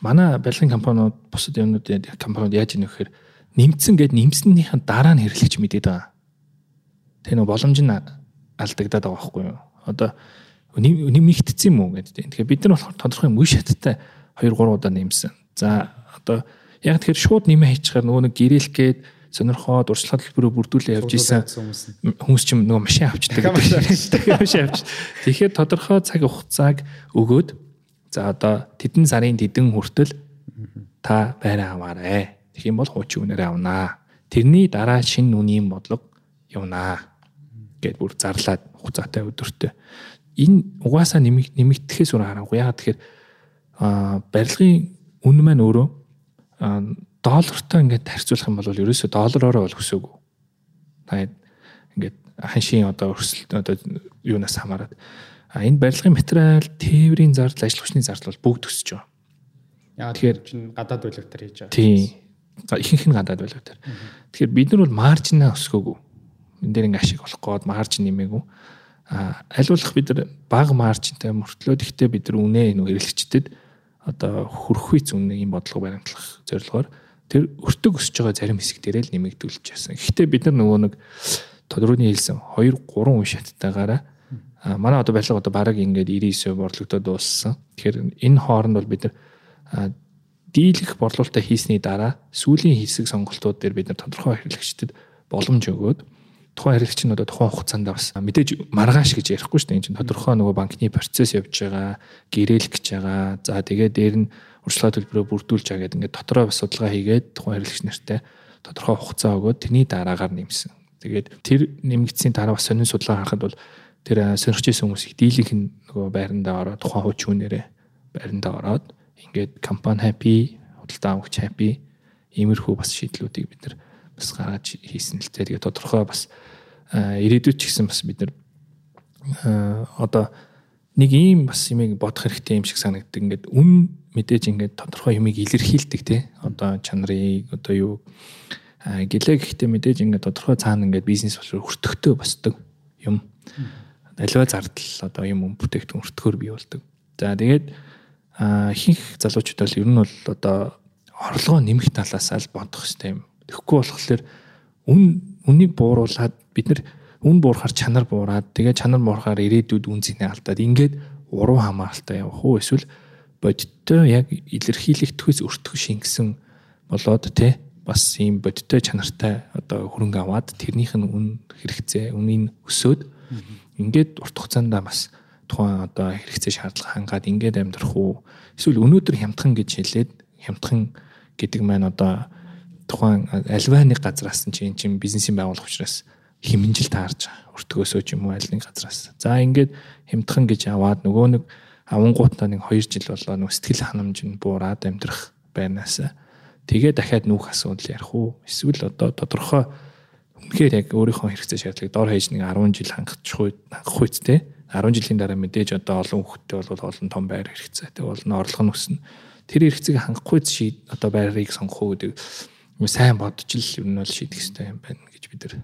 манай барилгын компаниуд бусад юмнууд компаниуд яаж ийм вэхээр нэмсэн гэд нэмснийхэн дараа нь хэрэглэгч мэдээд байгаа. Тэ нөө боломж нь алдагдаад байгаа байхгүй юу? Одоо нэмэгдсэн юм уу гэдэг. Тэгэхээр бид нар болохоор тодорхой юм үе шаттай 2 3 удаа нэмсэн. За одоо яг тэгэхээр шууд нэмээ хийчихээр нөгөө нэг гэрээлх гээд сонирхоод урьдчилан төлбөрөөр бүрдүүлээ явж исэн хүмүүс ч нөгөө машин авчдаг машин авч. Тэгэхээр тодорхой цаг хугацааг өгөөд за одоо тэдэн сарын тэдэн хүртэл та байраа аваарэ. Тэгэх юм бол хуучин үнээр авнаа. Тэрний дараа шинэ үнийн бодлого явнаа гэд бүр зарлаад хугацаатай өдөртөө. Энэ угаасаа нэмэгдэхээс өөр харахгүй. Яагаад тэгэхээр барилгын үн маань өөрөө доллартай ингээд харьцуулах юм бол ерөөсөө доллараараа бол өсөөгүй. Та ингээд ханшийн одоо өрсөлт одоо юунаас хамаарат. А энэ барилгын материал, тээврийн зардал, ажил хүчний зардал бол бүгд өсөж байгаа. Яа тэгэхээр чинь гадаад байлгатар хийж байгаа. Тийм. Ихэнх нь гадаад байлгатар. Тэгэхээр бид нар бол маржинаа өсгөөгүй. Энд дээр ингээ ашиг болох гээд маржин нэмээгүй. А аль болох бид нар бага маржинтай мөртлөө ихтэй бид нар үнэ нөх хэрэглэгчдэд одоо хөрөхүйц үнэ ийм бодлого баримтлах зорилгоор тэр өртөг өсөж байгаа зарим хэсэг дээрээ л нэмэгдүүлж яасан. Гэхдээ бид нар нөгөө нэг тодорхойн хэлсэн 2 3 үе шаттайгаараа манай одоо барилга одоо бараг ингээд 99% борлогдоод дууссан. Тэгэхээр энэ хооронд бол бид нар дийлэх борлуулалтаа хийсний дараа сүүлийн хэсэг сонголтууд дээр бид нар тодорхой хэрэглэгчдэд боломж өгөөд тухайн хэрэгч нь одоо тухайн хугацаанд бас мэдээж маргааш гэж ярихгүй шүү дээ. Энд чинь тодорхой нөгөө банкны процесс явж байгаа, гэрээлэх гэж байгаа. За тэгээд дээр нь урьдчилгаа төлбөрөө бүрдүүлж байгаа гэдэг ингээд дотроо судалгаа хийгээд тухайн хэрэгч нартай тодорхой хугацаа өгөөд тэрний дараагаар нэмсэн. Тэгээд тэр нэмэгдсийн дараа бас сонин судалгаа харахад бол тэр сонирхож исэн хүмүүс их дийлэнх нь нөгөө байрандаа ороод тухайн хүчүүнээрээ байрандаа ороод ингээд компани happy, худалдаа авагч happy иймэрхүү бас шийдлүүдийг бид нар бас гаргаж хийсэн л тэгээд тодорхой бас ирээдүйд ч гэсэн бас бид нар одоо нэг ийм бас юмыг бодох хэрэгтэй юм шиг санагддаг. Ингээд үн мэдээж ингээд тодорхой юмыг илэрхийлдэг те. Одоо чанарыг одоо юу гэлээ гэхдээ мэдээж ингээд тодорхой цаана ингээд бизнес боловсрол хүртөхтэй босдог юм. Аливаа зардал одоо юм бүтээгдэхүүн өртгөөр бий болдог. За тэгээд ихэнх залуучууд бол ер нь бол одоо орлогоо нэмэх талаас аль бодох хэрэгтэй юм. Тэгэхгүй болохоор үн үнийг бууруулад бид нар үн буурахаар чанар буураад тэгээ чанар буурахаар ирээдүйд үнцний алдаад ингээд уруу хамааралтай явах уу эсвэл бодиттой яг илэрхийлэгдэхүйс өртгөх шингэсэн болоод те бас ийм бодиттой чанартай одоо хөрөнгө аваад тэрнийх нь үн хэрэгцээ үнийн өсөөд ингээд урт хугацаанд бас тухайн одоо хэрэгцээ шаардлага хангаад ингээд амьдрах уу эсвэл өнөөдөр хямдхан гэж хэлээд хямдхан гэдэг маань одоо тухайн альва нэг газраас нь чинь чинь бизнесийн байгууллага учраас хэмнжил таарж өртгөөсөө ч юм уу аль нэг газраас. За ингээд хямдхан гэж аваад нөгөө нэг авангуутаа нэг 2 жил болоо нөгөө сэтгэл ханамж нь буураад амьдрах байнаас тэгээ дахиад нүүх асуудал ярих уу? Эсвэл одоо тодорхой үнэхээр яг өөрийнхөө хэрэгцээ шаардлагыг дор хаяж нэг 10 жил хангах хангах үедтэй 10 жилийн дараа мэдээж одоо олон хүүхдтэй бол олон том байр хэрэгцээ. Тэгээ олон орлого нь өснө. Тэр хэрэгцээг хангахгүй шийд одоо байрыг сонгох уу гэдэг сайн бодож л ер нь бол шийдэх хэрэгтэй юм байна гэж бид нар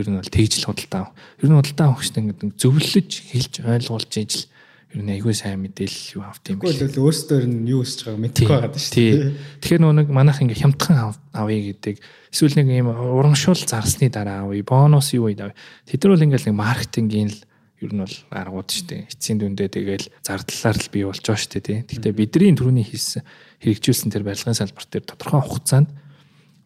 ер нь бол тэгж л худалдаа. Ер нь худалдаа авахчтай ингээд зөвлөж хэлж ойлгуулж ижил ер нь айгүй сайн мэдээлэл юу авт юм бэ? Тэгвэл өөрсдөө нь юу өсөж байгааг мэдэхгүй байгаа шүү дээ. Тэгэхээр нөө нэг манайх ингээ хямдхан авъя гэдэг эсвэл нэг юм урамшуул зарсны дараа авъя, бонус юу авъя. Тэд нар бол ингээл нэг маркетингийн л ер нь бол аргууд шүү дээ. Эцсийн дүндээ тэгэл зардлаар л бий болж байгаа шүү дээ. Гэхдээ бидний түрүүний хийсэн хэрэгжүүлсэн тэр барилгын салбар дээр тодорхой хугацаанд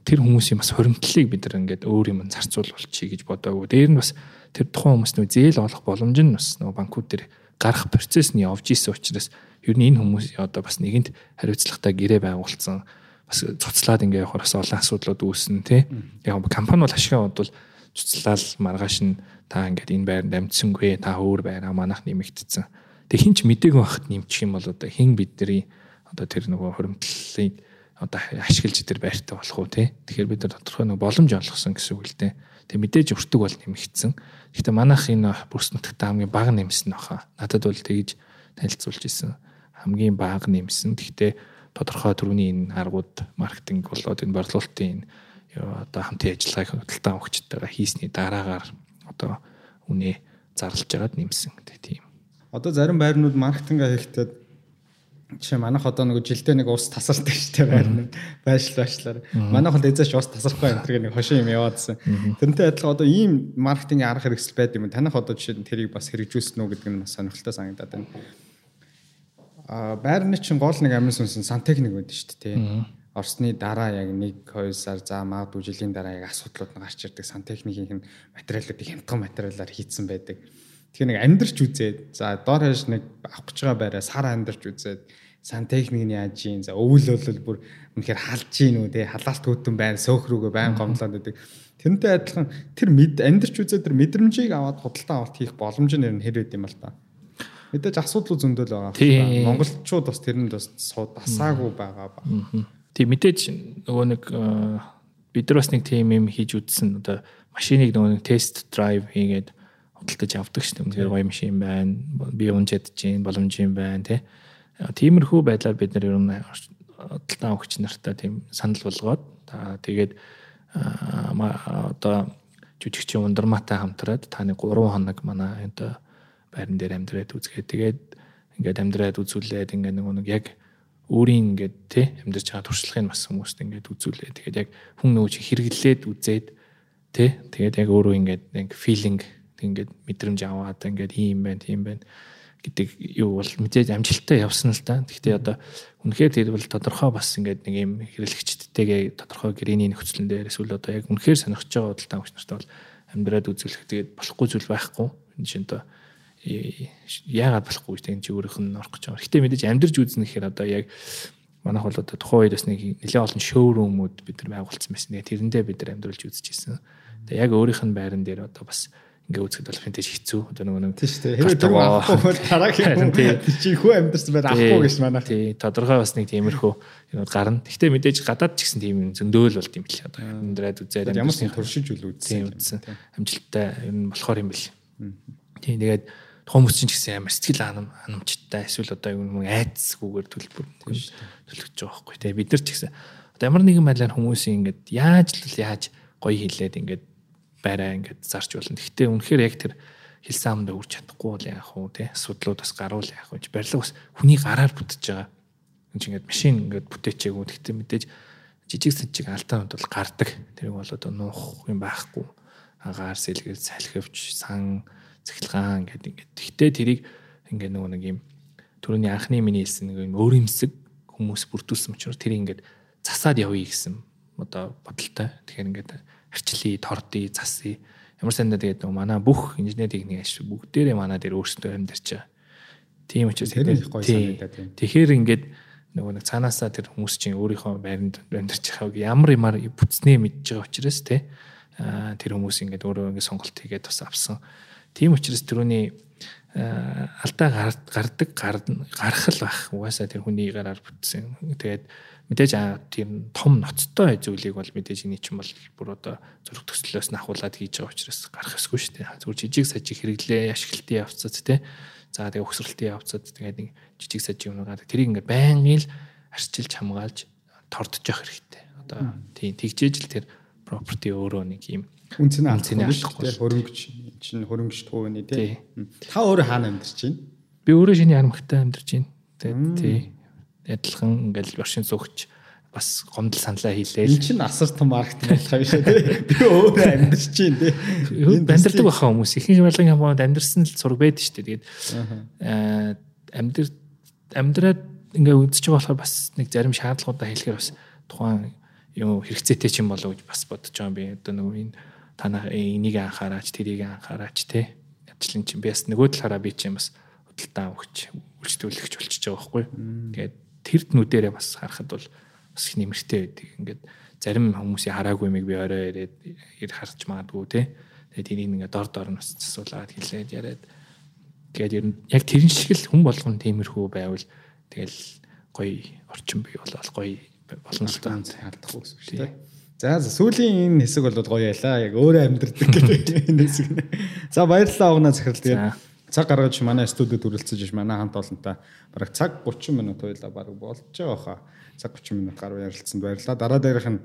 тэр хүмүүсийн бас хоримтлалыг бид нар ингээд өөр юм зарцуулчихъя гэж бодоагүй. Дээр нь бас тэр тухайн хүмүүст нөө зээл олох боломж нь бас нөө банкуд дээр гарах процесс нь явж исэн учраас ер нь энэ хүмүүс одоо бас нэгэнт хариуцлагатай гэрээ байгуулсан бас цуцлаад ингээ явахаар бас олон асуудлууд үүснэ тий. Яг компани бол ашигаа бодвол цуцлал маргааш нь та ингээд энэ байранд амьдсангүй та өөр байраа манах нэмэгдсэн. Тэг хинч мдэг байхад нэмчих юм бол одоо хин бидний одоо тэр нөгөө хоримтлалыг одоо ашиглаж идэр байртай болох уу тий. Тэгэхээр бид нар тодорхой нэг боломж олгосон гэсэн үг л дээ. Тэг мэдээж өртөг бол нэмэгдсэн. Гэхдээ манайх энэ бүрс нутагтаа хамгийн бага нэмсэн баха. Надад бол тэгж танилцуулж исэн. Хамгийн бага нэмсэн. Гэхдээ тодорхой төрөний энэ аргууд маркетинг болоод энэ борлуулалтын одоо хамтын ажиллагааг хөдөлтөө өгчтэйгээ хийсний дараагаар одоо үнэ зарлж байгаад нэмсэн тийм. Одоо зарим байрнууд маркетинг хийхдээ Жишээ манайх одоо нэг жилдээ нэг ус тасардаг шүү дээ байрны байшил байшлаар. Манайх бол эзэж ус тасрахгүй энэ нэг хошин юм яваадсан. Тэрнтэй адилхан одоо ийм маркетингийн арга хэрэгсэл байд юм. Танах одоо жишээ нь тэрийг бас хэрэгжүүлсэн үү гэдэг нь бас сонирхолтой санагдаад байна. Аа байрны чинь гол нэг амин сүнсэн сантехник байдаг шүү дээ. Орсны дараа яг 1 2 сар за магадгүй жилийн дараа яг асуудлууд нь гарч ирдэг сантехникийн материалуудыг хямдхан материалаар хийцэн байдаг. Тэгэхээр нэг амьдарч үзээд за доор хаяж нэг авах гэж байгаа байраа сар амьдарч үзээд сантехник нь яаж юм за өвөл бол бүр үнэхээр халж гин үү те халаалт хөтөн байна сөөх рүүгээ байн гомдлоод байдаг. Тэрнтэй адилхан тэр мэд амьдарч үзээд тэр мэдрэмжийг аваад худалдаа авалт хийх боломж нь хэр байд юм бол та. Мэдээж асуудал зөндөл байгаа. Монголчууд бас тэрэнд бас дасаагүй байгаа ба. Тийм мэдээж нөгөө нэг э, бид нар бас нэг тийм юм хийж үзсэн одоо машиныг нөгөө нэг тест драйв хийгээд худалдаж авдаг шүү дээ. Үнэхээр гоё машин байна. Би унжид чинь боломж юм байна тий. Тиймэрхүү байдлаар бид нар ер нь худалдан авахч нартай тийм санал болгоод тэгээд одоо жүжигчийн ундармаатай хамтраад таны 3 хоног манай одоо байран дээр амьдраад үзгээд тэгээд ингээд амьдраад үзүүлээд ингээд нэг нэг яг өөрийн ингээд тий амьдарч байгаа туршлагыг бас хүмүүст ингээд үзүүлээ. Тэгээд яг хүн чи хэрэглээд үзээд тий тэгээд яг өөрөө ингээд нэг филинг ингээд мэдрэмж аваад ингээд ийм байна, тийм байна гэдэг юу бол мэдээж амжилттай явсан л да. Гэхдээ одоо үнэхээр тэр бол тодорхой бас ингээд нэг юм хэрэглэгчдтэйгээ тодорхой гэрээний нөхцөлн дээр эсвэл одоо яг үнэхээр сонирхож байгаа худалдан авч нартай бол амьдраад үзүүлэх тэгээд болохгүй зүйл байхгүй. Энэ чинь одоо яагаад болохгүй гэдэг чи өөрийнх нь орох гэж байгаа. Гэтэ мэдээж амьдарч үзнэ гэхээр одоо яг манайх бол одоо тухайн үед бас нэг нэлээд олон шоурумууд бид нар байгуулсан байсан. Тэгээ тэрэндээ бид нар амьдруулж үзчихсэн. Тэгээ яг өөрийнх нь байран дээр одоо бас ингээ үзэхэд болох юм тийч хэцүү. Одоо нөгөө нэг тийм шүү дээ. Хэрвээ тэр авахгүй дараагийн хүн чи хөө амьдсан байд авахгүй гэж манайх. Тий, тодорхой бас нэг тиймэрхүү юмуд гарна. Гэхдээ мэдээж гадаад ч гэсэн тийм зөндөөл болд юм бэл. Одоо амьдраад үзээд ямар ч туршиж үл үзсэн. Амжилттай юм болохоор юм бэл. Тий, тэгээд хүмүүс чинь ч гэсэн амар сэтгэл анам анамжтай эсвэл одоо юм айцсгүйгээр төлбөр төлөгдөж байгаа байхгүй тий бид нар ч гэсэн одоо ямар нэгэн байдлаар хүмүүсийн ингээд яаж л яаж гоё хилээд ингээд байраа ингээд зарч болно. Гэхдээ үнэхээр яг тэр хэлсэн амд үрж чадахгүй бол яах вэ тий асуудлууд бас гаруул яах вэ барилга бас хүний гараар бүтэж байгаа. Энд чинь ингээд машин ингээд бүтээчээгүй. Гэхдээ мэдээж жижиг сэжиг алдаанд бол гардаг. Тэрийг бол одоо нуух юм байхгүй. Агаар сэлгэл салхивч сан цахилгаан гэдэг ингээд. Гэхдээ тэрийг ингээд нөгөө нэг юм түрүүний анхны миний хэлсэн нэг юм өөрөмсөг хүмүүс бүрдүүлсэн учраас тэрийг ингээд засаад явъя гэсэн одоо бодолтой. Тэгэхээр ингээд арчлий, тордий, засъя. Ямар сандаа тэгээд манай бүх инженер техник ашиг бүгдээрээ манай дээр өөрсдөө амьдарч байгаа. Тийм учраас тэгэхээр ингээд нөгөө нэг цаанаасаа тэр хүмүүс чинь өөрийнхөө байранд амьдарч байгааг ямар юмар бүтснээ мэдж байгаа учраас те тэр хүмүүс ингээд өөрөө ингээд сонголт хийгээд бас авсан. Тийм учраас тэрүүний алдаа гардаг гарах л бах. Угаасаа тэр хүний гараар бүтсэн. Тэгээд мэдээж тийм том ноцтой зүйлийг бол мэдээж энэ чинь бол бүр одоо зөрөх төслөөс нь ахуулаад хийж байгаа учраас гарах ёсгүй шүү дээ. Зүгээр жижиг сажиг хэрэглээ, ашиглалтын явцад тий. За тэгээ өгсрэлтийн явцад тэгээд нэг жижиг сажиг юм гараад тэрийг ингээ байнгын л арчилж хамгаалж тордож явах хэрэгтэй. Одоо тийм тэгжээж л тэр property өөрөө нэг юм үнцний алдахгүй хөрөнгөч чинь хөрөнгөж тууны тий. Та өөрөө хаана амьдарч байна? Би өөрөө шинэ ярмагтай амьдарч байна. Тэгээд тий. Адилхан ингээл оршин суугч бас гомдол саналаа хийлээ. Энэ чинь асар том маркетинг болох юм шиг тий. Би өөрөө амьдарч байна тий. Амьдардаг баха хүмүүс. Ихэнх барилгын хамгаалалт амьдарсан л зураг байдаг шүү дээ. Тэгээд аа амьдар амьдраад ингээ байгаа болохоор бас нэг зарим шаардлагуудаа хэлэхээр бас тухайн юм хэрэгцээтэй ч юм болов гэж бас бодож байгаа юм би. Одоо нөгөө энэ танаа энийг анхаараач тэрийг анхаараач те ядлын чинь би бас нөгөө талаараа би чинь бас худалдаа өгч үйлчлүүлэгч болчихж байгаа байхгүй. Тэгээд тэр нүдэрээ бас харахад бол бас их нэмэртэй байдаг. Ингээд зарим хүмүүсийн хараагүй юмыг би орой ирээд ир харж магадгүй те. Тэгээд энийг ингээ дор дор нь бас засуулаад хэлээд яриад тэгээд ер нь яг тэрэн шиг л хүн болгон тиймэрхүү байвал тэгэл гоё орчин бий болол гоё болно л та хардах үгс шүү дээ. За сүүлийн энэ хэсэг бол гоё ялаа. Яг өөрөө амьдрдаг гэдэг энэ хэсэг. За баярлалаа огноо захирал. Тэгээд цаг гаргаж манай студид ш манай хамт олонтой бараг цаг 30 минут хоёлаа бараг болж байгаа хаа. Цаг 30 минут гаруй ярилцсанд баярлалаа. Дараа дараах нь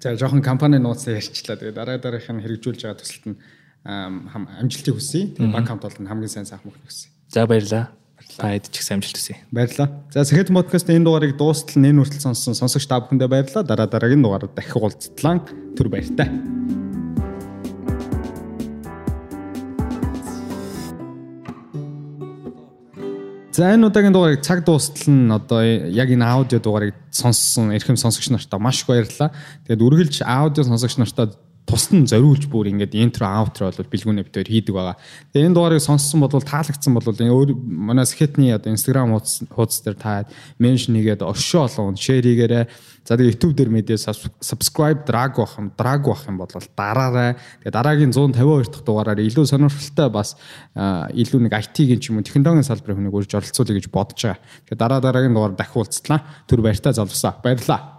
за жоохон компани нууцаа ярьчлаа. Тэгээд дараа дараах нь хэрэгжүүлж байгаа төсөлт нь амжилтыг хүсье. Тэгээд банк хамт олон хамгийн сайн сайхан мөхнө хүсье. За баярлалаа. Баярлалаа. Эд ч их амжилт хүсье. Баярлалаа. За Сэхэд подкаст энэ дугаарыг дуустал нэн хүртэл сонссон сонсогч та бүхэндээ баярлалаа. Дараа дараагийн дугаараар дахин уулзтлаа. Түр баяртай. За энэ удаагийн дугаарыг цаг дуустал нь одоо яг энэ аудио дугаарыг сонссон эрхэм сонсогч нартаа маш их баярлалаа. Тэгээд үргэлж аудио сонсогч нартаа тусдан зориулж бүр ингээд интро аутро бол бэлгүүнээ битээр хийдэг байгаа. Тэгээ энэ дугаарыг сонссон бол таалагдсан бол өөр манай скетний одоо Instagram хуудас дээр та меншн хийгээд ошоо олон шеэр хийгээрэй. За тэгээ YouTube дээр мэдээ subscribe drag бах юм, drag бах юм бол дараарай. Тэгээ дараагийн 152 дахь дугаараар илүү сонирхолтой бас илүү нэг IT-ийн ч юм уу технологийн салбарын хүнийг үрж оролцуулъя гэж бодож байгаа. Тэгээ дараа дараагийн дугаар дахин уулзтлаа. Түр баяртай залуусаа. Баярлалаа.